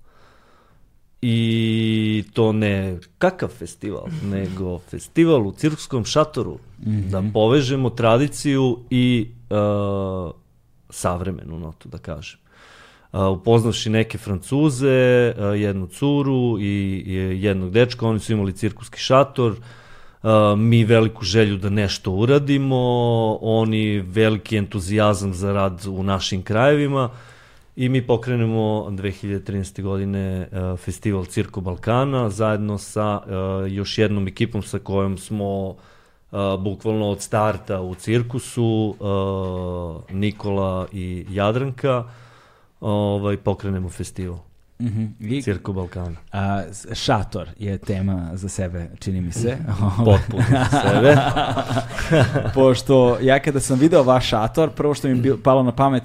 I to ne kakav festival, nego festival u cirkuskom šatoru. Da povežemo tradiciju i a, savremenu notu, da kažem. A, upoznavši neke Francuze, a, jednu curu i, i jednog dečka, oni su imali cirkuski šator, a, mi veliku želju da nešto uradimo, oni veliki entuzijazam za rad u našim krajevima i mi pokrenemo 2013. godine a, festival Cirko Balkana zajedno sa a, još jednom ekipom sa kojom smo a, bukvalno od starta u cirkusu, a, Nikola i Jadranka, ovaj, pokrenemo festival Mhm. Vi, Cirko Balkana. a, šator je tema za sebe, čini mi se. Potpuno za sebe. Pošto ja kada sam video vaš šator, prvo što mi je palo na pamet,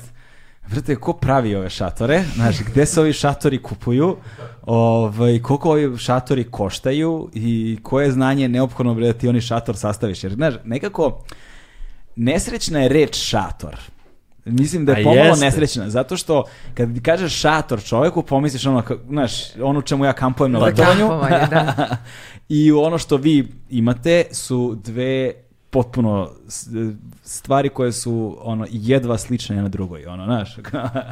vrte, ko pravi ove šatore, znaš, gde se ovi šatori kupuju, ovaj, koliko ovi šatori koštaju i koje znanje je neophodno da ti oni šator sastaviš. Jer, znaš, nekako, nesrećna je reč šator. Mislim da je pomalo nesrećna, zato što kad ti kažeš šator čoveku, pomisliš ono, znaš, ono u čemu ja kampujem na letovanju. kampovanje, da. I ono što vi imate su dve potpuno s- stvari koje su ono jedva slične jedna drugoj, ono, znaš.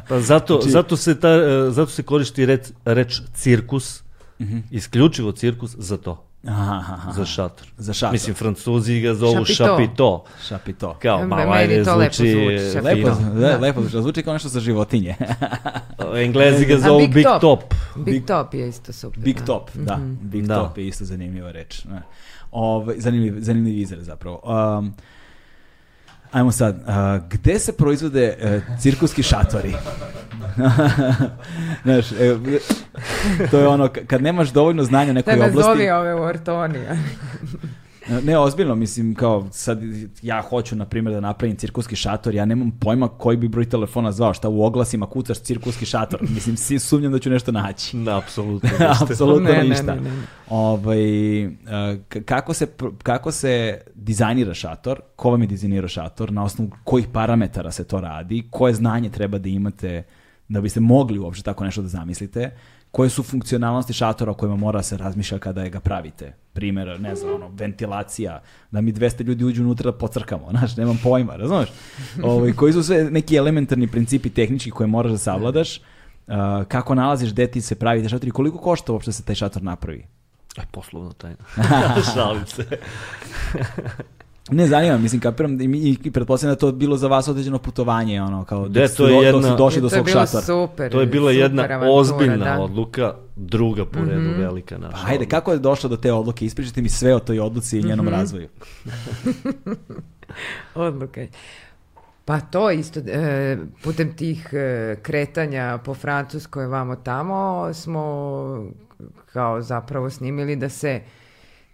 Pa zato, Znači- zato, se ta, e, zato se koristi reč, reč cirkus, Mhm. isključivo cirkus za to, Aha, aha, aha. za šator. Za šator. Mislim, francuzi ga zovu Šapito. šapito. Kao, malo ajde, to lepo zvuči, zvuči, e, šapito. Lepo, fino. da, lepo zvuči, zvuči kao nešto za životinje. Englezi ga A zovu Big big, Top? top. Big Top je isto super. Big da. top, da. Big Da. top je isto zanimljiva reč. Ne. Ove, zanimljiv, zanimljiv izraz zapravo. Um, ajmo sad, uh, gde se proizvode uh, cirkuski šatori? Znaš, e, to je ono, kad nemaš dovoljno znanja nekoj nazovi oblasti... ove u Ortonija. Ne, ozbiljno, mislim, kao sad ja hoću, na primjer, da napravim cirkuski šator, ja nemam pojma koji bi broj telefona zvao, šta u oglasima kucaš cirkuski šator. Mislim, si, sumnjam da ću nešto naći. Da, apsolutno. Apsolutno Ne, ništa. ne, ne, ne. Ovaj, e, kako, se, kako se dizajnira šator, ko vam je dizajnirao šator, na osnovu kojih parametara se to radi, koje znanje treba da imate da biste mogli uopšte tako nešto da zamislite, koje su funkcionalnosti šatora o kojima mora se razmišlja kada ga pravite. Primer, ne znam, ono, ventilacija, da mi 200 ljudi uđu unutra da pocrkamo, znaš, nemam pojma, razumeš? Ovaj, koji su sve neki elementarni principi tehnički koje moraš da savladaš, uh, kako nalaziš gde ti se pravi taj šator i koliko košta uopšte da se taj šator napravi? Aj, poslovna tajna. Šalim se. Ne zanima, mislim, kapiram i, mi- i pretpostavljam da je to bilo za vas određeno putovanje, ono, kao do- dok jedna- došli do to je svog bilo šatora. super. To je bila super jedna avantura, ozbiljna da. odluka, druga po redu, velika naša. Pa ajde, kako je došlo do te odluke? Ispričajte mi sve o toj odluci i njenom razvoju. Odluke. Pa to isto, e, putem tih e, kretanja po Francuskoj vamo tamo smo kao zapravo snimili da se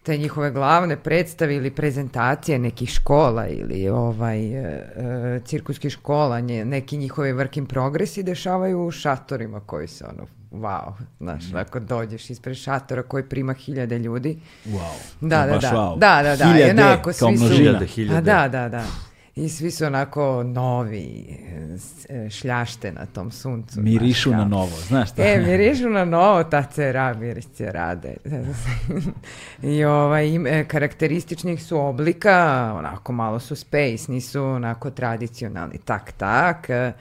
te njihove glavne predstave ili prezentacije nekih škola ili ovaj e, e, cirkuskih škola, nje- neki njihovi work in progresi dešavaju u šatorima koji se ono, wow, znaš, ako dođeš ispred šatora koji prima hiljade ljudi, Wow. da, da, baš da. wow. Da, da, da. Hiljade, onako, kao svi su... množina. Hiljade, hiljade. A da, da, da. I svi su onako novi, s- e, šljašte na tom suncu. Mirišu znaš, na novo, znaš šta? E, mirišu na novo, ta cera, mirisce rade. I ovaj, im, e, karakterističnih su oblika, onako malo su space, nisu onako tradicionalni, tak, tak. e,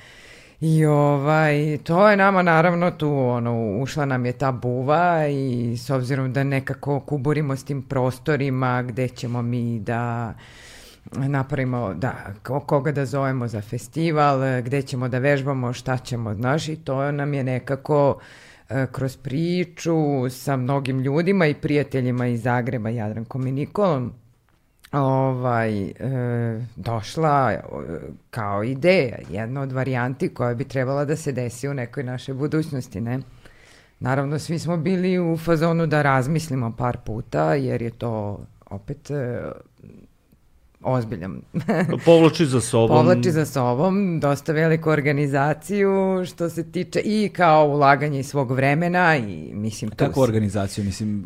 I ovaj, to je nama naravno tu, ono, ušla nam je ta buva i s obzirom da nekako kuburimo s tim prostorima gde ćemo mi da napravimo, da, ko- koga da zovemo za festival, e, gde ćemo da vežbamo, šta ćemo, znaš, i to nam je nekako e, kroz priču sa mnogim ljudima i prijateljima iz Zagreba, Jadrankom i Nikolom, ovaj, e, došla e, kao ideja, jedna od varijanti koja bi trebala da se desi u nekoj našoj budućnosti, ne? Naravno, svi smo bili u fazonu da razmislimo par puta, jer je to opet e, ozbiljan Povlači za sobom. povlači za sobom dosta veliku organizaciju što se tiče i kao ulaganje svog vremena i mislim Kako organizaciju? Mislim,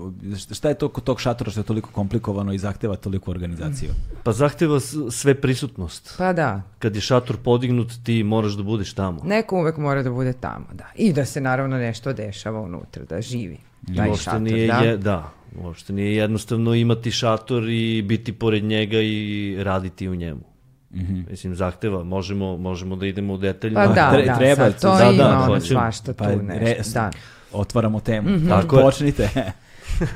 šta je to kod tog šatora što je toliko komplikovano i zahteva toliko organizaciju? Pa zahteva sve prisutnost. Pa da, Kad je šator podignut, ti moraš da budeš tamo. neko uvek mora da bude tamo, da. I da se naravno nešto dešava unutra, da živi. I Taj šator, nije, da. je, da, uopšte nije jednostavno imati šator i biti pored njega i raditi u njemu. Mislim, zahteva, možemo, možemo da idemo u detalje. Pa da, tre- da, treba, sad to da, ima da, ono hoćem. svašta tu Pa, nešto, re- da. Otvaramo temu. Tako je. Počnite.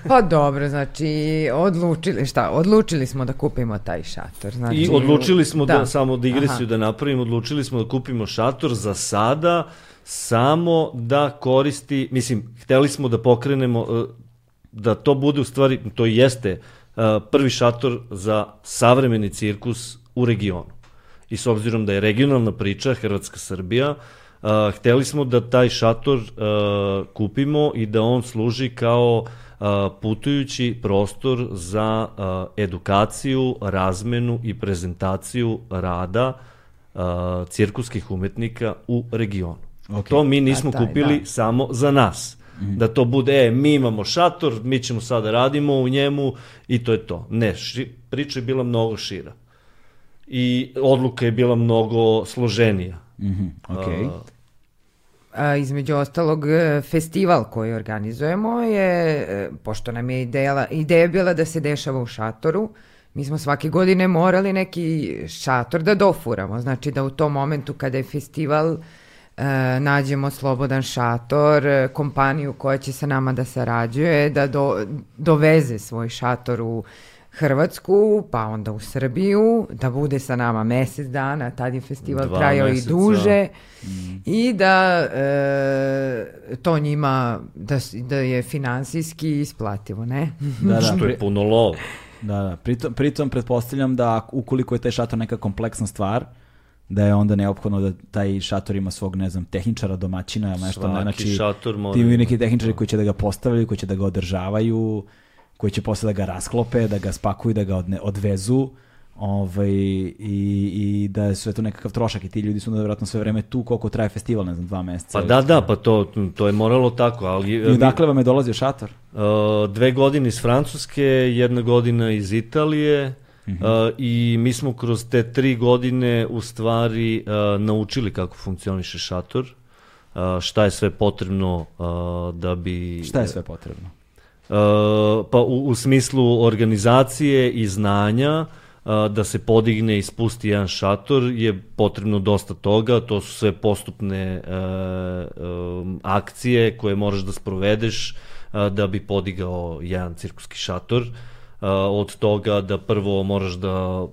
Pa dobro, znači, odlučili, šta, odlučili smo da kupimo taj šator. Znači, I odlučili smo da, da. samo digresiju Aha. da napravimo, odlučili smo da kupimo šator za sada samo da koristi, mislim, hteli smo da pokrenemo, e, da to bude u stvari, to jeste e, prvi šator za savremeni cirkus u regionu. I s obzirom da je regionalna priča Hrvatska-Srbija, uh, hteli smo da taj šator uh, kupimo i da on služi kao uh, putujući prostor za uh, edukaciju, razmenu i prezentaciju rada uh, cirkuskih umetnika u regionu. Ok. To mi nismo A, taj, kupili da. samo za nas. Da to bude, e, mi imamo šator, mi ćemo sada radimo u njemu i to je to. Ne, ši, priča je bila mnogo šira. I odluka je bila mnogo složenija. Mhm, okej. A, A, između ostalog, e, festival koji organizujemo je, e, pošto nam je ideja, ideja bila da se dešava u šatoru, mi smo svake godine morali neki šator da dofuramo. Znači da u tom momentu kada je festival e, nađemo slobodan šator, e, kompaniju koja će sa nama da sarađuje, da do, doveze svoj šator u Hrvatsku, pa onda u Srbiju, da bude sa nama mesec dana, tad je festival Dva trajao i meseca. duže i da e, to njima, da, da je finansijski isplativo, ne? Da, da, što je puno lova. Da, da. Pritom, pritom pretpostavljam da ukoliko je taj šator neka kompleksna stvar, da je onda neophodno da taj šator ima svog, ne znam, tehničara, domaćina ili nešto. Svaki znači, šator mora ti imaju neki tehničari koji će da ga postavljaju, koji će da ga održavaju, koji će posle da ga rasklope, da ga spakuju, da ga odne, odvezu ovaj, i, i da je sve to nekakav trošak i ti ljudi su onda vjerojatno sve vreme tu koliko traje festival, ne znam, dva meseca. Pa da, da, pa to, to je moralo tako, ali... I odakle vam je dolazio šator? Uh, dve godine iz Francuske, jedna godina iz Italije uh, i mi smo kroz te tri godine u stvari uh, naučili kako funkcioniše šator, uh, šta je sve potrebno uh, da bi... Šta je sve potrebno? Uh, pa u, u smislu organizacije i znanja uh, da se podigne i spusti jedan šator je potrebno dosta toga, to su sve postupne uh, um, akcije koje moraš da sprovedeš uh, da bi podigao jedan cirkuski šator. Uh, od toga da prvo moraš da uh,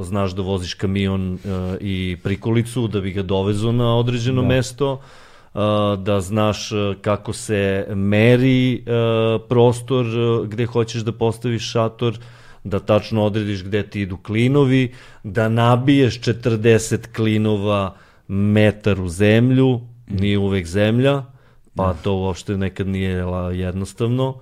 znaš da voziš kamion uh, i prikolicu da bi ga dovezo na određeno Da. mesto, uh, da znaš uh, kako se meri uh, prostor uh, gde hoćeš da postaviš šator, da tačno odrediš gde ti idu klinovi, da nabiješ 40 klinova metar u zemlju, nije uvek zemlja, pa to uopšte nekad nije jednostavno, n-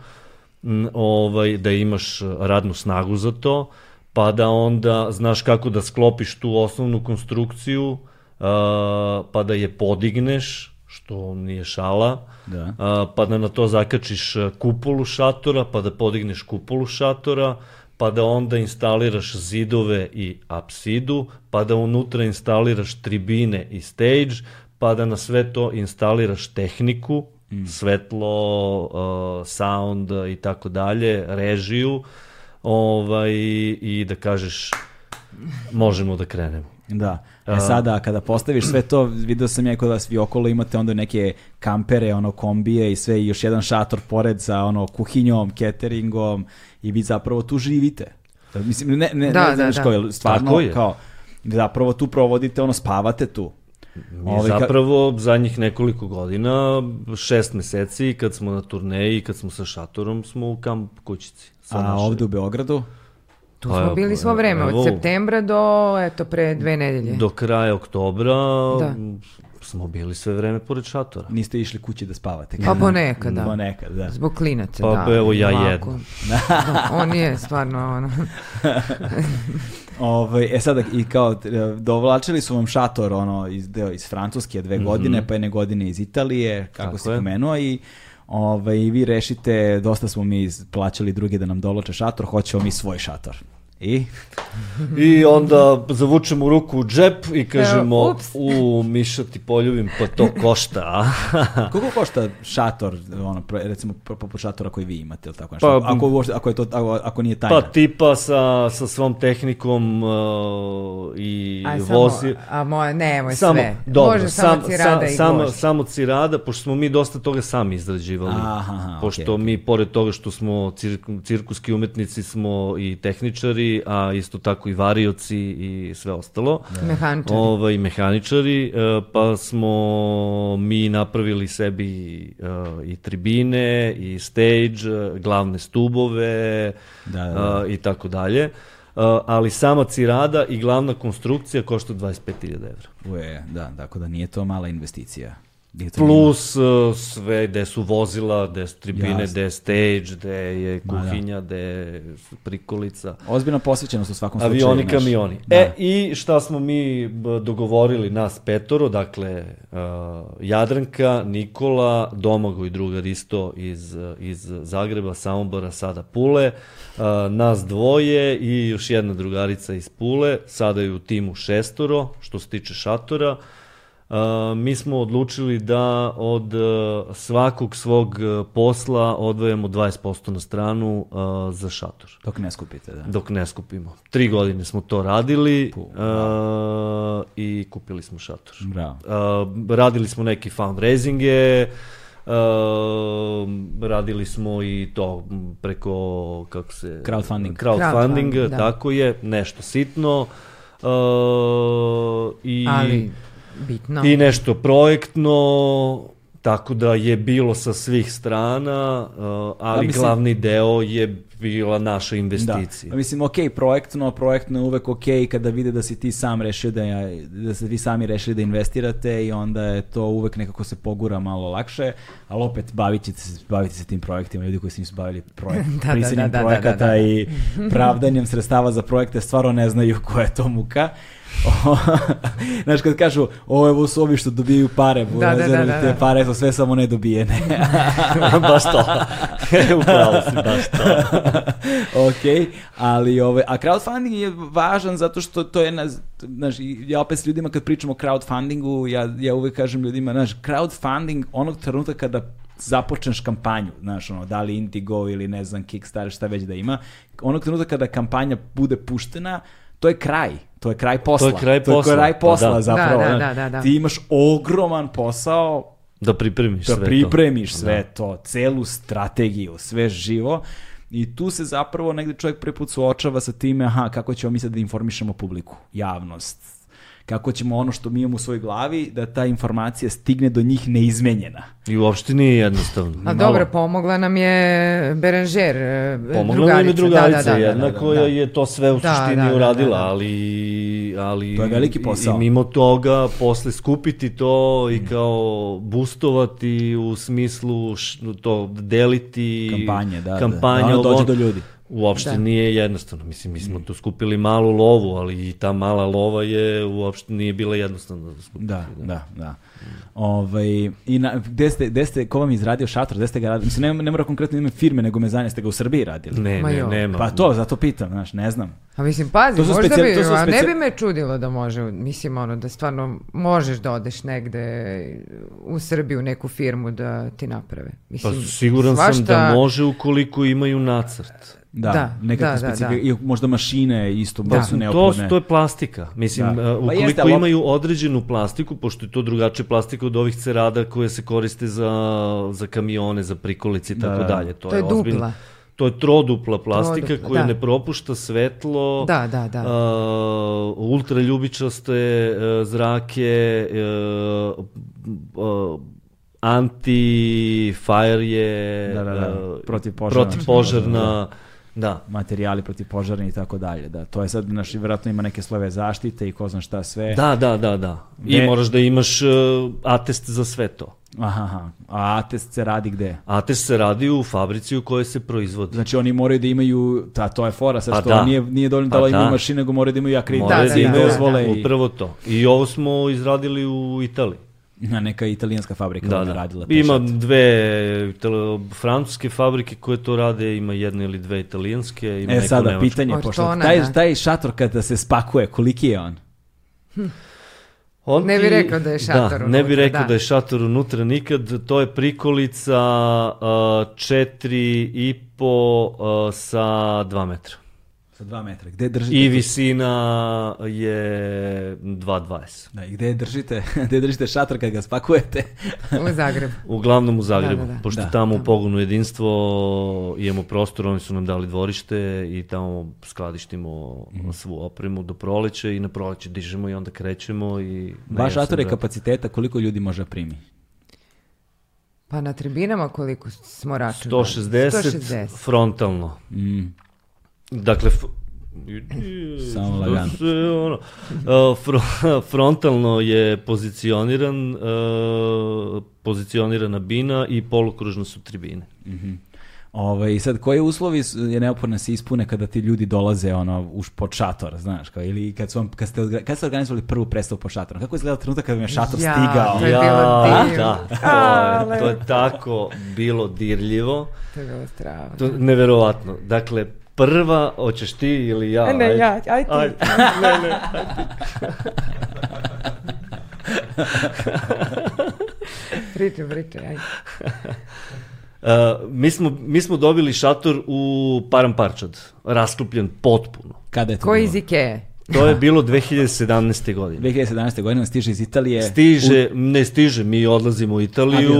ovaj, da imaš radnu snagu za to, pa da onda znaš kako da sklopiš tu osnovnu konstrukciju, a, pa da je podigneš, što nije šala, Da. a, pa da na to zakačiš a, kupolu šatora, pa da podigneš kupolu šatora, pa da onda instaliraš zidove i apsidu, pa da unutra instaliraš tribine i stage, pa da na sve to instaliraš tehniku, svetlo, uh, sound i tako dalje, režiju, ovaj, i da kažeš možemo da krenemo. Da. E sada, kada postaviš sve to, video sam ja kod vas vi okolo imate onda neke kampere, ono kombije i sve, i još jedan šator pored sa ono kuhinjom, cateringom i vi zapravo tu živite. Da, Mislim, ne, ne, Da, ne znaš da, da. jel stvarno Tako je. kao, zapravo tu provodite, ono, spavate tu. Mi Ovaj, ka- zapravo zadnjih nekoliko godina, šest meseci, kad smo na turneji, kad smo sa šatorom, smo u kamp kućici. Sa A naše- ovde u Beogradu? Tu Pa smo bili svo vreme, evo. od septembra do, eto, pre dve nedelje. Do kraja oktobra Da. smo bili sve vreme pored šatora. Niste išli kući da spavate? Pa ponekad, da. Ponekad, da. Zbog klinaca, Pa, da. evo ja jedno. Da, on je stvarno, ono, Ovaj, e sada, i kao, e, dovlačili su vam šator, ono, iz, deo iz Francuske dve godine, pa jedne godine iz Italije, kako Tako si je. pomenuo, i ovaj, vi rešite, dosta smo mi plaćali drugi da nam dolače šator, hoćemo mi svoj šator. I? I onda zavučemo ruku u džep i kažemo, ups. u, Miša ti poljubim, pa to košta, a? Koliko košta šator, ono, recimo poput šatora koji vi imate, ili tako nešto? Pa, ako, uopšte, ako, je to, ako, ako nije tajna. Pa tipa sa, sa svom tehnikom uh, i a samo, vozi... a moje, nemoj Samo, sve. dobro, Može samo cirada i samo, samo cirada, pošto smo mi dosta toga sami izrađivali. Aha, aha, pošto okej. mi, pored toga što smo cir- cirkuski umetnici, smo i tehničari, a isto tako i varioci i sve ostalo. Mehaničari. Ovaj, mehaničari, e, pa smo mi napravili sebi e, i tribine, i stage, e, glavne stubove Da, da, da. e, i tako dalje. E, ali sama cirada i glavna konstrukcija košta 25.000 evra. Uje, da, tako da nije to mala investicija. Plus uh, sve gde su vozila, gde su tribine, gde je stage, gde je da. kuhinja, gde je prikolica. Ozbiljna posvećenost u svakom slučaju. Avioni, kamioni. Da. E, i šta smo mi dogovorili, nas petoro, dakle, uh, Jadranka, Nikola, Domagoj drugar isto iz, uh, iz Zagreba, Samobora, sada Pule, uh, nas dvoje i još jedna drugarica iz Pule, sada je u timu šestoro, što se tiče šatora. Uh, mi smo odlučili da od uh, svakog svog uh, posla odvojamo 20% na stranu uh, za šator Dok ne skupite, da. dok ne skupimo. Tri godine smo to radili Pu, uh, i kupili smo šator. Bravo. Uh, radili smo neki fundraisinge, uh, radili smo i to preko, kako se... Crowdfunding. Crowdfunding, Crowdfunding, da. tako je, nešto sitno. Uh, i, Ali bitno. I nešto projektno, tako da je bilo sa svih strana, uh, ali mislim- glavni deo je bila naša Da. investicija. Pa mislim, ok, projektno, projektno je uvek ok kada vide da si ti sam rešio da, ja- da se vi sami rešili da investirate i onda je to uvek nekako se pogura malo lakše, ali opet baviti se, baviti se tim projektima, ljudi koji se nisu bavili projekt, Da, da, da, da, projekata da, da. i pravdanjem sredstava za projekte stvarno ne znaju koja je to muka. Znaš, kad kažu, ovo su ovi što dobijaju pare, Da, da, da, da, te da. pare su sve samo nedobijene. baš to. Upravo si, baš to. ok, ali ove, a crowdfunding je važan zato što to je, na, znaš, ja opet s ljudima kad pričam o crowdfundingu, ja, ja uvek kažem ljudima, znaš, crowdfunding onog trenutka kada započneš kampanju, znaš, ono, da li Indigo ili ne znam, Kickstarter, šta već da ima, onog trenutka kada kampanja bude puštena, to je kraj. To je kraj posla. To je kraj To je posla. kraj posla, Pa da. zapravo. Da, da, da, da, da. Ti imaš ogroman posao Da pripremiš da sve pripremiš to. sve to, celu strategiju, sve živo. I tu se zapravo negde čovjek prvi put suočava sa time, aha, kako ćemo mi sad da informišemo publiku, javnost, kako ćemo ono što mi imamo u svojoj glavi, da ta informacija stigne do njih neizmenjena. I uopšte nije jednostavno. A dobro, pomogla nam je Berenžer, e, Pomogla nam je drugarica, da, da, da, jedna da, da, koja da. je to sve u Da, suštini da, da, uradila, da, da. ali, ali... To je veliki posao. I mimo toga, posle skupiti to i kao boostovati u smislu š, to deliti... Kampanje, da, da. kampanje, Da ono dođe do ljudi. Uopšte Da. nije jednostavno. Mislim, mi smo tu skupili malu lovu, ali i ta mala lova je uopšte nije bila jednostavna da skupiti. Da, da, da. Ovaj, I na, gde, ste, gde ste, ko vam je izradio šator, gde ste ga radili? Mislim, ne, ne mora konkretno ime firme, nego me zanima, ste ga u Srbiji radili? Ne, Ma ne, jo. nema. Pa to, zato pitam, znaš, ne znam. A mislim, pazi, To su možda specijal- bi, to su a ne specijal- bi me čudilo da može, mislim, ono, da stvarno možeš da odeš negde u Srbiju, neku firmu da ti naprave. Pa Mislim, siguran sam da svašta- može ukoliko imaju nacrt. Da, Da, nekakve da, da, specifike, da. i možda mašine isto da, Da. su To, neophodne. to je plastika. Mislim, Da. da. Pa ukoliko jeste, ali op- imaju određenu plastiku, pošto je to drugačija plastika od ovih cerada koje se koriste za, za kamione, za prikolice i Da, tako da. dalje. To, To je ozbiljno- dupla. To je trodupla plastika Trodupla, koja da. ne propušta svetlo, Da, da, da. a, ultraljubičaste a, zrake, a, a, anti-fire je, Da, da, da. Protivpožarna. protivpožarna, da. Materijali protiv požarni i tako dalje. Da, to je sad, naš, vjerojatno ima neke slove zaštite i ko zna šta sve. Da, da, da, da. I Ne- moraš da imaš uh, atest za sve to. Aha, aha. A atest se radi gde? Atest se radi u fabrici u kojoj se proizvodi. Znači oni moraju da imaju, ta, to je fora, sad Pa što da. nije, nije dovoljno Pa da imaju da. mašine, nego moraju da imaju Moraju akreditacije, da, da, i da, dozvole da. i Upravo to. I ovo smo izradili u Italiji. Na neka italijanska fabrika Da, da. radila. Ima pešat. dve itali- francuske fabrike koje to rade, ima jedna ili dve italijanske, ima E sada, nemačku. pitanje, pošto taj, da. taj šator kada se spakuje, koliki je on? On Ne bi rekao da je šator da, ne bi unutra, rekao da. da. je šator unutra nikad. To je prikolica uh, četiri i po uh, sa dva metra. Sa dva metra. Gde držite? I visina je 2,20. Da, i gde držite, gde držite šator kad ga spakujete? U Zagrebu. Uglavnom u Zagrebu, Da, da, da. pošto Da. tamo u pogonu jedinstvo imamo prostor, oni su nam dali dvorište i tamo skladištimo Mhm. svu opremu do proleća i na proleće dižemo i onda krećemo i... Vaš šator je da- kapaciteta, koliko ljudi može da primi? Pa na tribinama koliko smo računali? 160, 160. frontalno. Mm. Dakle, Samo lagano. Se, ono, uh, fro, frontalno je pozicioniran, uh, pozicionirana bina i polukružno su tribine. Mm -hmm. Ove, I sad, koje uslovi je neophodno da se ispune kada ti ljudi dolaze ono, už pod šator, znaš, kao, ili kad, su vam, kad, ste, kad ste organizovali prvu predstavu pod šatorom? Kako je izgledao trenutak kada vam je šator Ja, stigao? to je ja, bilo divno. da, to je, to je tako bilo dirljivo. To je bilo strava. To je neverovatno. Dakle, prva, hoćeš ti ili ja? Ne, Ajde. ja, aj ti. Ajde. ne, ne, Pričaj, pričaj, aj. Uh, mi, smo, mi smo dobili šator u Paramparčad, raskupljen potpuno. Kada je to Ko bilo? iz Ikea? To je bilo 2017. godine. 2017. godine stiže iz Italije. Stiže, ne stiže, mi odlazimo u Italiju,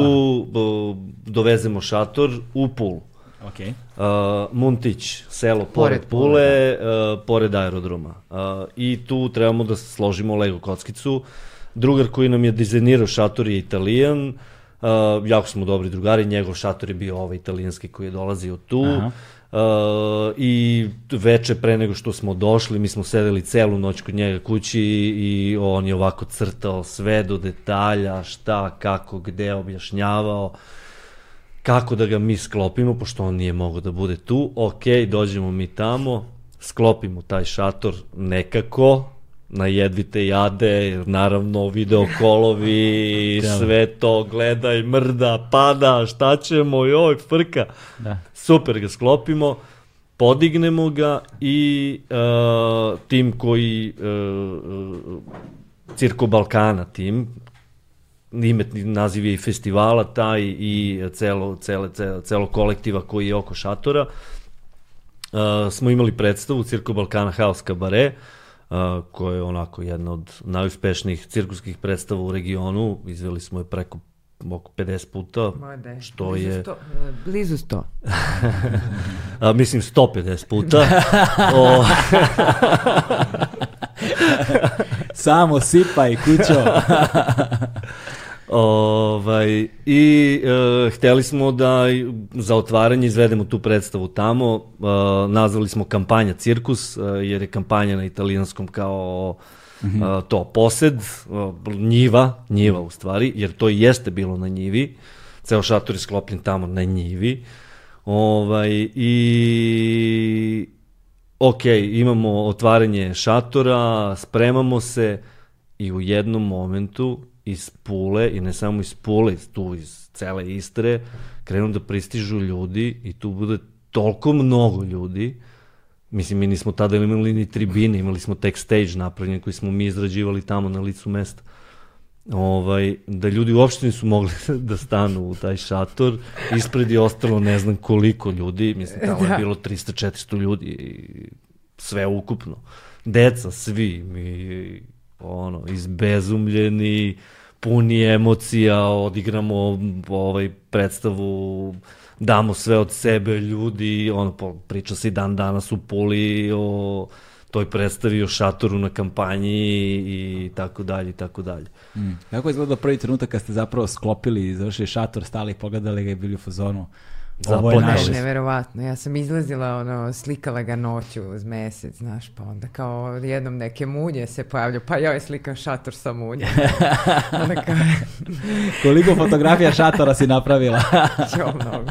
bo- dovezemo šator u Pulu. Ok. Uh, Muntić, selo pored, Pored Pule, Pule, uh, pored aerodroma. Uh, I tu trebamo da složimo Lego kockicu. Drugar koji nam je dizajnirao šator je italijan, uh, jako smo dobri drugari, njegov šator je bio ovaj italijanski koji je dolazio tu. Aha. Uh, I veče pre nego što smo došli, mi smo sedeli celu noć kod njega kući i on je ovako crtao sve do detalja, šta, kako, gde, objašnjavao kako da ga mi sklopimo, pošto on nije mogao da bude tu. Ok, dođemo mi tamo, sklopimo taj šator nekako, na jedvite jade, naravno video kolovi, Da. sve to, gledaj, mrda, pada, šta ćemo, joj, frka. Da. Super ga sklopimo, podignemo ga i uh, tim koji uh, Cirko Balkana tim ime naziv je i festivala taj i celo, cele, celo, celo kolektiva koji je oko šatora uh, smo imali predstavu Cirko Balkana House Cabaret uh, koja je onako jedna od najuspešnijih cirkuskih predstava u regionu izveli smo je preko oko 50 puta, Mode. što blizu je... Sto, e, blizu sto. A, mislim 150 puta. o, Samo sipaj, kućo. Ovaj, I e, hteli smo da za otvaranje izvedemo tu predstavu tamo. E, nazvali smo kampanja Cirkus, e, jer je kampanja na italijanskom kao e, to posed, e, njiva, njiva u stvari, jer to i jeste bilo na njivi. Ceo šator je sklopljen tamo na njivi. Ovaj, I ok, imamo otvaranje šatora, spremamo se i u jednom momentu iz Pule, i ne samo iz Pule, tu iz cele Istre, krenu da pristižu ljudi i tu bude toliko mnogo ljudi, mislim, mi nismo tada imali ni tribine, imali smo tek stage napravljen koji smo mi izrađivali tamo na licu mesta. Ovaj, da ljudi uopšte nisu mogli da stanu u taj šator, ispred je ostalo ne znam koliko ljudi, mislim, tamo je Da. bilo 300-400 ljudi, sve ukupno. Deca, svi, mi, ono, izbezumljeni, puni emocija, odigramo ovaj predstavu, damo sve od sebe ljudi, ono, priča se i dan danas u Puli o toj predstavi o šatoru na kampanji i tako dalje i tako dalje. Mm. Kako je izgledao prvi trenutak kad ste zapravo sklopili, završili šator, stali, pogledali ga i bili u fazonu? Ovo je smo. Neverovatno. Ja sam izlazila, ono, slikala ga noću uz mesec, znaš, pa onda kao jednom neke munje se pojavljaju, pa joj slikam šator sa kao, Koliko fotografija šatora si napravila? jo, mnogo.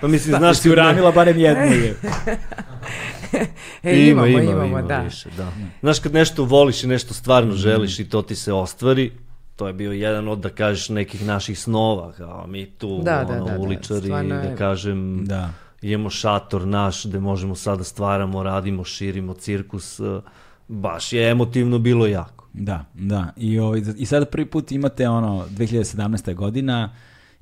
Pa mislim, Znaš, znaš, si uramila barem jednu. je. E, imamo, imamo, da. Više, da. Znaš, kad nešto voliš i nešto stvarno želiš i to ti se ostvari, to je bio jedan od, da kažeš, nekih naših snova, kao mi tu, Da, da, ono, da, da, uličari, je- da kažem, Da. imamo šator naš gde možemo sada stvaramo, radimo, širimo cirkus, eh, baš je emotivno bilo jako. Da, da. I, ovaj, I sada prvi put imate ono, 2017. godina,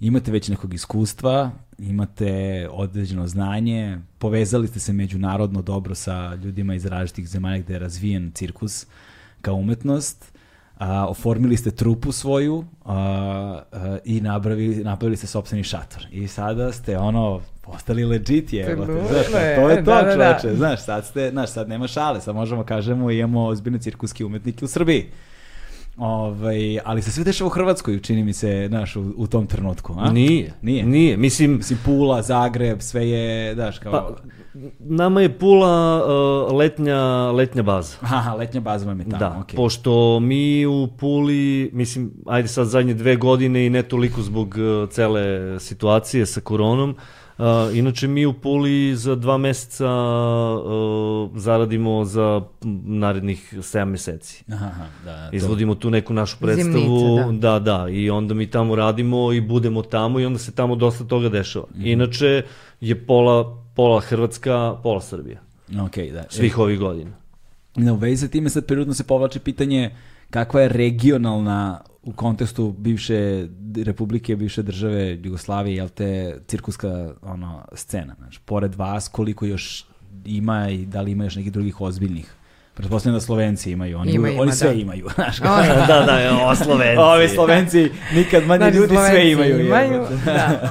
imate već nekog iskustva, imate određeno znanje, povezali ste se međunarodno dobro sa ljudima iz različitih zemalja gde je razvijen cirkus kao umetnost, a, oformili ste trupu svoju a, a, i napravili, napravili ste sopstveni šator. I sada ste ono, postali legit je. Znaš, pa to je to, da, da, da. čoveče. Znaš, sad, ste, znaš, sad nema šale, sad možemo kažemo imamo ozbiljne cirkuske umetnike u Srbiji. Ovaj, ali se sve dešava u Hrvatskoj, čini mi se, znaš, u, u tom trenutku, a? Nije. Nije? Nije. Mislim, Mislim, Pula, Zagreb, sve je, znaš, kao... pa, nama je Pula uh, letnja, letnja baza. Aha, letnja baza vam je tamo, da, okej. pošto mi u Puli, mislim, ajde sad zadnje dve godine i ne toliko zbog uh, cele situacije sa koronom, uh, inače mi u Puli za dva meseca uh, zaradimo za narednih 7 meseci. Aha, da, da, to- Izvodimo tu neku našu predstavu, Zimnica, da. da, i onda mi tamo radimo i budemo tamo i onda se tamo dosta toga dešava. Inače je pola, pola Hrvatska, pola Srbija, Okej, da. svih ovih godina. Na u vezi sa time sad prirodno se povlači pitanje kakva je regionalna u kontekstu bivše republike, bivše države Jugoslavije, jel te cirkuska ono, scena, znači, pored vas koliko još ima i da li ima još nekih drugih ozbiljnih Pretpostavljam da Slovenci imaju, oni, Ima, ima, oni sve da. imaju. Znaš, O, da, da, o Slovenci. Ovi Slovenci nikad manje Znači, ljudi sve Slovenci imaju. imaju, jebote. da.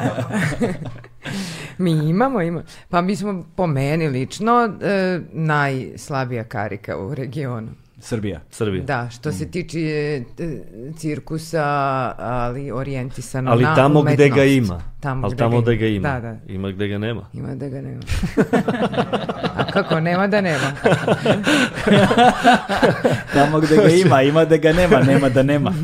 Mi imamo, imamo. Pa mi smo po meni lično e, najslabija karika u regionu. Srbija. Srbija. Da, što Mm. se tiče e, cirkusa, ali orijentisano Ali na tamo gde ga umetnost. ima. Tamo Ali gde tamo da ga ima. Da, da. Ima gde ga nema. Ima da ga nema. A kako nema da nema? Tamo gde ga ima, ima da ga nema, nema da nema.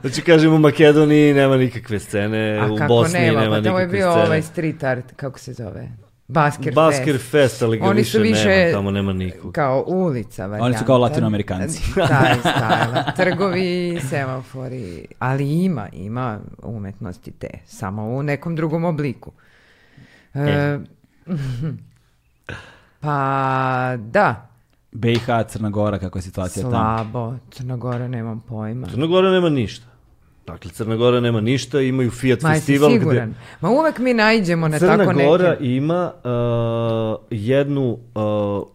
Znači, kažem, u Makedoniji nema nikakve scene, A u kako Bosni nema? nema Pa tamo je nikakve bio scene. ovaj street art, kako se zove? Basker, Basker Fest. Fest, ali ga Oni više, su više nema, tamo nema nikog. kao ulica varijanta. Oni su kao latinoamerikanci. Taj stajla. Trgovi, semafori. Ali ima, ima umetnosti te. Samo u nekom drugom obliku. E, pa da, BiH, Crna Gora, kakva je situacija tamo? slabo. Crna Gora nemam pojma. Crna Gora nema ništa. Dakle, Crna Gora nema ništa, imaju Fiat Ma festival siguran? gde... Ma uvek mi naiđemo na Crna tako neke... Gora ima uh, jednu uh,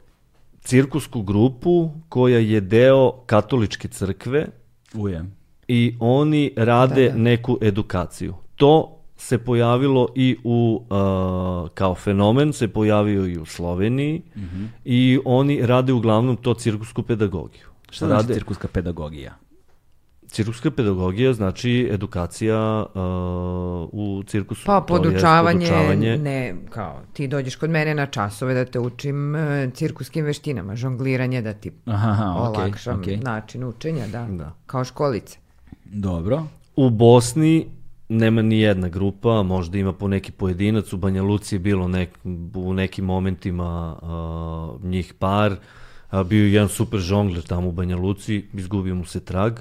cirkusku grupu koja je deo katoličke crkve Uje. i oni rade Da, da. neku edukaciju. To se pojavilo i u, uh, kao fenomen, se pojavio i u Sloveniji i oni rade uglavnom to cirkusku pedagogiju. Šta znači rade? cirkuska pedagogija? Cirkuska pedagogija znači edukacija uh, u cirkusu. Pa To jest podučavanje, podučavanje. ne, kao ti dođeš kod mene na časove da te učim e, cirkuskim veštinama, žongliranje da ti Aha, olakšam okej. način učenja, da, Da. kao školice. Dobro. U Bosni nema ni jedna grupa, možda ima po neki pojedinac, u Banja Luci je bilo nek, u nekim momentima uh, njih par, a, bio je jedan super žongler tamo u Banja Luci, izgubio mu se trag. Uh,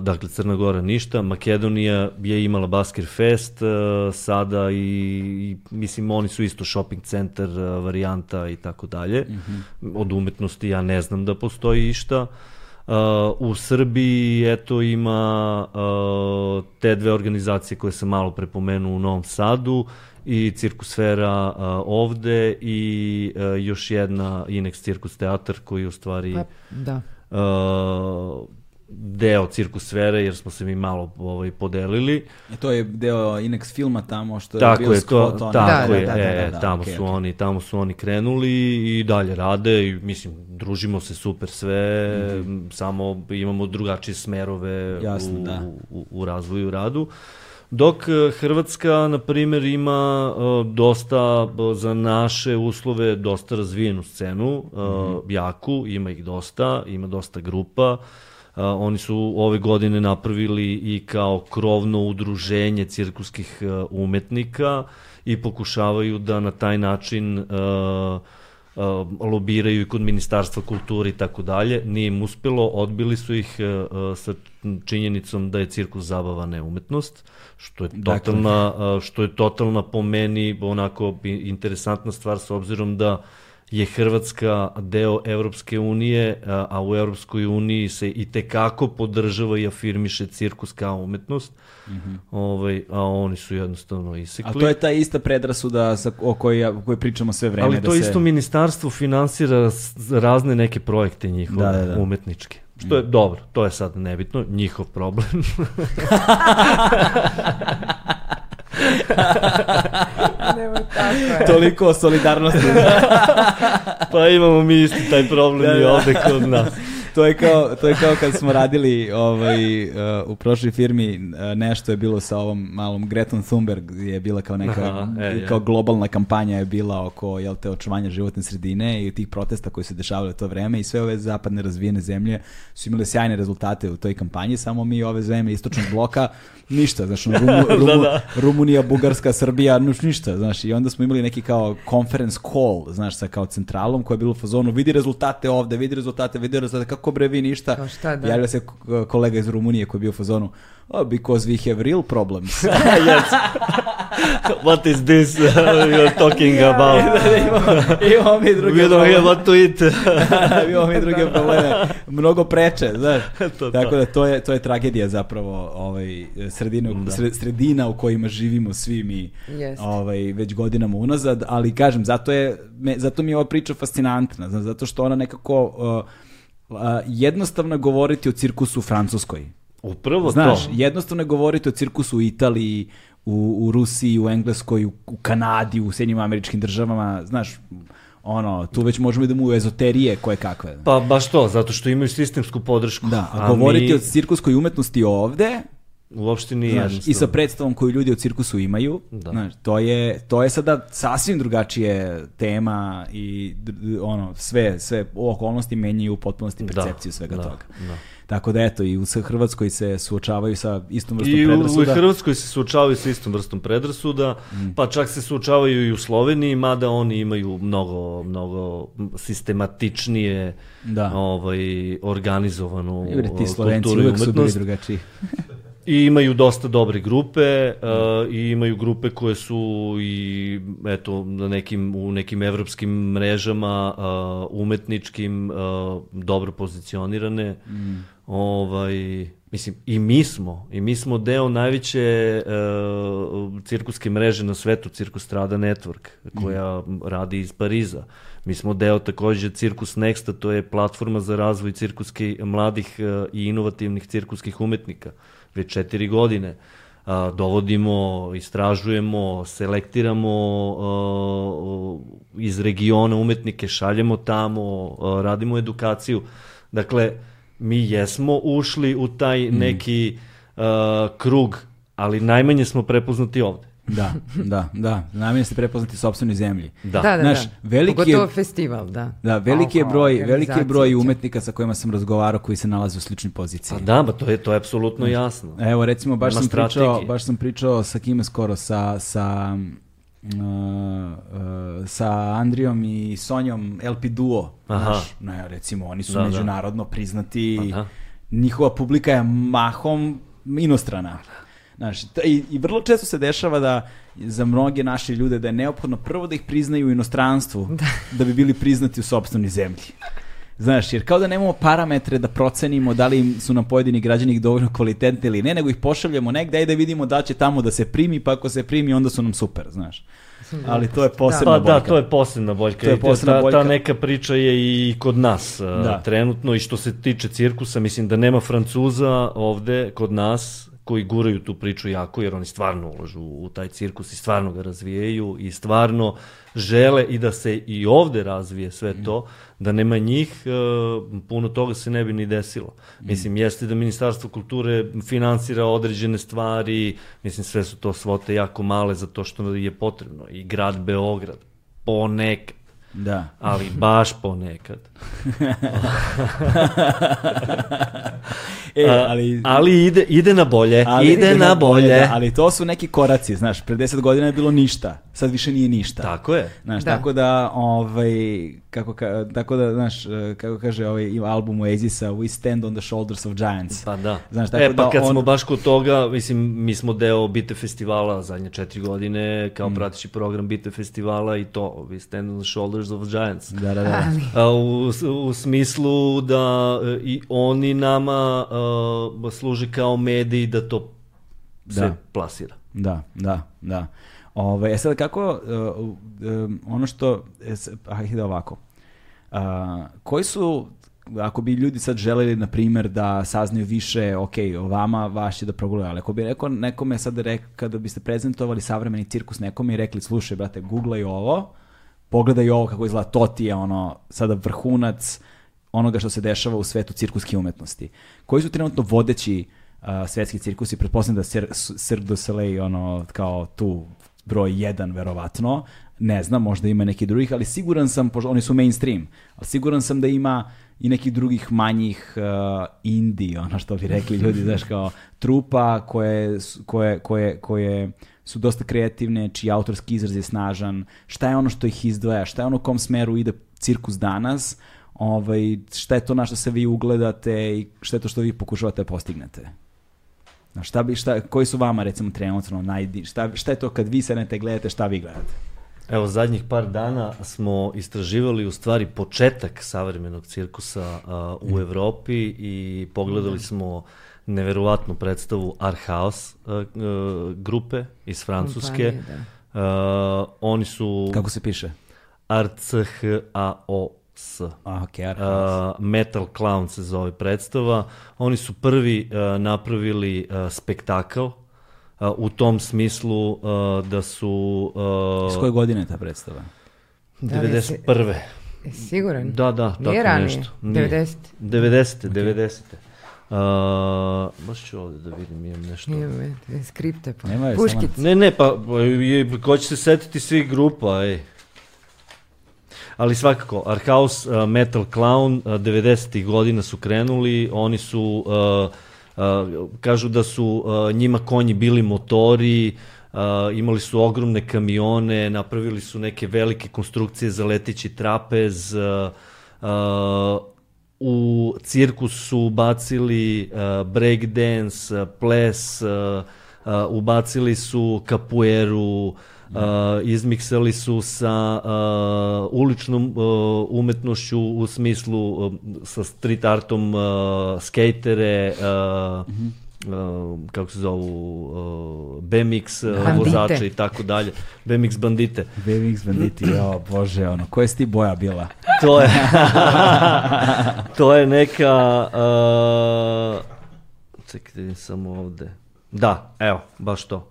dakle, Crna Gora ništa, Makedonija je imala Basker Fest uh, sada i, i mislim oni su isto shopping centar uh, varijanta i tako dalje. Od umetnosti ja ne znam da postoji išta. Uh, u Srbiji eto ima uh, te dve organizacije koje sam malo prepomenuo u Novom Sadu i Cirkusfera uh, ovde i uh, još jedna Inex Cirkus Teatar koji u stvari Pa, da. uh, deo cirkusfere jer smo se mi malo ovaj, podelili. E, to je deo Inex filma tamo što je Tako bio je, to, tako Da, je, da, da, e, da, da, tamo okej, su okej. oni, tamo su oni krenuli i dalje rade i mislim družimo se super sve, samo imamo drugačije smerove. Jasno, u, da. u, u razvoju i radu. Dok e, Hrvatska, na primjer, ima e, dosta, e, za naše uslove, dosta razvijenu scenu, e, Mhm. jaku, ima ih dosta, ima dosta grupa. E, oni su ove godine napravili i kao krovno udruženje cirkuskih e, umetnika i pokušavaju da na taj način e, lobiraju i kod Ministarstva kulture i tako dalje. Nije im uspelo, odbili su ih sa činjenicom da je cirkus zabava ne umetnost, što je Dakle. totalna, e, što je totalna po meni onako interesantna stvar s obzirom da je Hrvatska deo Evropske unije, a u Evropskoj uniji se i tekako podržava i afirmiše cirkus kao umetnost, ovaj, a oni su jednostavno isekli. A to je ta ista predrasuda sa, o, kojoj, o kojoj pričamo sve vreme. Ali da to se... isto ministarstvo finansira razne neke projekte njihove, Da, da, da. umetničke. Što je dobro, to je sad nebitno, njihov problem. Nemoj tako je. Toliko o solidarnosti. pa imamo mi isti taj problem Da, i da. ovde kod nas. To, je kao, to je kao kad smo radili ovaj, uh, u prošloj firmi, uh, nešto je bilo sa ovom malom Greton Thunberg, je bila kao neka, Aha, e, kao globalna kampanja je bila oko, jel te, očuvanja životne sredine i tih protesta koji su dešavali u to vreme i sve ove zapadne razvijene zemlje su imale sjajne rezultate u toj kampanji, samo mi ove zemlje istočnog bloka ništa, znaš, ono, Rumu, Rumu, da. Rumunija, Bugarska, Srbija, nuš ništa, znaš, i onda smo imali neki kao conference call, znaš, sa kao centralom koja je bila u fazonu, vidi rezultate ovde, vidi rezultate, vidi rezultate, kako bre vi ništa. Kao šta, da. Javlja se kolega iz Rumunije koji je bio u fazonu, oh, because we have real problems. yes. What is this uh, you're talking about? imamo, imamo mi druge We don't have what to eat. imamo mi druge probleme, mnogo preče, znaš. To, Tako da to je, to je tragedija zapravo ovaj, sredine, Da. sre- sredina u kojima živimo svi mi Jeste. ovaj, već godinama unazad, ali kažem, zato, je, me, zato mi je ova priča fascinantna, znaš, zato što ona nekako uh, jednostavno je govoriti o cirkusu u Francuskoj. Upravo Znaš, to. jednostavno je govoriti o cirkusu u Italiji, u, u Rusiji, u Engleskoj, u, u Kanadi, u Sjednjim američkim državama, znaš, ono, tu već možemo idemo u ezoterije koje kakve. Pa baš to, zato što imaju sistemsku podršku. Da, a, govoriti mi o cirkuskoj umetnosti ovde, uopšte nije znaš, i jednostavno. sa predstavom koju ljudi o cirkusu imaju, Da. znaš, to je, to je sada sasvim drugačije tema i ono, sve, sve okolnosti menjaju u potpunosti Da, percepciju svega da, toga. da. Tako da eto, i u Hrvatskoj se suočavaju sa istom vrstom I u, u predrasuda. Hrvatskoj se suočavaju sa istom vrstom predrasuda, Mm. pa čak se suočavaju i u Sloveniji, mada oni imaju mnogo, mnogo sistematičnije Da. ovaj, organizovanu I bre, ti Slovenci i uvek su bili drugačiji. I imaju dosta dobre grupe uh, i imaju grupe koje su i eto na nekim u nekim evropskim mrežama uh, umetničkim uh, dobro pozicionirane. Ovaj mislim i mi smo i mi smo deo najveće uh, cirkuske mreže na svetu Cirkus Strada Network koja radi iz Pariza. Mi smo deo takođe Cirkus Nexta, to je platforma za razvoj cirkuske mladih uh, i inovativnih cirkuskih umetnika već četiri godine. A, dovodimo, istražujemo, selektiramo a, iz regiona umetnike, šaljemo tamo, a, radimo edukaciju. Dakle, mi jesmo ušli u taj neki a, krug, ali najmanje smo prepoznati ovde. Da, da, da. Namjerno ste prepoznati u sopstvenoj zemlji. Da. Da, da, Znaš, da. veliki je- Pogotovo festival, da. Da, veliki je broj, veliki je broj umetnika sa kojima sam razgovarao koji se nalaze u sličnoj poziciji. Pa da, ba to je, to je apsolutno jasno. Evo recimo baš Nema sam pričao, baš sam pričao sa kime skoro sa sa uh, uh, sa Andrijom i Sonjom LP Duo. Aha. Znaš, ne, recimo oni su Da, da. međunarodno priznati. Pa da. Njihova publika je mahom inostrana. Znaš, i, i vrlo često se dešava da za mnoge naše ljude da je neophodno prvo da ih priznaju u inostranstvu da, bi bili priznati u sopstvenoj zemlji. Znaš, jer kao da nemamo parametre da procenimo da li su nam pojedini građani dovoljno kvalitetni ili ne, nego ih pošaljemo negde i da vidimo da će tamo da se primi, pa ako se primi onda su nam super, znaš. Ali to je posebna Pa da, boljka. to je posebna boljka. To je posebna ta, boljka. ta neka priča je i kod nas Da. da. trenutno i što se tiče cirkusa, mislim da nema Francuza ovde kod nas koji guraju tu priču jako, jer oni stvarno ulažu u taj cirkus i stvarno ga razvijaju i stvarno žele i da se i ovde razvije sve to, da nema njih, e, puno toga se ne bi ni desilo. Mislim, jeste da Ministarstvo kulture finansira određene stvari, mislim, sve su to svote jako male za to što je potrebno. I grad Beograd, ponekad, Da. ali baš ponekad. E, A, ali... ali ide, ide na bolje, ali ide na bolje. da, ali to su neki koraci, znaš, pre 10 godina je bilo ništa, sad više nije ništa. Tako je. Znaš, Da. tako da, ovaj, kako, ka, tako da, znaš, kako kaže ovaj album Oasisa, We Stand on the Shoulders of Giants. Pa da. Znaš, tako e, pa da kad on- smo baš kod toga, mislim, mi smo deo Bite festivala zadnje četiri godine, Mm. kao prateći program Bite festivala i to, we stand on the shoulders of giants. Da, da, da. A, u, u smislu da e, i oni nama a, služe kao mediji da to se Da. plasira. Da, da, da. Ove, e sad kako, uh, um, ono što, e, ajde ovako, A, koji su, ako bi ljudi sad želeli, na primjer, da saznaju više, ok, o vama, vaš je da progledaju, ali ako bi neko, nekome sad rekao, kada biste prezentovali savremeni cirkus nekome i rekli, slušaj, brate, googlaj ovo, pogledaj ovo kako izgleda, to ti je ono, sada vrhunac, onoga što se dešava u svetu cirkuske umetnosti. Koji su trenutno vodeći uh, svetski cirkusi? Pretpostavljam da Cir Cirque du Soleil ono, kao tu broj jedan verovatno, ne znam, možda ima neki drugih, ali siguran sam, pošto oni su mainstream, ali siguran sam da ima i nekih drugih manjih uh, indie, ono što bi rekli ljudi, znaš, kao trupa koje, koje, koje, koje su dosta kreativne, čiji autorski izraz je snažan, šta je ono što ih izdvaja, šta je ono u kom smeru ide cirkus danas, ovaj, šta je to na što se vi ugledate i šta je to što vi pokušavate da postignete? Znaš, šta bi, šta, koji su vama recimo trenutno najdi, šta, šta je to kad vi sednete gledate, šta vi gledate? Evo, zadnjih par dana smo istraživali u stvari početak savremenog cirkusa uh, u Evropi i pogledali smo neverovatnu predstavu Art House uh, uh, grupe iz Francuske. Kompanije, da. Uh, oni su Kako se piše? R-C-H-A-O-S. A, ok, Art House. Uh, Metal Clown se zove predstava. Oni su prvi uh, napravili uh, spektakl uh, u tom smislu uh, da su uh, Iz koje godine je ta predstava? Da li si- 91. Jesi Siguran? Da, da, Nije tako ranije? nešto. Nije. 90? 90. 90. Uh, baš ću ovde da vidim, imam nešto. Me, skripte pa. Nema je, Puškic. Ne, ne, pa pa, je, ko će se setiti svih grupa, ej. Ali svakako, Arhaus uh, Metal Clown uh, 90. godina su krenuli, oni su, uh, uh, kažu da su uh, njima konji bili motori, uh, imali su ogromne kamione, napravili su neke velike konstrukcije za letići trapez, uh, uh, u cirkus su bacili uh, breakdance, uh, ples, uh, uh, ubacili su kapueru, uh, izmiksali su sa uh, uličnom uh, umetnošću u smislu uh, sa street artom uh, skejtere, uh, uh, kako se zovu, uh, BMX uh, Bandite. vozače i tako dalje, BMX bandite. BMX banditi, jo, bože, ono, koje si ti boja bila? To je to je neka uh, čekaj da vidim samo ovde. Da, evo, baš to.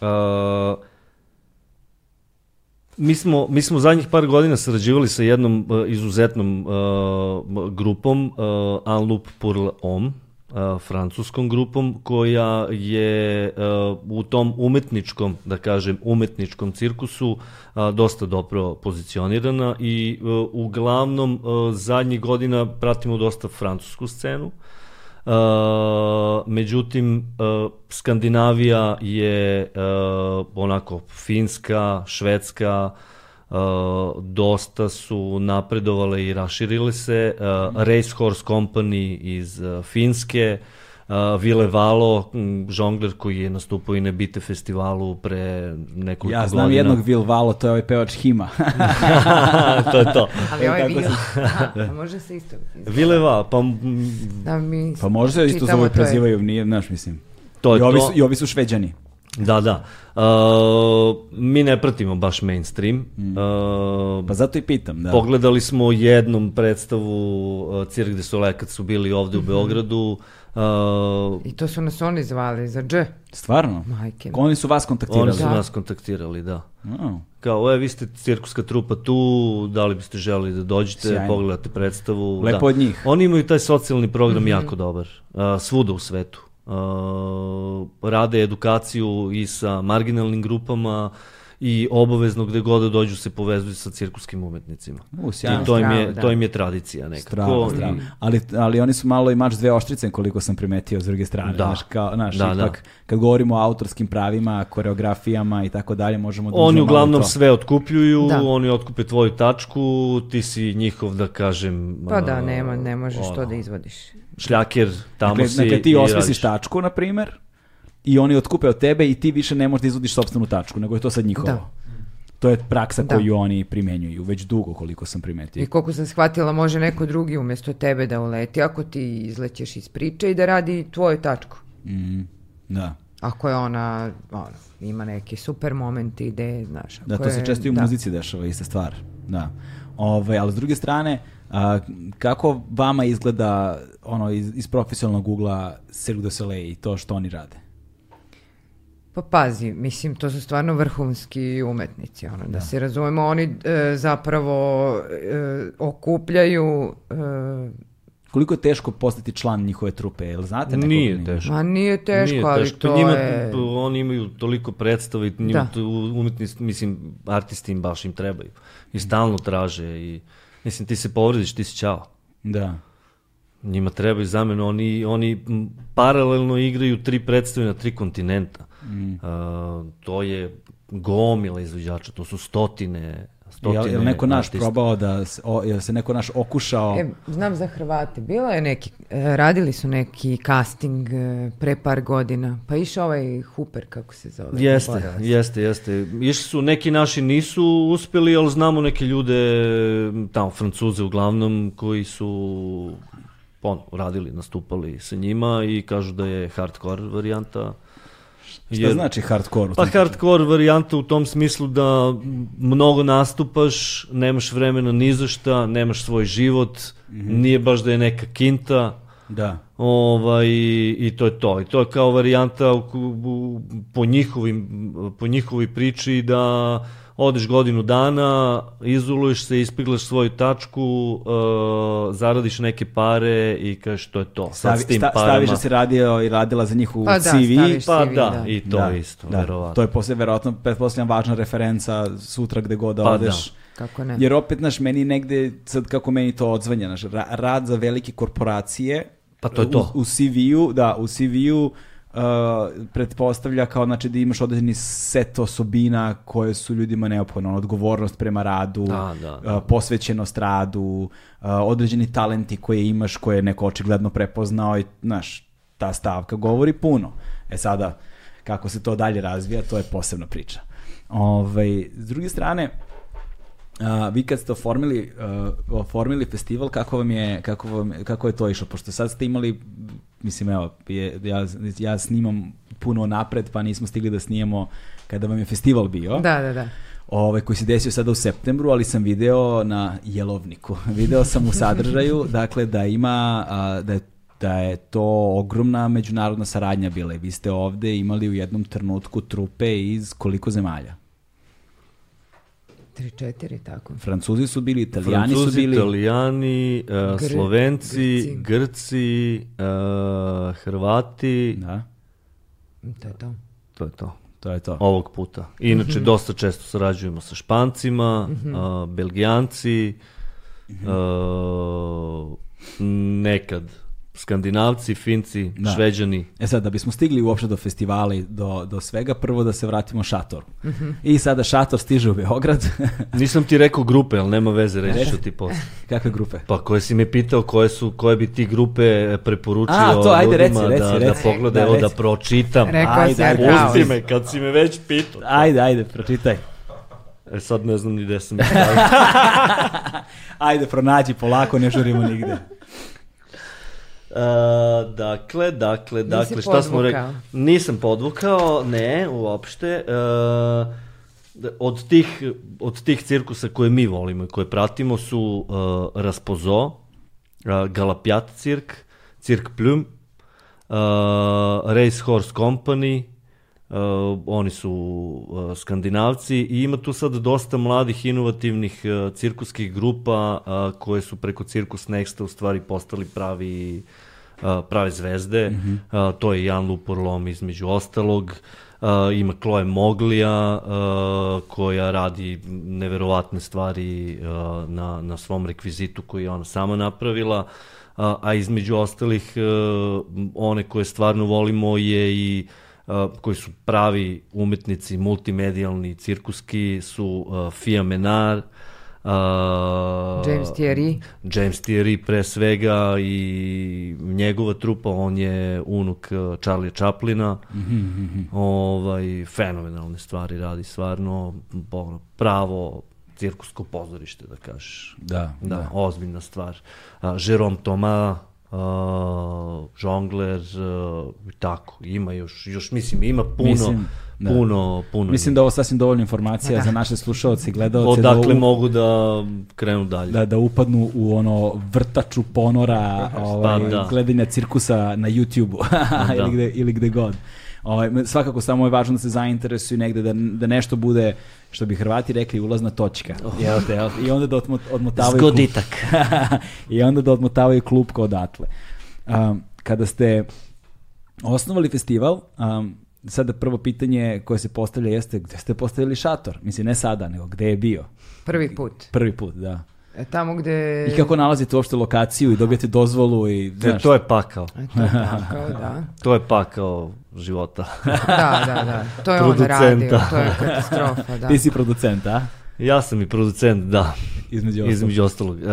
Uh, mi smo, mi smo zadnjih par godina sarađivali sa jednom uh, izuzetnom uh, grupom, uh, Un Loop pour l'Homme, uh, francuskom grupom, koja je u tom umetničkom, da kažem, umetničkom cirkusu dosta dobro pozicionirana i uglavnom zadnjih godina pratimo dosta francusku scenu. Međutim, Skandinavija je onako Finska, Švedska, dosta su napredovale i raširile se. Uh, Racehorse Company iz uh, Finske, uh, Vile Valo, žongler koji je nastupao i na Bite festivalu pre nekoliko Ja znam godina. jednog Vil Valo, to je ovaj pevač Hima. to je to. Ali ovaj Kako bio. se- Aha, a može se isto. Vile Valo, pa Da mi pa možda se isto zove prezivaju, nije, znaš, mislim. to je I ovi, to. su, I ovi su šveđani. Da, da. Uh, mi ne pratimo baš mainstream. Uh, Pa zato i pitam, da. Pogledali smo jednom predstavu uh, Cirque du Soleil kad su bili ovde u Mhm. Beogradu. Uh, I to su nas oni zvali za dž. Stvarno? Majke. Oni su vas kontaktirali? oni su Da. nas kontaktirali, da. Oh. Kao, e, vi ste cirkuska trupa tu, da li biste želeli da dođete, Sjajno. pogledate predstavu. Lepo da. od njih. Oni imaju taj socijalni program jako dobar, uh, svuda u svetu. Uh, rade edukaciju i sa marginalnim grupama i obavezno gde god da dođu se povezuju sa cirkuskim umetnicima. U, sjajno. I to im, je, da. to im je tradicija nekako. Strava, I- strava. Ali, ali oni su malo i mač dve oštrice koliko sam primetio s druge strane. Da. Znaš, kao, znaš, Da, ipak, kad govorimo o autorskim pravima, koreografijama i tako dalje, možemo da Oni uglavnom to. sve otkupljuju, Da. oni otkupe tvoju tačku, ti si njihov, da kažem... Pa da, nema, ne možeš to ono, da izvodiš. Šljaker, tamo Dakle, si dakle, ti i osmisliš radiš. tačku, na primer, i oni otkupe od tebe i ti više ne možeš da izvodiš sopstvenu tačku, nego je to sad njihovo. Da. To je praksa Da. koju oni primenjuju već dugo, koliko sam primetio. I koliko sam shvatila, može neko drugi umjesto tebe da uleti, ako ti izlećeš iz priče i da radi tvoju tačku. Mm, da. Ako je ona, ono, ima neki super momenti gde, znaš, Da, to je, se često i u da. muzici dešava, ista stvar. Da. Ove, ali s druge strane, a, kako vama izgleda ono iz, iz profesionalnog ugla Cirque du Soleil i to što oni rade? Pa pazi, mislim, to su stvarno vrhunski umetnici, ono, da, se razumemo, oni e, zapravo e, okupljaju e, Koliko je teško postati član njihove trupe, jel znate neko? Nije teško. Ma nije teško, Nije ali teško. to njima, je... Oni imaju toliko predstava i njima Da. to umetni, mislim, artisti im baš im trebaju. I stalno traže i, mislim, ti se povrediš, ti si čao. Da. Njima trebaju zamenu, oni, oni paralelno igraju tri predstave na tri kontinenta. Mm. Uh, to je gomila izvođača, to su stotine, stotine Jel, jel neko naš artista. probao da, se- o, jel se neko naš okušao? E, znam za Hrvate, bilo je neki, e, radili su neki casting e, pre par godina, pa išao ovaj Hooper, kako se zove. Jeste, zaboravila sam. jeste, jeste. Išli su, neki naši nisu uspeli, ali znamo neke ljude, tamo Francuze uglavnom, koji su on, radili, nastupali sa njima i kažu da je hardcore varijanta. Šta znači hardcore? Pa hardcore varijanta u tom smislu da mnogo nastupaš, nemaš vremena ni za šta, nemaš svoj život, Mhm. nije baš da je neka kinta, Da. Ovaj, i to je to. I to je kao varijanta u, u, po, njihovim, po njihovoj priči da odeš godinu dana, izoluješ se, ispiglaš svoju tačku, uh, zaradiš neke pare i kažeš to je to. Sad Stavi, s tim sta, parama... staviš da si radio i radila za njih u Pa da, CV. staviš Pa CV, da, da. i to da, isto, da. verovatno. To je posle verovatno, pretpostavljam, važna referenca sutra gde god da Pa odeš. Kako ne? Jer opet, znaš, meni negde, sad kako meni to odzvanja, znaš, ra- rad za velike korporacije, Pa to je to. U, u CV-u, da, u CV-u uh, pretpostavlja kao, znači, da imaš određeni set osobina koje su ljudima neophodne, ono, odgovornost prema radu, Da, da, da. uh, posvećenost radu, uh, određeni talenti koje imaš, koje je neko očigledno prepoznao i, znaš, ta stavka govori puno. E sada, kako se to dalje razvija, to je posebna priča. Ovaj, s druge strane, a, vi kad ste oformili, uh, oformili festival, kako vam je, kako, vam, kako je to išlo? Pošto sad ste imali, mislim, evo, je, ja, ja snimam puno napred, pa nismo stigli da snijemo kada vam je festival bio Da, da, da. ovaj, koji se desio sada u septembru, ali sam video na jelovniku. video sam u sadržaju, dakle, da ima, a, da je da je to ogromna međunarodna saradnja bila i vi ste ovde imali u jednom trenutku trupe iz koliko zemalja? Tri, četiri, tako. Francuzi su bili, italijani Francuzi, su bili. italijani, uh, Gre- Slovenci, Grci. Grci, uh, Hrvati, Da, To je to. to je to. to je to. ovog puta. Inače, dosta često sarađujemo sa Špancima, a, Belgijanci, a, nekad Skandinavci, Finci, Da. Šveđani. E sad, da bismo stigli uopšte do festivala i do, do svega, prvo da se vratimo šatoru. I sada šator stiže u Beograd. Nisam ti rekao grupe, ali nema veze, reći ću ti posle. Kakve grupe? Pa koje si me pitao koje su koje bi ti grupe preporučio A, to, ajde, ljudima reci, reci, da, reci. da pogledaju, Da, evo da reci. pročitam. Rekao Ajde, ajde. Pusti me kad si me već pitao. Ajde, ajde, pročitaj. E sad ne znam ni gde sam. Ajde, pronađi polako, ne žurimo nigde. Uh, dakle, dakle, Nisi dakle, šta smo rekli? podvukao? Nisam podvukao, ne, uopšte. Uh, od tih, od tih cirkusa koje mi volimo i koje pratimo su uh, Raspozo, uh, Galapjat cirk, Cirk Plum, uh, Race Horse Company, uh, oni su uh, skandinavci i ima tu sad dosta mladih inovativnih uh, cirkuskih grupa uh, koje su preko Cirkus Nexta u stvari postali pravi uh, prave zvezde. Uh, to je Jan Luporlom između ostalog. Uh, ima Chloe Moglija uh, koja radi neverovatne stvari uh, na, na svom rekvizitu koji je ona sama napravila. A, a između ostalih uh, one koje stvarno volimo je i uh, koji su pravi umetnici, multimedijalni, cirkuski su uh, Fia Menar, uh, James Thierry. James Thierry pre svega i njegova trupa, on je unuk uh, Charlie Chaplina. ovaj, fenomenalne stvari radi stvarno, ono, pravo cirkusko pozorište, da kažeš. Da, Da, da. ozbiljna stvar. Uh, Jerome Thomas, uh, Žongler, uh, tako, ima još, još mislim, ima puno, Mislim, da. puno, puno. Mislim da je ovo sasvim dovoljna informacija Da. za naše slušalce i gledalce da, Odakle u- mogu da krenu dalje. da, da upadnu u ono vrtaču ponora ovaj, Pa da. gledanja cirkusa na YouTube-u ili, Da. gde, ili gde god. Ovaj, svakako samo je važno da se zainteresuju negde, da, da nešto bude, što bi Hrvati rekli, ulazna točka. Oh. Jel te, jel? I onda da odmo, odmotavaju... Zgoditak. I onda da odmotavaju klupko odatle. Um, kada ste osnovali festival, um, sada prvo pitanje koje se postavlja jeste gde ste postavili šator? Mislim, ne sada, nego gde je bio? Prvi put. Prvi put, da. E, tamo gde... I kako nalazite uopšte lokaciju i dobijete dozvolu i... E, to je pakao. E, to je pakao, da. to je pakao života. da, da, da. To je on radio, to je katastrofa, da. Ti si producent, a? Ja sam i producent, da. Između ostalog. Između ostalog. E,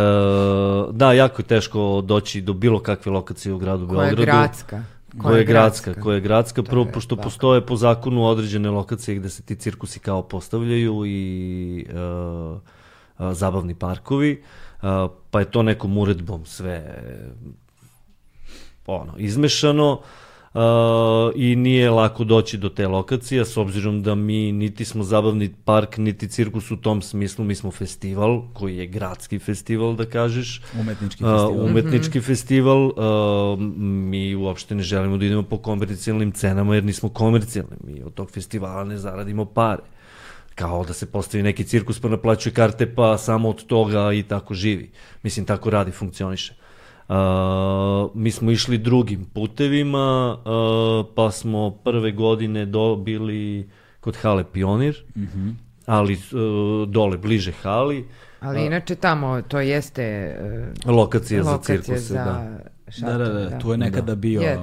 da, jako je teško doći do bilo kakve lokacije u gradu Koja Beogradu. Koja je gradska. Koja je gradska, koja je gradska, prvo pošto baka. postoje po zakonu određene lokacije gde se ti cirkusi kao postavljaju i uh, uh, zabavni parkovi, uh, pa je to nekom uredbom sve ono, izmešano. Uh, i nije lako doći do te lokacije, s obzirom da mi niti smo zabavni park, niti cirkus u tom smislu, mi smo festival, koji je gradski festival, da kažeš. Umetnički festival. Uh, umetnički mm -hmm. festival. Uh, mi uopšte ne želimo da idemo po komercijalnim cenama, jer nismo komercijalni. Mi od tog festivala ne zaradimo pare kao da se postavi neki cirkus pa naplaćuje karte pa samo od toga i tako živi. Mislim, tako radi, funkcioniše. Uh, mi smo išli drugim putevima, uh, pa smo prve godine dobili kod Hale Pionir, mm -hmm. ali uh, dole, bliže Hali. Ali inače tamo to jeste uh, lokacija, lokacija za cirkuse, za da. Šator, da, da, da, tu je nekada da. bio je,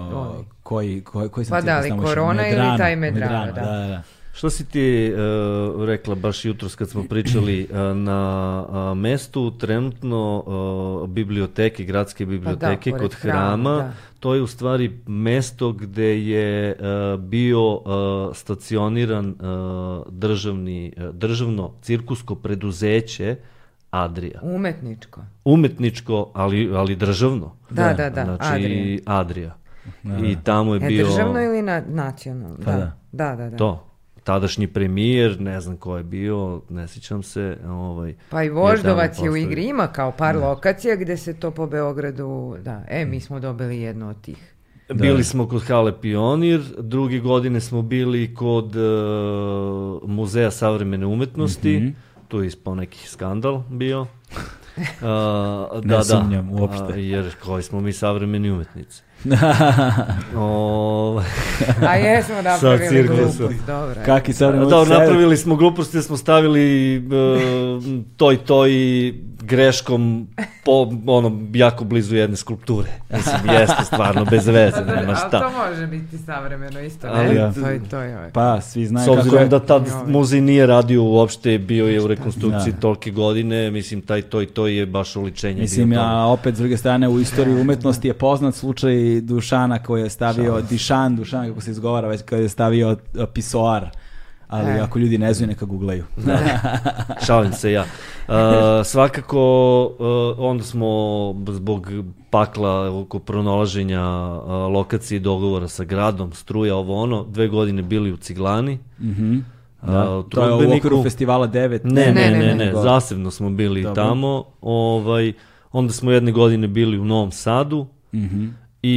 koji, koji, koji sam pa da, ali korona ili taj Medrano, Medrano da. da, da. Što si ti uh, rekla baš jutros kad smo pričali uh, na uh, mestu trenutno uh, biblioteke, gradske biblioteke pa da, kod hrama, da. to je u stvari mesto gde je uh, bio uh, stacioniran uh, državni, uh, državno cirkusko preduzeće Adria. Umetničko. Umetničko, ali, ali državno. Da, da, da. Znači Adria. Adria. Da. I tamo je e, bio... Državno ili na, nacionalno? Pa da. da, da, da. To tadašnji premijer, ne znam ko je bio, ne sjećam se. Ovaj, pa i Voždovac je, je u igri, ima kao par da. lokacija gde se to po Beogradu, da, e, mi smo dobili jednu od tih. Da. Bili smo kod Hale Pionir, druge godine smo bili kod uh, Muzeja savremene umetnosti, mm -hmm. tu je ispao neki skandal bio. Uh, ne da, sumnjam da, uopšte. Uh, jer koji smo mi savremeni umetnici. o... A jesmo napravili glupost, dobro. Kaki sad Dobro, napravili smo glupost jer smo stavili uh, to i to i greškom po, ono, jako blizu jedne skulpture. Mislim, jeste stvarno, bez veze, nema šta. Ali to može biti savremeno isto, ne? Ali, ja. to, i to je ovaj. Pa, svi znaju kako je. S obzirom da tad muzej nije radio uopšte, bio je u rekonstrukciji da. tolke godine, mislim, taj to i to je baš uličenje. Mislim, ja opet, s druge strane, u istoriji umetnosti je poznat slučaj Dušana koji je stavio, Šalim. Dišan, Dušan, kako se izgovara, već koji je stavio pisoar ali e. ako ljudi ne znaju, neka googlaju. Da. Šalim se ja. Uh, svakako, uh, onda smo zbog pakla oko pronalaženja uh, lokacije i dogovora sa gradom, struja, ovo ono, dve godine bili u Ciglani. Mhm. Mm Da, uh, to je u okviru festivala 9. Ne, ne, ne, ne, ne, ne. zasebno smo bili Dobro. tamo. Ovaj, onda smo jedne godine bili u Novom Sadu. Mm I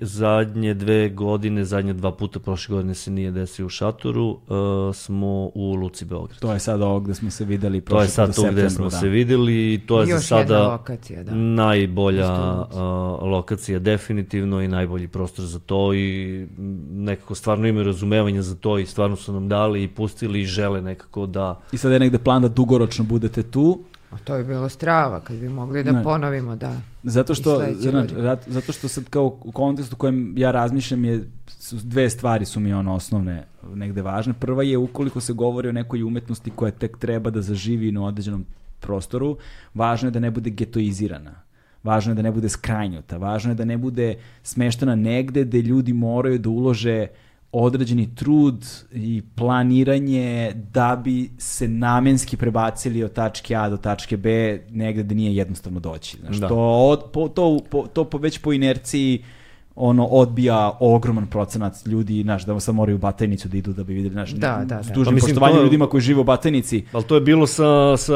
zadnje dve godine, zadnje dva puta prošle godine se nije desio u šatoru, uh, smo u Luci Beograd. To je sad ovo gde smo se videli To je sad to gde smo da. se videli i to je Još za sada lokacija, da. najbolja uh, lokacija definitivno i najbolji prostor za to i nekako stvarno imaju razumevanja za to i stvarno su nam dali i pustili i žele nekako da... I sad je negde plan da dugoročno budete tu, A to je bilo strava, kad bi mogli da ne. ponovimo, da. Zato što, znači, zato što sad kao u kontekstu u kojem ja razmišljam je, dve stvari su mi ono osnovne negde važne. Prva je ukoliko se govori o nekoj umetnosti koja tek treba da zaživi na određenom prostoru, važno je da ne bude getoizirana. Važno je da ne bude skrajnjuta. Važno je da ne bude smeštena negde gde ljudi moraju da ulože određeni trud i planiranje da bi se namenski prebacili od tačke A do tačke B negde da nije jednostavno doći. Znaš, da. to, od, po, to, po, to po, već po inerciji ono odbija ogroman procenat ljudi, znaš, da sad moraju u Batajnicu da idu da bi videli, znaš, da, da, da. dužnim pa, poštovanjem je, ljudima koji žive u Batajnici. Ali to je bilo sa, sa,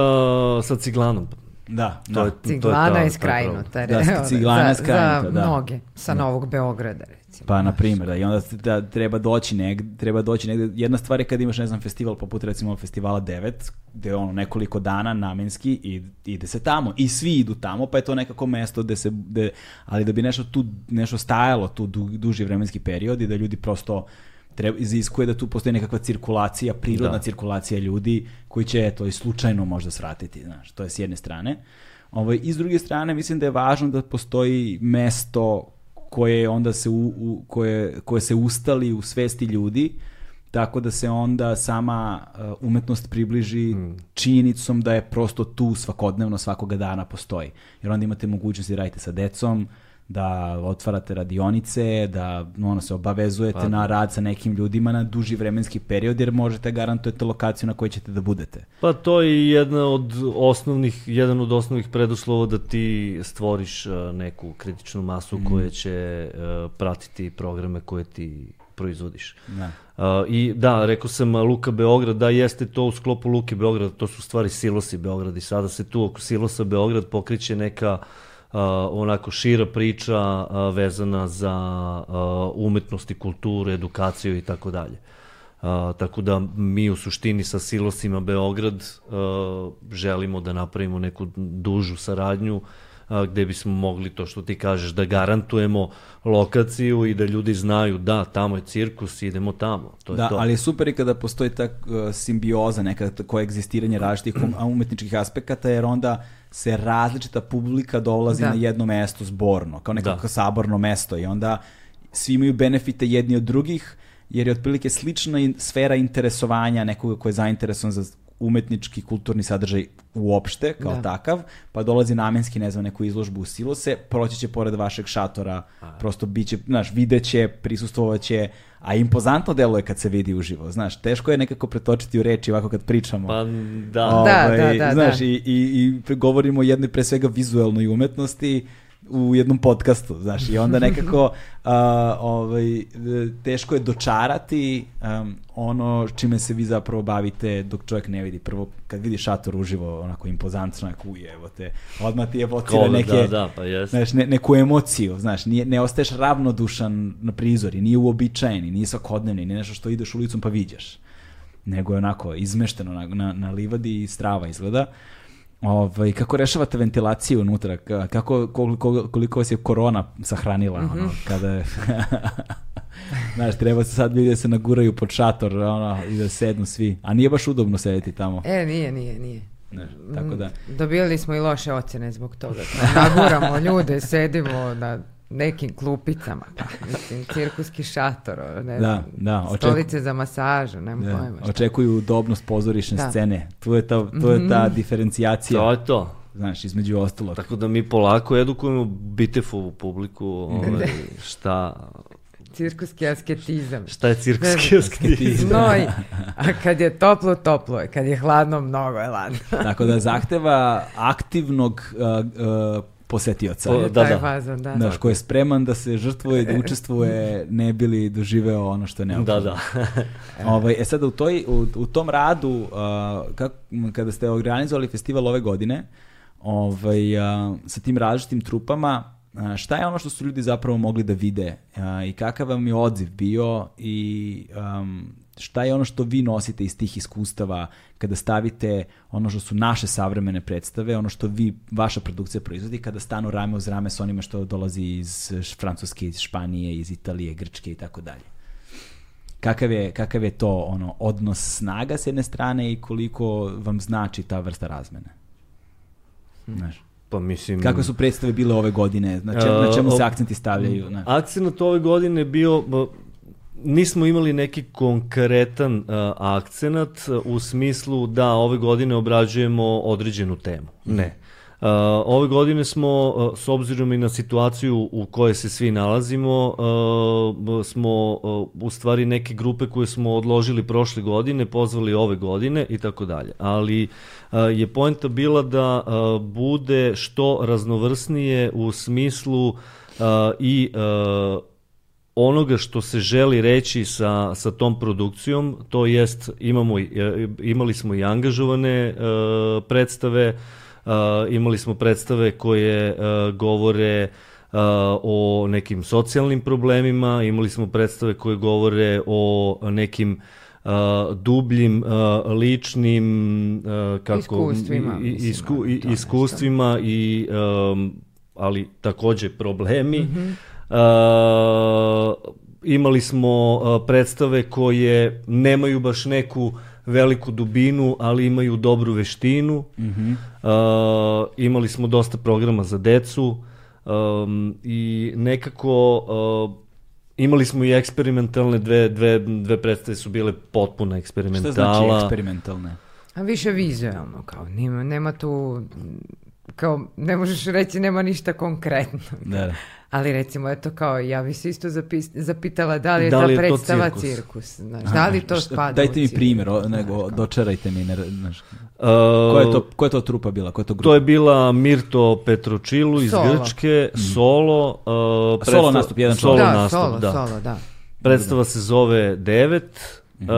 sa Ciglanom. Da, to da. Je, Ciglana je skrajnuta. Da, Ciglana je skrajnuta, za, da. Za mnoge, sa da. Novog Beograda. Recimo. Pa, na primjer, da, i onda da, treba doći negde, treba doći negde. Jedna stvar je kad imaš, ne znam, festival poput recimo festivala 9, gde ono nekoliko dana namenski i ide se tamo. I svi idu tamo, pa je to nekako mesto gde se, gde, ali da bi nešto tu, nešto stajalo tu du, duži vremenski period i da ljudi prosto treba, iziskuje da tu postoji nekakva cirkulacija, prirodna da. cirkulacija ljudi koji će to i slučajno možda svratiti, znaš, to je s jedne strane. Ovaj, I s druge strane, mislim da je važno da postoji mesto koje onda se u, u, koje, koje se ustali u svesti ljudi tako da se onda sama uh, umetnost približi mm. činjenicom da je prosto tu svakodnevno svakoga dana postoji. Jer onda imate mogućnosti da radite sa decom, da otvarate radionice, da ono, se obavezujete pa, na da. rad sa nekim ljudima na duži vremenski period, jer možete garantujete lokaciju na kojoj ćete da budete. Pa to je jedna od osnovnih, jedan od osnovnih preduslova da ti stvoriš uh, neku kritičnu masu mm. koja će uh, pratiti programe koje ti proizvodiš. Da. Uh, I da, rekao sam Luka Beograd, da jeste to u sklopu Luke Beograd, to su stvari silosi Beograd i sada se tu oko silosa Beograd pokriće neka uh, onako šira priča uh, vezana za uh, umetnost i kulturu, edukaciju i tako dalje. Uh, tako da mi u suštini sa Silosima Beograd uh, želimo da napravimo neku dužu saradnju uh, gde bismo mogli to što ti kažeš da garantujemo lokaciju i da ljudi znaju da tamo je cirkus idemo tamo to da, je to. ali je super i kada postoji ta uh, simbioza neka koegzistiranje različitih umetničkih aspekata jer onda se različita publika dolazi da. na jedno mesto zborno, kao nekako da. saborno mesto i onda svi imaju benefite jedni od drugih, jer je otprilike slična in, sfera interesovanja nekoga ko je zainteresovan za umetnički, kulturni sadržaj uopšte, kao da. takav, pa dolazi namenski, ne znam, neku izložbu u silose, proći će pored vašeg šatora, a. prosto biće, znaš, videće, prisustovaće, a impozantno deluje kad se vidi uživo, znaš, teško je nekako pretočiti u reči ovako kad pričamo. Pa da. Ovaj, da, da, da, znaš, da. I, i, i govorimo o jednoj pre svega vizuelnoj umetnosti, u jednom podcastu, znaš, i onda nekako uh, ovaj, teško je dočarati um, ono čime se vi zapravo bavite dok čovjek ne vidi. Prvo, kad vidi šator uživo, onako impozantno, onako uje, evo te, odmah ti evocira neke, da, da, pa jest. znaš, ne, neku emociju, znaš, nije, ne ostaješ ravnodušan na prizori, nije uobičajeni, nije svakodnevni, nije nešto što ideš ulicom pa viđaš, nego je onako izmešteno na, na, na livadi i strava izgleda. Ovaj, kako rešavate ventilaciju unutra? Kako, koliko, koliko vas je korona sahranila? Mm -hmm. ono, kada je... Znaš, treba se sad vidjeti da se naguraju pod šator ono, i da sednu svi. A nije baš udobno sedeti tamo. E, nije, nije, nije. Ne, tako da. Dobili smo i loše ocene zbog toga. Naguramo ljude, sedimo na nekim klupicama, pa, mislim, cirkuski šator, ne da, da, očeku... stolice za masažu, nema da, pojma. Šta. Očekuju udobnost pozorišne da. scene. Tu je ta, tu je ta mm -hmm. diferencijacija. To je to. Znaš, između ostalog. Tako da mi polako edukujemo Bitefovu publiku, ovaj, šta... Cirkuski asketizam. Šta je cirkuski asketizam? Znoj, a kad je toplo, toplo je. Kad je hladno, mnogo je ladno. Tako da zahteva aktivnog uh, uh, posetioca. O, da, da. Fazon, da. Znaš, ko je spreman da se žrtvuje, da učestvuje, ne bili doživeo ono što je neophodno. Da, da. ovaj, e sada u, toj, u, u tom radu, uh, kak, kada ste organizovali festival ove godine, ovaj, uh, sa tim različitim trupama, uh, šta je ono što su ljudi zapravo mogli da vide uh, i kakav vam je odziv bio i um, šta je ono što vi nosite iz tih iskustava kada stavite ono što su naše savremene predstave, ono što vi, vaša produkcija proizvodi, kada stanu rame uz rame s onima što dolazi iz Francuske, iz Španije, iz Italije, Grčke i tako dalje. Kakav je, kakav je to ono odnos snaga s jedne strane i koliko vam znači ta vrsta razmene? Znaš. Pa mislim... Kakve su predstave bile ove godine? Na, čem, na čemu se akcenti stavljaju? Znaš? Akcent ove godine bio nismo imali neki konkretan uh, akcenat uh, u smislu da ove godine obrađujemo određenu temu. Ne. Uh, ove godine smo, uh, s obzirom i na situaciju u kojoj se svi nalazimo, uh, smo uh, u stvari neke grupe koje smo odložili prošle godine, pozvali ove godine i tako dalje. Ali uh, je poenta bila da uh, bude što raznovrsnije u smislu uh, i uh, onoga što se želi reći sa, sa tom produkcijom, to jest imamo, e, imali smo i angažovane uh, predstave, uh, imali smo predstave koje uh, govore o nekim socijalnim problemima, imali smo predstave koje govore o nekim uh, dubljim uh, ličnim uh, kako Iskustvima, mislim, isku, nešto. iskustvima i um, ali takođe problemi. Mhm. Uh, imali smo uh, predstave koje nemaju baš neku veliku dubinu, ali imaju dobru veštinu. Mhm. Uh, imali smo dosta programa za decu um, i nekako uh, imali smo i eksperimentalne dve, dve, dve predstave su bile potpuno Šta eksperimentala. znači eksperimentalne? A više vizualno, kao, nema, nema tu, kao, ne možeš reći nema ništa konkretno. Da, da. Ali recimo, eto kao, ja bi se isto zapis, zapitala da li je Da li ta je to predstava cirkus? cirkus. znaš, da li to Šta- spada Dajte u mi cirkus? primjer, o, nego Znaš, kao. dočarajte mi. Ne, znaš, Uh, koja, je to, koja je to trupa bila? Koja je to grupa? To je bila Mirto Petročilu iz Solo. Grčke, solo. Uh, Solo predstav- nastup, jedan solo čovjek. Da, nastup, solo, da. solo, da. Predstava se zove Devet. Mhm. Uh,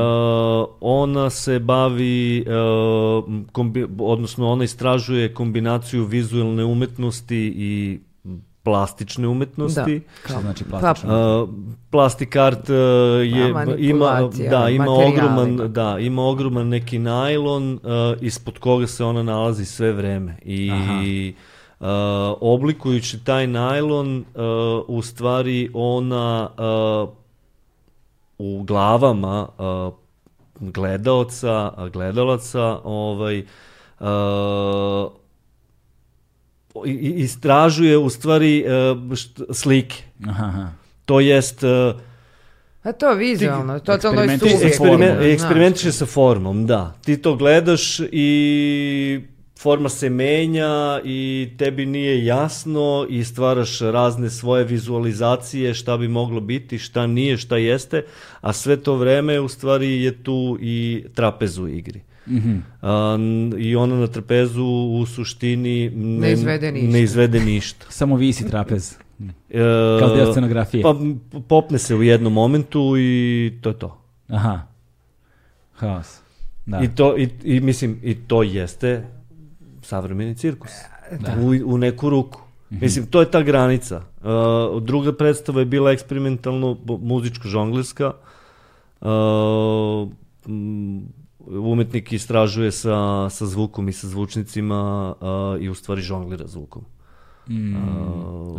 ona se bavi, uh, kombi, odnosno ona istražuje kombinaciju vizualne umetnosti i plastične Da, umetnosti. Šta kao, znači pa, plastično? Uh, Plastikart uh, je ima manipulacija da ima ogroman da ima ogroman neki najlon uh, ispod koga se ona nalazi sve vreme i Aha. uh, oblikujući taj najlon uh, u stvari ona uh, u glavama uh, gledaoca, gledalaca ovaj uh, istražuje u stvari uh, št- slike. Aha, aha. To jest uh, A to vizualno, totalno je formom. eksperiment, znaš. eksperimentiše sa formom, da. Ti to gledaš i forma se menja i tebi nije jasno i stvaraš razne svoje vizualizacije šta bi moglo biti, šta nije, šta jeste, a sve to vreme u stvari je tu i trapez u igri. Mhm. A, n- I ona na trapezu u suštini ne, izvede ništa. Ne izvede ništa. Samo visi trapez. E, Kao deo scenografije. Pa popne se u jednom momentu i to je to. Aha. Haos. Da. I to i, i mislim i to jeste savremeni cirkus. U, u neku ruku. Mislim to je ta granica. Uh, druga predstava je bila eksperimentalno bo- muzičko žonglerska. Uh, umetnik istražuje sa, sa zvukom i sa zvučnicima uh, i u stvari žonglira zvukom. Mm,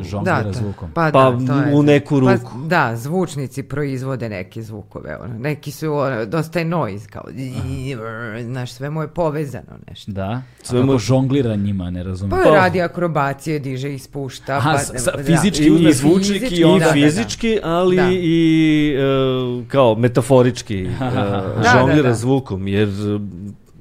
žonglira Da, zvukom. Pa, Pa da, to je, u neku pa, ruku. da, zvučnici proizvode neke zvukove. Ono. Neki su, ono, dosta je noise, kao, znaš, sve mu je povezano nešto. Da. Sve mo- žonglira njima, ne razumem. Pa radi akrobacije, diže i spušta. Aha, pa, sa- da. fizički I- uzme i zvučnik i fizički, onda... da, I da, fizički, ali Da. i e, kao metaforički Da, žonglira da, da. zvukom, jer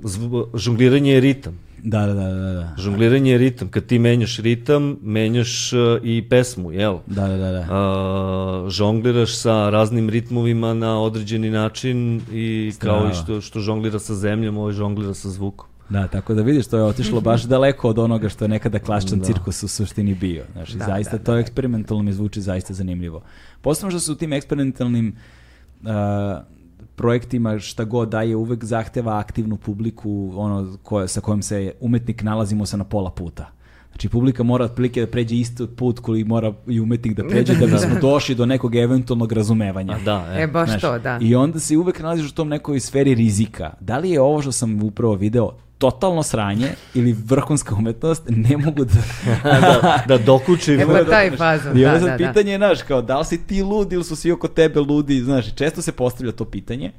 zvu, žongliranje je ritam. Da, da, da, da, da. Žongliranje je ritam. Kad ti menjaš ritam, menjaš e, i pesmu, jel? Da, da, da, da. A, žongliraš sa raznim ritmovima na određeni način i kao i Strava. što, što žonglira sa zemljom, ovo žonglira sa zvukom. Da, tako da vidiš, to je otišlo baš daleko od onoga što je nekada klasičan Da. cirkus u suštini bio. Znaš, i Da, zaista da, to eksperimentalno mi zvuči zaista zanimljivo. Posebno što se u tim eksperimentalnim uh, projektima šta god daje uvek zahteva aktivnu publiku ono koje, sa kojom se umetnik nalazimo se na pola puta. Znači publika mora otprilike da pređe isti put koji mora i umetnik da pređe da bismo došli do nekog eventualnog razumevanja. A da, e. E, baš Znaš, to, da. I onda se uvek nalaziš u tom nekoj sferi rizika. Da li je ovo što sam upravo video totalno sranje ili vrhunska umetnost, ne mogu da... da, da dokuči. E, pa taj fazon, I da, onda da, sad da. pitanje je, znaš, kao, da li si ti lud ili su svi oko tebe ludi, znaš, često se postavlja to pitanje,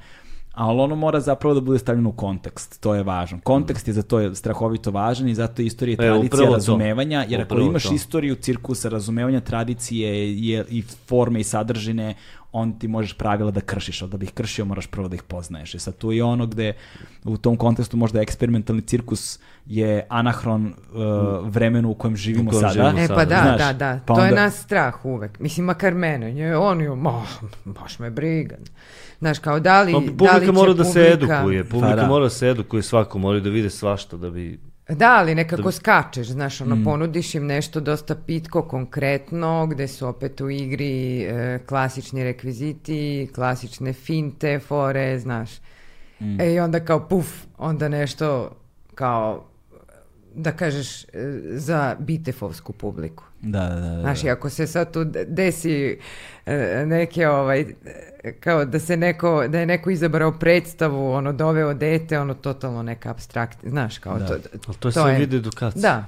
ali ono mora zapravo da bude stavljeno u kontekst, to je važno. Kontekst je za to je strahovito važan i zato je istorija E, tradicija razumevanja, jer ako Upravo imaš to. istoriju cirkusa, razumevanja tradicije je, i forme i sadržine, on ti možeš pravila da kršiš, ali da bi ih kršio moraš prvo da ih poznaješ. I sad tu je ono gde u tom kontekstu možda eksperimentalni cirkus je anahron uh, vremenu u kojem živimo U kojem sada. živimo E pa da, Znaš, da, da, pa to je onda- nas strah uvek. Mislim, makar mene, nje, on je, ma, baš me briga. Znaš, kao da li, Pa, da li publika će mora da se publika- edukuje, publika Pa da. mora da se edukuje, svako mora da vide svašta da bi... Da, ali nekako skačeš, znaš, Mm. ono, ponudiš im nešto dosta pitko, konkretno, gde su opet u igri e, klasični rekviziti, klasične finte, fore, znaš. Mm. E, i onda kao puf, onda nešto kao da kažeš, e, za bitefovsku publiku. Da, da, da. Znaš, i ako se sad tu de- desi e, neke, ovaj, kao da se neko, da je neko izabrao predstavu, ono, doveo dete, ono, totalno neka abstrakt, znaš, kao Da. to. Ali to je sve vid edukacije. Da,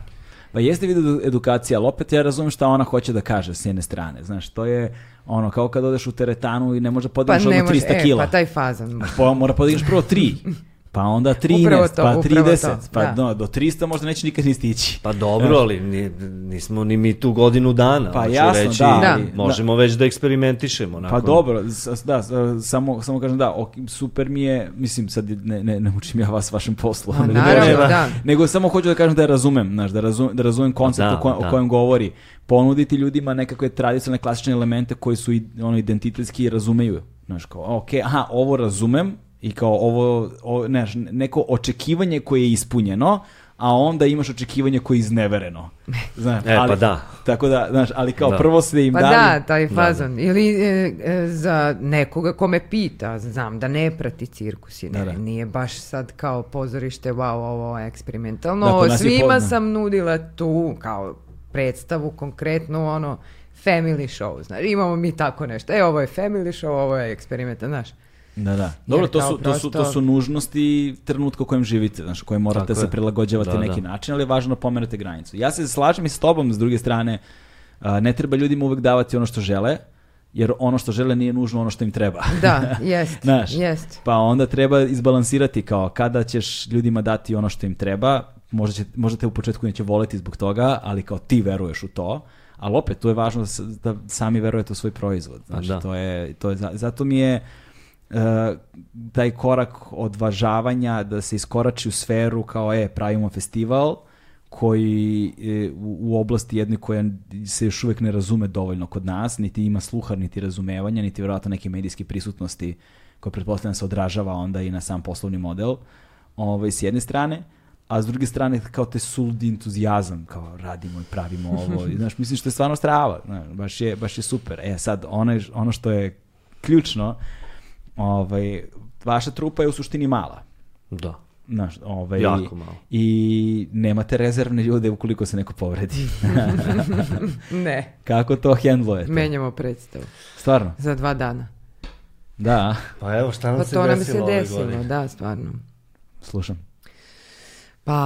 Pa jeste vidio edukacija, ali opet ja razumem šta ona hoće da kaže s jedne strane. Znaš, to je ono, kao kad odeš u teretanu i ne može pa podigneš ne odmah može, 300 e, kila. pa taj fazan. Po, mora podigneš prvo 3, pa onda 13, Upravo to, pa upravo 30, to, pa da. no, do 300 možda neće nikad ni stići. Pa dobro, ali ni- nismo ni mi tu godinu dana. Pa jasno, reći, da, ali- Možemo već da eksperimentišemo. Pa Nakon. dobro, s- da, samo, samo kažem da, ok, super mi je, mislim sad ne, ne, ne učim ja vas vašem poslu, nego, naravno, nego- da. nego samo hoću da kažem da je razumem, znaš, da, razumem, da razumem koncept Da, o, kojem, da. o kojem govori, ponuditi ljudima nekakve tradicionalne klasične elemente koji su i- ono identitetski i razumeju, znaš, kao, ok, aha, ovo razumem i kao ovo, o, ne, znaš, neko očekivanje koje je ispunjeno, a onda imaš očekivanje koje je iznevereno. Znaš, E, pa da. Tako da, znaš, ali kao Da. prvo ste im Pa dali... da, taj fazon. Ili e, e, za nekoga ko me pita, znam da ne prati cirkus i ne, Da, da. nije baš sad kao pozorište, wow, ovo je eksperimentalno. Da, kod nas je Svima sam nudila tu kao predstavu, konkretnu ono, family show, znaš, imamo mi tako nešto. E, ovo je family show, ovo je eksperimentalno, znaš. Da, da. Dobro, to su, to, su, to prosto- su nužnosti trenutka u kojem živite, znaš, u kojem morate Tako se prilagođavati Da, neki da. način, ali je važno da pomerate granicu. Ja se slažem i s tobom, s druge strane, ne treba ljudima uvek davati ono što žele, jer ono što žele nije nužno ono što im treba. Da, jest, Znaš, jest. pa onda treba izbalansirati kao kada ćeš ljudima dati ono što im treba, možda, će, možda te u početku neće voleti zbog toga, ali kao ti veruješ u to, ali opet tu je važno da, da sami verujete u svoj proizvod. Znači, da. to je, to je, za- zato mi je taj korak odvažavanja da se iskorači u sferu kao e, pravimo festival koji e, u, u oblasti jednoj koja se još uvijek ne razume dovoljno kod nas, niti ima sluha, niti razumevanja, niti vjerojatno neke medijske prisutnosti koja pretpostavljam se odražava onda i na sam poslovni model ovaj, s jedne strane, a s druge strane kao te suludi entuzijazam, kao radimo i pravimo ovo, i, znaš, mislim što je stvarno strava, znaš, baš, je, baš je super. E sad, ono, je- ono što je ključno, ovaj, vaša trupa je u suštini mala. Da. Znaš, ovaj, Jako malo. I nemate rezervne ljude ukoliko se neko povredi. Ne, Kako to hendlujete? menjamo predstavu. Stvarno? Za dva dana. Da, Pa evo šta nam Pa se to nam desilo se desilo, godine? da, stvarno. slušam. Pa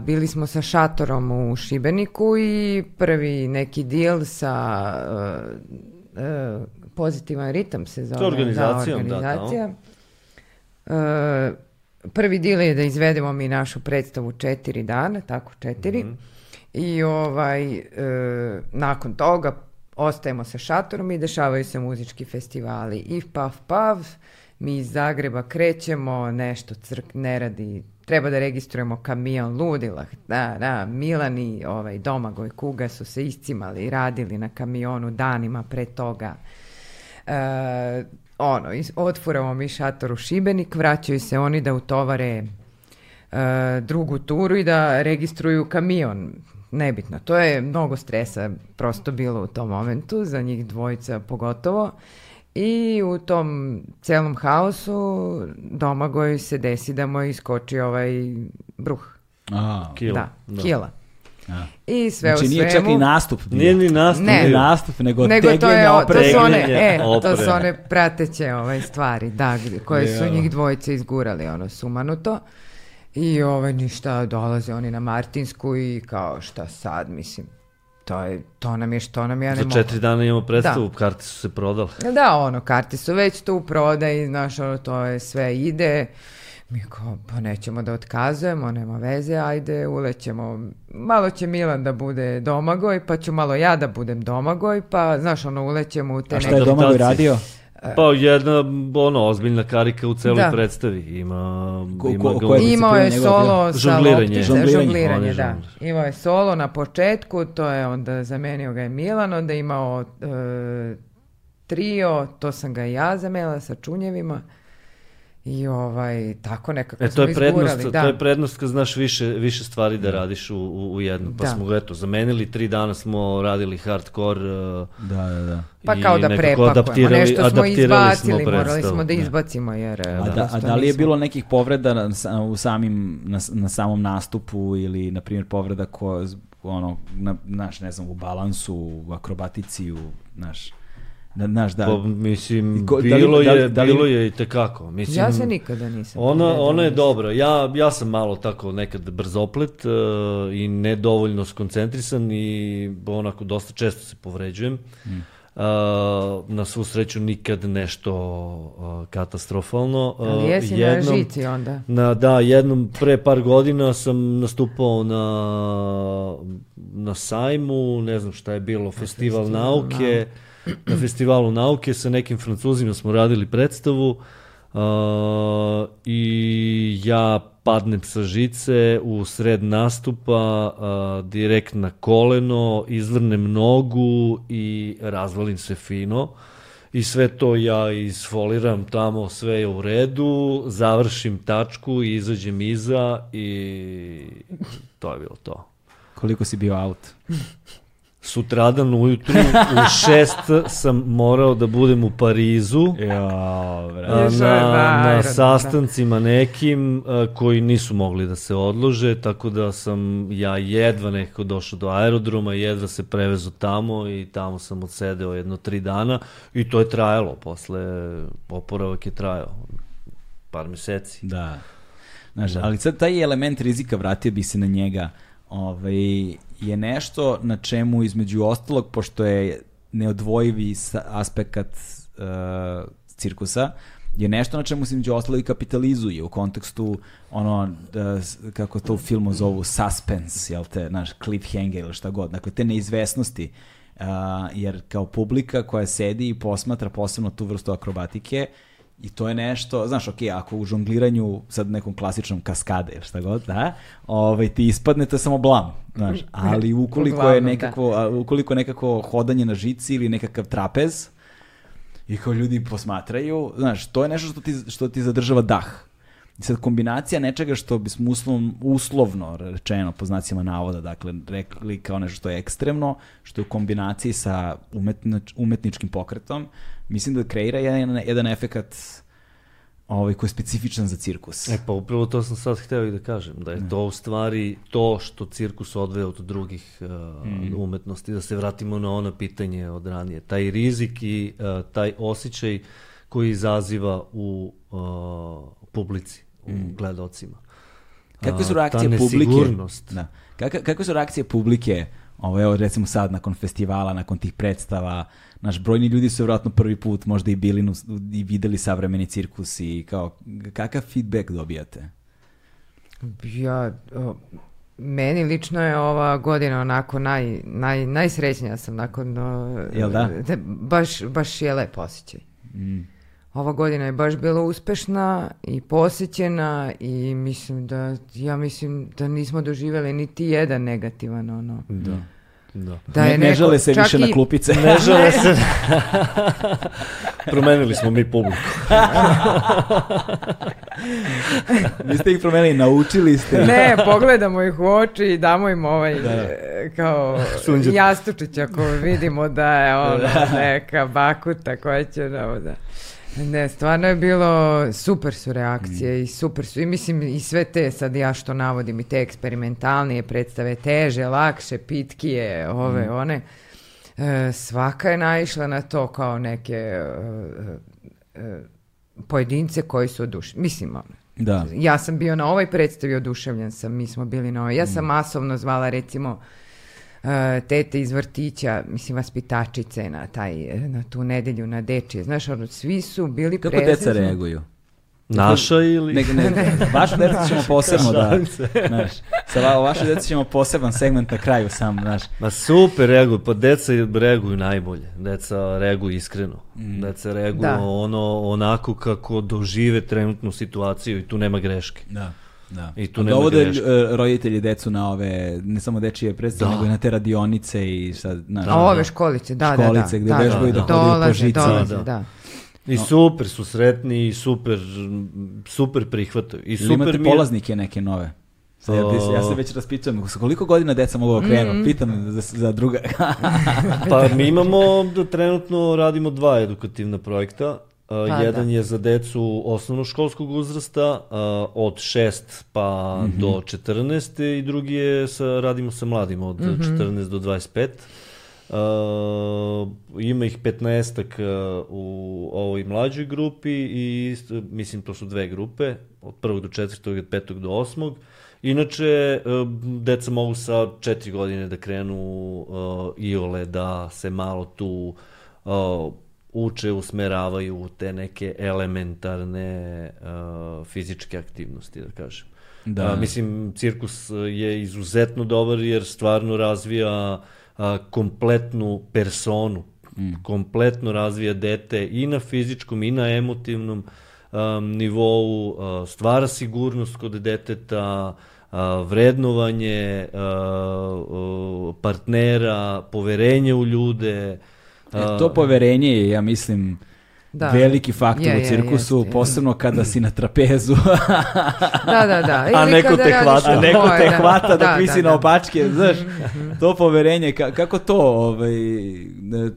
bili smo sa šatorom u Šibeniku i prvi neki deal sa uh, pozitivan ritam se zove. To je organizacijom, da, da, organizacija. Uh, prvi deal je da izvedemo mi našu predstavu četiri dana, tako četiri. Mhm. I ovaj, uh, nakon toga ostajemo sa šatorom i dešavaju se muzički festivali. I pav pav, mi iz Zagreba krećemo, nešto crk ne radi, treba da registrujemo kamion ludila. Da, da, Milan i ovaj, Domagoj Kuga su se iscimali i radili na kamionu danima pre toga. E, ono, otfuramo mi šator u Šibenik, vraćaju se oni da utovare e, drugu turu i da registruju kamion. Nebitno, to je mnogo stresa prosto bilo u tom momentu, za njih dvojica pogotovo. I u tom celom haosu Domagoj se desi da mu iskoči ovaj bruh. A, Kila. Da, kila. a. I sve Znači u nije svemu... čak i nastup bio. Nije ni nastup. Ne. Nije nastup, nego, Nego to, je, tegljenje o- to su one, e, to su one prateće ovaj stvari, da, koje su njih dvojice izgurali, ono, sumanuto. I ovaj, ništa, dolaze oni na Martinsku i kao, šta sad, mislim, to, je, to nam je što nam ja ne Za mogu. četiri dana imamo predstavu, karte su se prodale. Da, ono, karte su već tu u prodaji, znaš, ono, to je sve ide. Mi kao, pa nećemo da otkazujemo, nema veze, ajde, ulećemo. Malo će Milan da bude domagoj, pa ću malo ja da budem domagoj, pa, znaš, ono, ulećemo u te A šta neke... je Domagoj radio? Pa jedna, ono, ozbiljna karika u celoj Da. predstavi. Ima, Ko- ima ko- je Imao je solo sa Žongliranje. Žongliranje. žongliranje, On je da. Imao je solo na početku, to je onda zamenio ga je Milan, onda je imao e, trio, to sam ga i ja zamenila sa čunjevima. I ovaj, tako nekako E, to smo je prednost, izgurali. Da. to je prednost kad znaš više, više stvari da radiš u, u, u jednom. Pa Da. smo ga, eto, zamenili, tri dana smo radili hardcore uh, Da, da, da. Pa kao da nekako prepakujemo, adaptirali- nešto smo adaptirali izbacili, smo morali smo da Da. izbacimo jer e, A, da, a da li je bilo nekih povreda na, u samim, na, na samom nastupu ili, na primjer, povreda ko, ono, na, naš, ne znam, u balansu, u akrobatici, u, naš, da, naš, da, Pa, mislim, ko- da li- bilo, da li- je, da li- bilo je i tekako. Mislim, Ja se nikada nisam. Ona, ona je dobra. Ja, ja sam malo tako nekad brzoplet uh, i nedovoljno skoncentrisan i onako dosta često se povređujem. Mm. Uh, na svu sreću nikad nešto uh, katastrofalno. Uh, Ali jesi na žici onda? Na, da, jednom pre par godina sam nastupao na, na sajmu, ne znam šta je bilo, festival, festivalu nauke, na festivalu nauke sa nekim francuzima smo radili predstavu uh, i ja padnem sa žice u sred nastupa, uh, direkt na koleno, izvrnem nogu i razvalim se fino. I sve to ja isfoliram tamo, sve je u redu, završim tačku i izađem iza i to je bilo to. koliko si bio out? Sutradan ujutru u šest sam morao da budem u Parizu. Jo, a, bre. Još na, da, na da. sastancima nekim a, koji nisu mogli da se odlože, tako da sam ja jedva nekako došao do aerodroma, jedva se prevezu tamo i tamo sam odsedeo jedno tri dana i to je trajalo, posle oporavak je trajao par meseci. Da. Znaš, ali sad taj element rizika, vratio bi se na njega, ovaj, je nešto na čemu između ostalog, pošto je neodvojivi aspekt uh, cirkusa, je nešto na čemu se između ostalog i kapitalizuje u kontekstu ono, da, kako to u filmu zovu, suspense, jel te, naš cliffhanger ili šta god, dakle te neizvesnosti, uh, jer kao publika koja sedi i posmatra posebno tu vrstu akrobatike, I to je nešto, znaš, ok, ako u žongliranju sad nekom klasičnom kaskade ili šta god, da, ovaj, ti ispadne, to je samo blam, znaš, ali ukoliko je Uglavnom, da. nekako, ukoliko je nekako hodanje na žici ili nekakav trapez, i kao ljudi posmatraju, znaš, to je nešto što ti, što ti zadržava dah. I sad kombinacija nečega što bismo uslovno, uslovno rečeno po znacima navoda, dakle, rekli kao nešto što je ekstremno, što je u kombinaciji sa umetnič, umetničkim pokretom, mislim da kreira jedan, jedan efekat ovaj, koji je specifičan za cirkus. E pa upravo to sam sad hteo i da kažem, da je to u stvari to što cirkus odvaja od drugih uh, umetnosti, da se vratimo na ono pitanje od ranije. Taj rizik i uh, taj osjećaj koji izaziva u uh, publici, u gledocima. Kakve su reakcije ta publike? Da. Kakve, kakve su reakcije publike? Evo, recimo sad, nakon festivala, nakon tih predstava, naš brojni ljudi su vjerojatno prvi put možda i bili i videli savremeni cirkus i kao, kakav feedback dobijate? Ja, o, meni lično je ova godina onako naj, naj, najsrećnija sam nakon... o, Jel da? baš, baš je lep osjećaj. Mm. Ova godina je baš bila uspešna i posjećena i mislim da, ja mislim da nismo doživjeli niti jedan negativan ono. Da. Da. Da ne, je ne neko- žale se više na i- klupice. Ne žele se. Promenili smo mi publiku. Vi ste ih promenili, naučili ste. Ne, pogledamo ih u oči i damo im ovaj e, kao Sunđet. jastučić ako vidimo da je ono neka bakuta koja će da, da. Ne, stvarno je bilo, super su reakcije i super su, i mislim i sve te sad ja što navodim i te eksperimentalnije predstave, teže, lakše, pitkije, ove, one, e, svaka je naišla na to kao neke e, e, pojedince koji su oduševljeni. Mislim, ono, Da. ja sam bio na ovoj predstavi oduševljen sam, mi smo bili na ovoj. Ja sam masovno zvala recimo tete iz vrtića, mislim vaspitačice na taj na tu nedelju na dečije. Znaš, ono, svi su bili Kako deca presrećni. reaguju? Naša ili... Ne, ne, vašu decu ćemo posebno da, znaš, sa va, vašu decu ćemo poseban segment na kraju sam, znaš. Ma super reaguju, pa deca reaguju najbolje. Deca reaguju iskreno. Deca reaguju Da. ono, onako kako dožive trenutnu situaciju i tu nema greške. Da. Da. I tu dovode greške. e, roditelji decu na ove, ne samo dečije predstave, Da. nego i na te radionice i sad, znaš, A ove školice, da, da, da. Školice gde da, vežbaju da hodaju po Dolaze, žici. dolaze, Da, da. I super su sretni i super, super prihvataju. I super imate mi polaznike neke nove? Sad ja, ja se već raspitujem, sa koliko godina deca mogu da krenu? Pitam za, za druga. Pa mi imamo, da trenutno radimo dva edukativna projekta. Uh, Pa, jedan da. je za decu osnovnoškolskog uzrasta, uh, od 6 pa Mhm. do 14 i drugi je sa, radimo sa mladima od 14 do 25. Uh, ima ih 15 uh, u ovoj mlađoj grupi i isto- mislim to su dve grupe, od prvog do četvrtog i od petog do osmog. Inače, uh, deca mogu sa četiri godine da krenu uh, iole, da se malo tu uh, uče, usmeravaju u te neke elementarne uh, fizičke aktivnosti, da kažem. Da. A, mislim, cirkus je izuzetno dobar jer stvarno razvija a, kompletnu personu, mm. kompletno razvija dete i na fizičkom i na emotivnom um, nivou, a, stvara sigurnost kod deteta, a, vrednovanje a, a, partnera, poverenje u ljude. E, to poverenje je, ja mislim, Da. veliki faktor Je, u je, cirkusu, jeste. posebno kada si na trapezu, Da, da, da. A Ili neko kada te hvata. a neko te da. hvata dok Da, visi da, na da. opačke, znaš, to poverenje, ka- kako to, ovaj,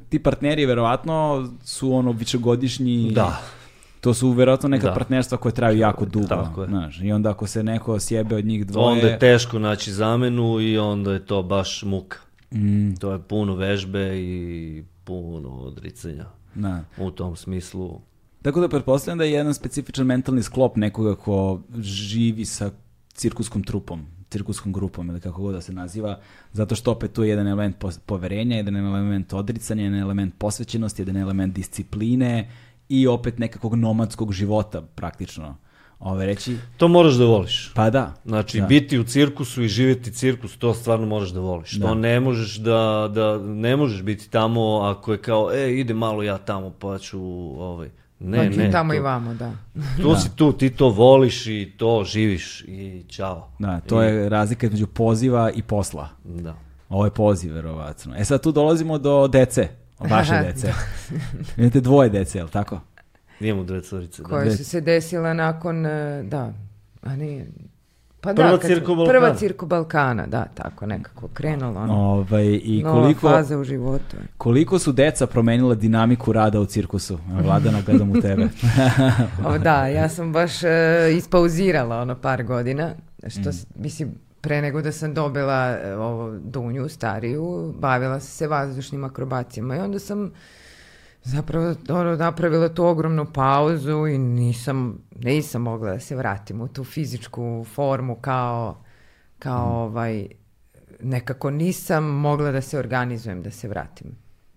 ti partneri verovatno su ono višegodišnji, Da. to su verovatno neka Da. partnerstva koje traju jako dugo, Tako je. znaš, i onda ako se neko sjebe od njih dvoje, Onda je teško naći zamenu i onda je to baš muka. Mm, To je puno vežbe i puno odricanja da. u tom smislu. Tako da pretpostavljam da je jedan specifičan mentalni sklop nekoga ko živi sa cirkuskom trupom, cirkuskom grupom ili kako god da se naziva, zato što opet tu je jedan element poverenja, jedan element odricanja, jedan element posvećenosti, jedan element discipline i opet nekakvog nomadskog života praktično. Ove reći, To moraš da voliš. pa da. Znači, da. biti u cirkusu i živjeti cirkus, to stvarno moraš da voliš. Da. To ne možeš da, da, ne možeš biti tamo ako je kao, e, ide malo ja tamo, pa ću, ovaj, ne, Pa ti ne. tamo to, i vamo, da. Tu si tu, ti to voliš i to živiš i čao. Da, to je razlika između poziva i posla. Da. Ovo je poziv, verovatno. E sad tu dolazimo do dece, vaše dece. Imate dvoje dece, je li tako? Imamo dve curice. Da. Koje su se desile nakon, e, da, a nije, pa Prva da, kad- cirko Balkana. Prva cirko Balkana, da, tako nekako krenulo. Ono, Ovaj, I nova koliko, faza u životu. koliko su deca promenila dinamiku rada u cirkusu? Vladana, gledam u tebe. O, da, ja sam baš e, ispauzirala ono par godina, što, s- mislim, pre nego da sam dobila e, ovo Dunju, stariju, bavila sam se vazdušnim akrobacijama i onda sam zapravo ono, napravila tu ogromnu pauzu i nisam, nisam mogla da se vratim u tu fizičku formu kao, kao ovaj, nekako nisam mogla da se organizujem da se vratim.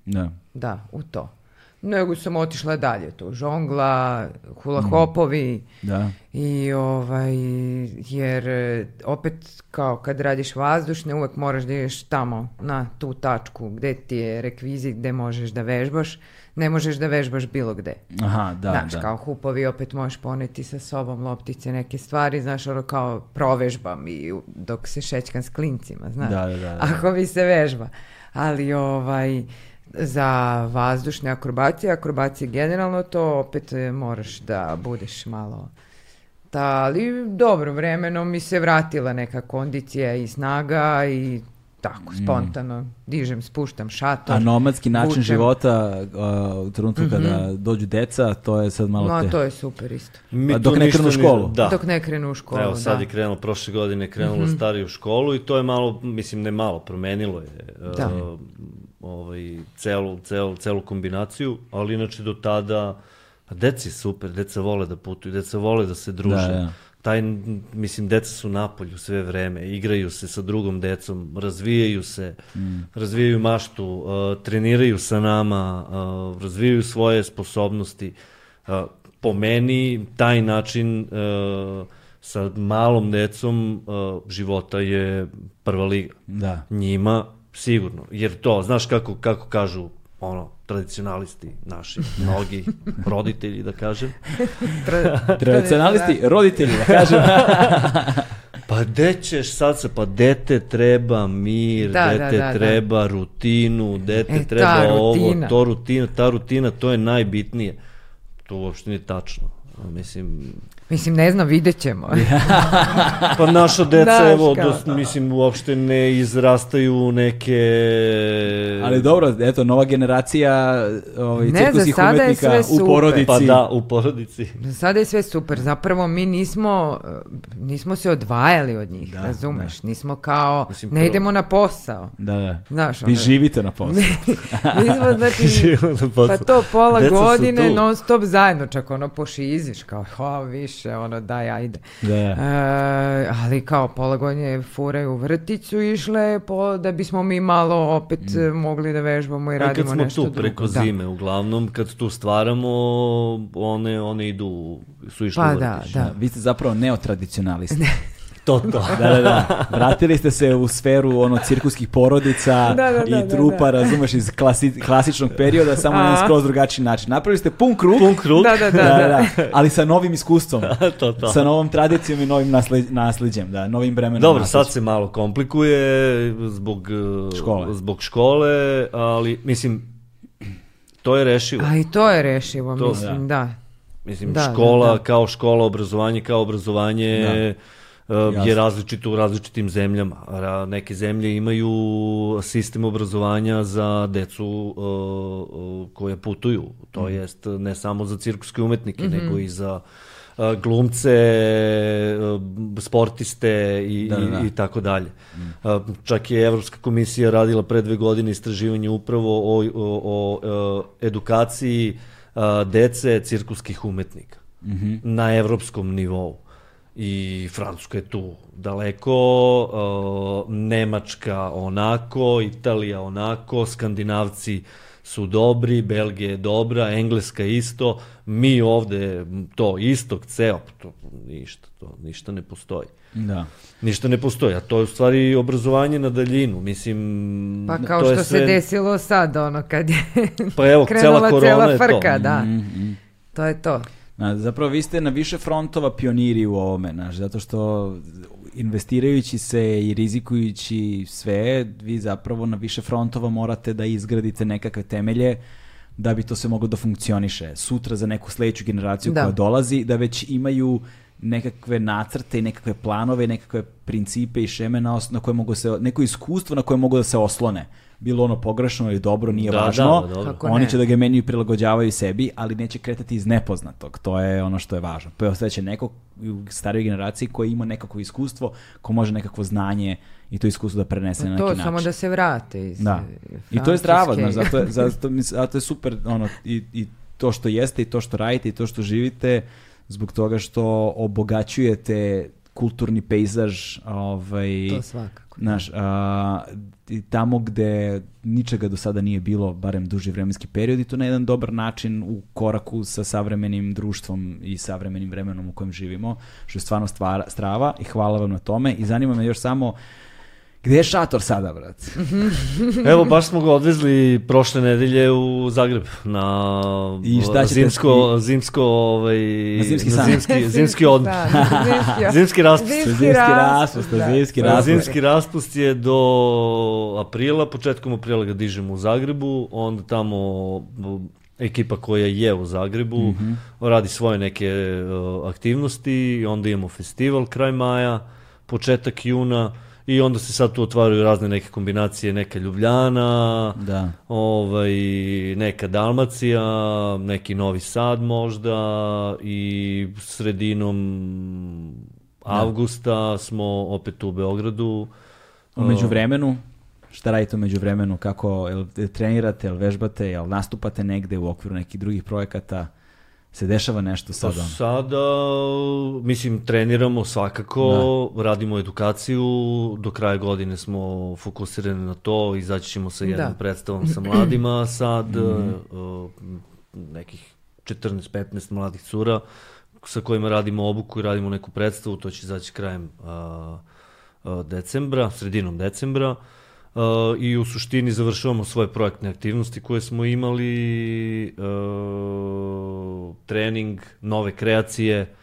da. Da, u to. Nego sam otišla dalje, tu žongla, hula hopovi Da. i ovaj, jer e, opet kao kad radiš vazdušne uvek moraš da ideš tamo na tu tačku gde ti je rekvizit, gde možeš da vežbaš, ne možeš da vežbaš bilo gde. Aha, da, znaš, da. kao hupovi opet možeš poneti sa sobom loptice, neke stvari, znaš, ono kao provežbam i dok se šećkam s klincima, znaš. Da, da, da, da. Ako mi se vežba. Ali ovaj, za vazdušne akrobacije, akrobacije generalno, to opet e, moraš da budeš malo ta, ali dobro, vremenom mi se vratila neka kondicija i snaga i tako, spontano, dižem, spuštam šator. Mm. A nomadski način vučem. života uh, u trenutku kada dođu deca, to je sad malo No, te... to je super isto. Mi A dok ne krenu u školu? Da. Dok ne krenu u školu, Evo, sad da. je krenulo, prošle godine je krenulo stariju školu i to je malo, mislim, ne malo, promenilo je Da. Ovaj, celu, celu, celu kombinaciju, ali inače do tada, pa deci je super, deca vole da putuju, deca vole da se druže. Da, da. Taj, mislim, deca su napolju sve vreme, igraju se sa drugom decom, razvijaju se, razvijaju maštu, uh, treniraju sa nama, uh, razvijaju svoje sposobnosti. Uh, po meni, taj način uh, sa malom decom uh, života je prva liga. Da. Njima sigurno, jer to, znaš kako, kako kažu ono, tradicionalisti naši, mnogi roditelji, da kažem, Tra- Tradicionalisti, roditelji, da kažem. Pa de ćeš sad se, pa dete treba mir, Da, da, dete da, da. treba rutinu, dete E, treba ovo, rutina. to rutina, ta rutina, to je najbitnije. to uopšte nije tačno. Mislim, Mislim, ne znam, vidjet ćemo. pa naša deca, Znaš evo, dos, mislim, uopšte ne izrastaju neke... Ali dobro, eto, nova generacija ovaj, Ne, za cirkuskih umetnika u porodici. Pa da, u porodici. Sada je sve super. Zapravo mi nismo, uh, nismo se odvajali od njih, Da, razumeš? Nismo kao, Mislim, ne prvo- idemo na posao. Da, da. Znaš, Vi ono- živite na poslu. Mi smo, znači, na poslu. pa to pola Deca godine non stop zajedno, čak ono pošiziš, kao, ha, više, ono, daj, ajde. Da, E, da. ali kao pola godine fure u vrtiću išle po, da bismo mi malo opet e, mogli da vežbamo i A radimo kad smo nešto tu preko drugo. Da. zime, uglavnom, kad tu stvaramo, one, one idu, su išle Pa u da, vrtić. da. Vi ste zapravo neotradicionalisti. To, to. Da, da, da. Vratili ste se u sferu ono cirkuskih porodica Da, da, da, i da, trupa, da. razumeš, iz klasi, klasičnog perioda, samo na skroz drugačiji način. Napravili ste pun krug, Pun krug. Da, da, da. da, da, da, ali sa novim iskustvom. to, to. Sa novom tradicijom i novim nasle, nasleđem, da, novim vremenom. Dobro, sad nasleđem. se malo komplikuje zbog eh, Škole. zbog škole, ali mislim to je rešivo. A i to je rešivo, To- mislim, da. Mislim Da, škola da, da. kao škola, obrazovanje kao obrazovanje Jasno. je različito u različitim zemljama. Neke zemlje imaju sistem obrazovanja za decu koje putuju. To Mhm. jest ne samo za cirkuske umetnike, nego i za glumce, sportiste i, Da, da, da. i, tako dalje. Eh, Čak je Evropska komisija radila pre dve godine istraživanje upravo o, o, o, edukaciji dece cirkuskih umetnika na evropskom nivou. I Francuska je tu daleko, eh, Nemačka onako, Italija onako, Skandinavci su dobri, Belgija je dobra, Engleska isto, mi ovde to istok, ceo, to ništa, to ništa ne postoji. Da. Ništa ne postoji, a to je u stvari obrazovanje na daljinu, mislim... Pa kao to je što se sve- desilo sad, ono, kad je Pa evo, krenula cela korona cela je to. frka, da. Mhm. To je to. Na, zapravo vi ste na više frontova pioniri u ovome, znaš, zato što investirajući se i rizikujući sve, vi zapravo na više frontova morate da izgradite nekakve temelje da bi to sve moglo da funkcioniše. Sutra za neku sledeću generaciju Da. koja dolazi, da već imaju nekakve nacrte i nekakve planove, nekakve principe i šeme na, os- na koje mogu se, neko iskustvo na koje mogu da se oslone. Bilo ono pogrešno ili dobro, nije Da, važno. da. Kako Oni ne? će da ga menjaju i prilagođavaju sebi, ali neće kretati iz nepoznatog. To je ono što je važno. Pa ostaće neko u starijoj generaciji koji ima nekakvo iskustvo, ko može nekakvo znanje i to iskustvo da prenese na Pa To, neki način. samo da se vrate iz Da. eh, I to je zdravo, Francuske. znaš, zato je, zato, mi- zato je super ono, i, i to što jeste i to što radite i to što živite zbog toga što obogaćujete kulturni pejzaž ovaj, To svakako. Znaš, a, tamo gde ničega do sada nije bilo, barem duži vremenski period, i to na jedan dobar način u koraku sa savremenim društvom i savremenim vremenom u kojem živimo, što je stvarno stvara, strava i hvala vam na tome. I zanima me još samo, gde je šator sada, brat? Evo, baš smo ga odvezli prošle nedelje u Zagreb na I šta zimsko, zimsko, ovaj, Na zimski san. zimski, zimski odmor. Da, zimski, raspust. Zimski Zimski raspust, raspust, da. zimski Da, raspust. Zimski raspust je do aprila, početkom aprila ga dižemo u Zagrebu, onda tamo ekipa koja je u Zagrebu Mhm. radi svoje neke uh, aktivnosti i onda imamo festival kraj maja, početak juna i onda se sad tu otvaraju razne neke kombinacije, neka Ljubljana, Da. ovaj, neka Dalmacija, neki Novi Sad možda i sredinom avgusta smo opet u Beogradu. Umeđu vremenu, šta radite umeđu vremenu, kako, jel trenirate, jel vežbate, jel nastupate negde u okviru nekih drugih projekata, se dešava nešto Pa sada? sada, mislim, treniramo svakako, radimo edukaciju, do kraja godine smo fokusirani na to, izaći ćemo sa jednom Da. predstavom sa mladima sad, Mhm. uh, nekih 14-15 mladih cura sa kojima radimo obuku i radimo neku predstavu, to će izaći krajem uh, uh, decembra, sredinom decembra. Uh, I u suštini završavamo svoje projektne aktivnosti koje smo imali, uh, trening, nove kreacije,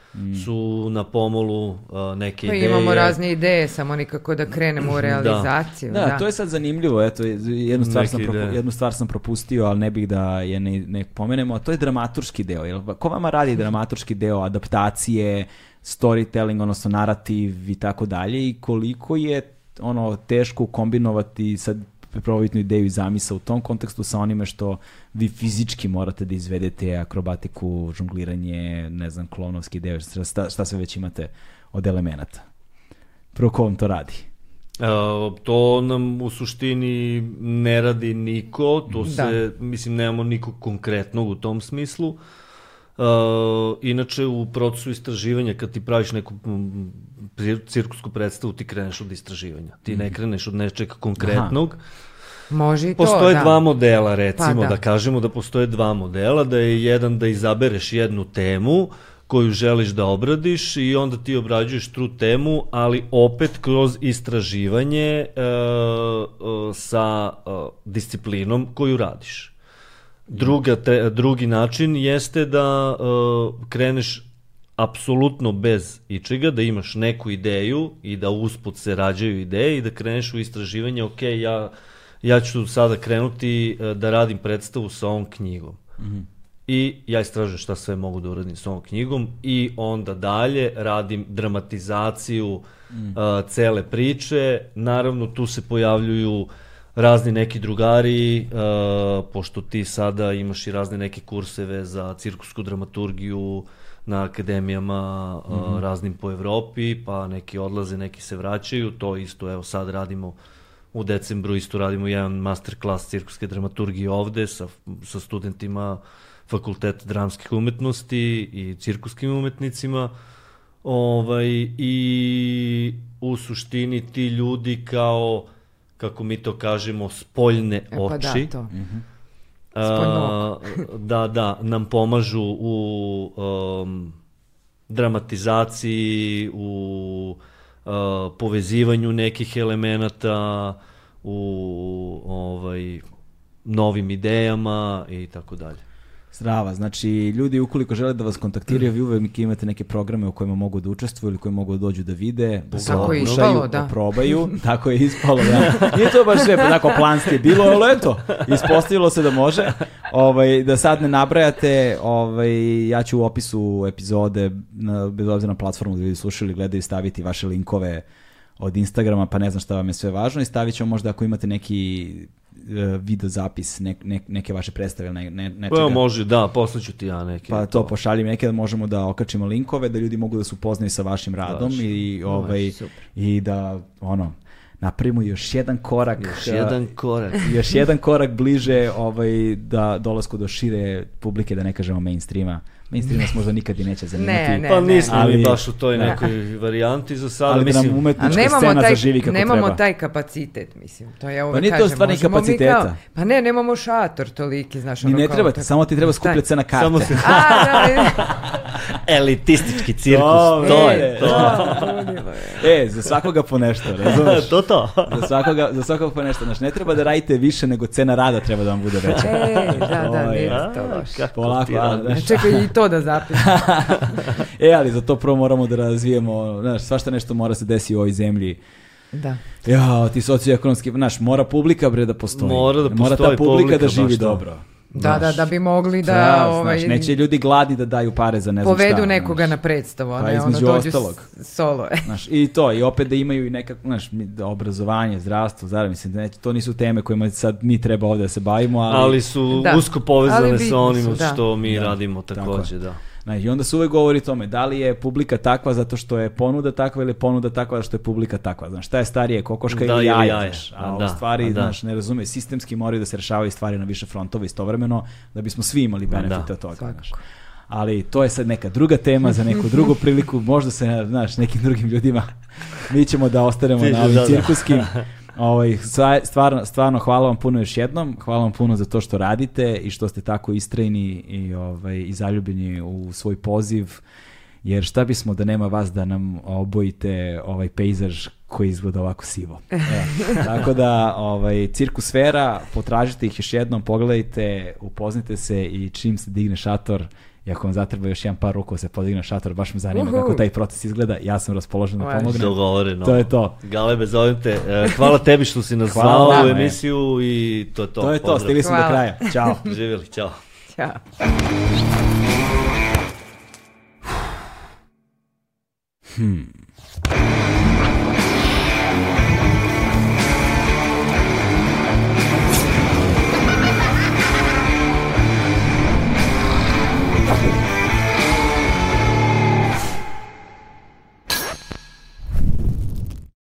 su na pomolu uh, neke Pa ideje. imamo razne ideje, samo nikako da krenemo u realizaciju. Da, Da, to je sad zanimljivo, eto, jednu stvar, sam propu- ideje. jednu stvar sam propustio, ali ne bih da je ne, ne pomenemo, a to je dramaturški deo. Jel, ko vama radi dramaturški deo, adaptacije, storytelling, odnosno narativ i tako dalje i koliko je ono teško kombinovati sad prvobitnu ideju i zamisa u tom kontekstu sa onime što vi fizički morate da izvedete akrobatiku, žongliranje, ne znam, klonovski deo, šta, šta sve već imate od elemenata. Prvo ko vam to radi? Uh, to nam u suštini ne radi niko, to Da. se, mislim, nemamo nikog konkretnog u tom smislu. Uh, inače, u procesu istraživanja, kad ti praviš neku cir- cirkusku predstavu, ti kreneš od istraživanja. Ti ne kreneš od nečeg konkretnog. Može i to, Postoje da. dva modela, recimo, Pa da. da. kažemo da postoje dva modela, da je jedan da izabereš jednu temu koju želiš da obradiš i onda ti obrađuješ tu temu, ali opet kroz istraživanje e, e, sa e, disciplinom koju radiš. Druga, te, drugi način jeste da e, kreneš apsolutno bez ičega, da imaš neku ideju i da usput se rađaju ideje i da kreneš u istraživanje, ok, ja, ja ću sada krenuti e, da radim predstavu sa ovom knjigom. I ja istražujem šta sve mogu da uradim s ovom knjigom i onda dalje radim dramatizaciju uh, cele priče. Naravno, tu se pojavljuju razni neki drugari, uh, pošto ti sada imaš i razne neke kurseve za cirkusku dramaturgiju na akademijama uh, raznim po Evropi, pa neki odlaze, neki se vraćaju. To isto, evo sad radimo u decembru isto radimo jedan masterclass cirkuske dramaturgije ovde sa, sa studentima fakulteta dramskih umetnosti i cirkuskim umetnicima. Ovaj, I u suštini ti ljudi kao, kako mi to kažemo, spoljne E, pa da, oči. to. A, Spoljno da, da, nam pomažu u um, dramatizaciji, u uh, povezivanju nekih elemenata, u ovaj novim idejama i tako dalje. Strava, znači ljudi ukoliko žele da vas kontaktiraju, vi uvek imate neke programe u kojima mogu da učestvuju ili koje mogu da dođu da vide, da se Tako je okušaju, ispalo, da. probaju, tako je ispalo, da. Nije to baš sve tako planski bilo, ali eto, ispostavilo se da može. Ovaj, da sad ne nabrajate, ovaj, ja ću u opisu epizode, na, bez obzira na platformu da ljudi slušali, gledaju, staviti vaše linkove od Instagrama, pa ne znam šta vam je sve važno i stavit ćemo možda ako imate neki video zapis ne, ne, neke vaše predstave ili ne, ne, nečega. Pa može, da, poslaću ti ja neke. Pa to pošaljem neke da možemo da okačimo linkove da ljudi mogu da se upoznaju sa vašim radom Baš, i ovaj i da ono napravimo još jedan korak Još jedan korak. još jedan korak bliže ovaj da dolasku do šire publike da ne kažemo mainstreama. Mainstream nas možda nikad i neće zanimati. Ne, ne. Pa nismo Ali- mi baš u toj da. nekoj varijanti za sada. ali da mislim, nam A umetnička nemamo scena taj, zaživi kako nemamo treba. taj kapacitet, mislim. To ja uvek Pa nije to kažem. stvar ni možemo mi kapaciteta. Kao, pa ne, nemamo šator toliki, znaš. Ni ono ne kao treba tako. samo ti treba skupljati se na karte. Samo se... A, da, da, Elitistički cirkus, Dobre. to je to. da. E, za svakoga po nešto, razumeš? to to. za svakoga, za svakoga po nešto. Znači, ne treba da radite više nego cena rada treba da vam bude veća. Ej, da, da, nije to. Kako Polako, ti a, radiš? znaš. Čekaj, i to da zapišem. E, ali za to prvo moramo da razvijemo, znaš, svašta nešto mora se desi u ovoj zemlji. Da. Ja, ti socioekonomski, znaš, mora publika bre da postoji. Mora da Mora ta postoji publika, publika, da živi to. dobro. Da, da, da bi mogli da, Da, ovaj, znaš, neće ljudi gladni da daju pare za ne znam šta. povedu nekoga znaš. na predstavu, a Pa ne ono dođu ostalog. solo. e. Znaš, i to, i opet da imaju i nekako, znaš, mi- da obrazovanje, zdravstvo, zara, mislim, da neće, to nisu teme kojima sad mi treba ovde da se bavimo, ali, Ali su Da. usko povezane Ali sa onim da. što mi Da, radimo tako takođe, je. da. I onda se uvek govori tome, da li je publika takva zato što je ponuda takva ili ponuda takva zato što je publika takva. Znaš, šta je starije, kokoška Da, ili jaje, jaje. znaš. A, A, da, u stvari, a, da. znaš, ne razume, sistemski moraju da se rešavaju stvari na više frontova istovremeno, da bismo svi imali benefite da. od toga. Znaš. Ali to je sad neka druga tema za neku drugu priliku, možda se, znaš, nekim drugim ljudima, mi ćemo da ostanemo na ovim da, da. cirkuskim. Ovaj, stvarno, stvarno hvala vam puno još jednom, hvala vam puno za to što radite i što ste tako istrajni i, ovaj, i zaljubljeni u svoj poziv, jer šta bismo da nema vas da nam obojite ovaj pejzaž koji izgleda ovako sivo. Evo. Tako da, ovaj, cirkusfera, potražite ih još jednom, pogledajte, upoznajte se i čim se digne šator, I ako vam zatreba još jedan par ruku da se podigne šator, baš me zanima Uhu. kako taj proces izgleda. Ja sam raspoložen da pomognem. Dogovoreno. To je to. Galebe, zovem te. E, Hvala tebi što si nas zvao u emisiju i to je to. To je to, Pozdrav. stigli smo do kraja. Ćao. Živjeli, čao. Ćao. Hmm.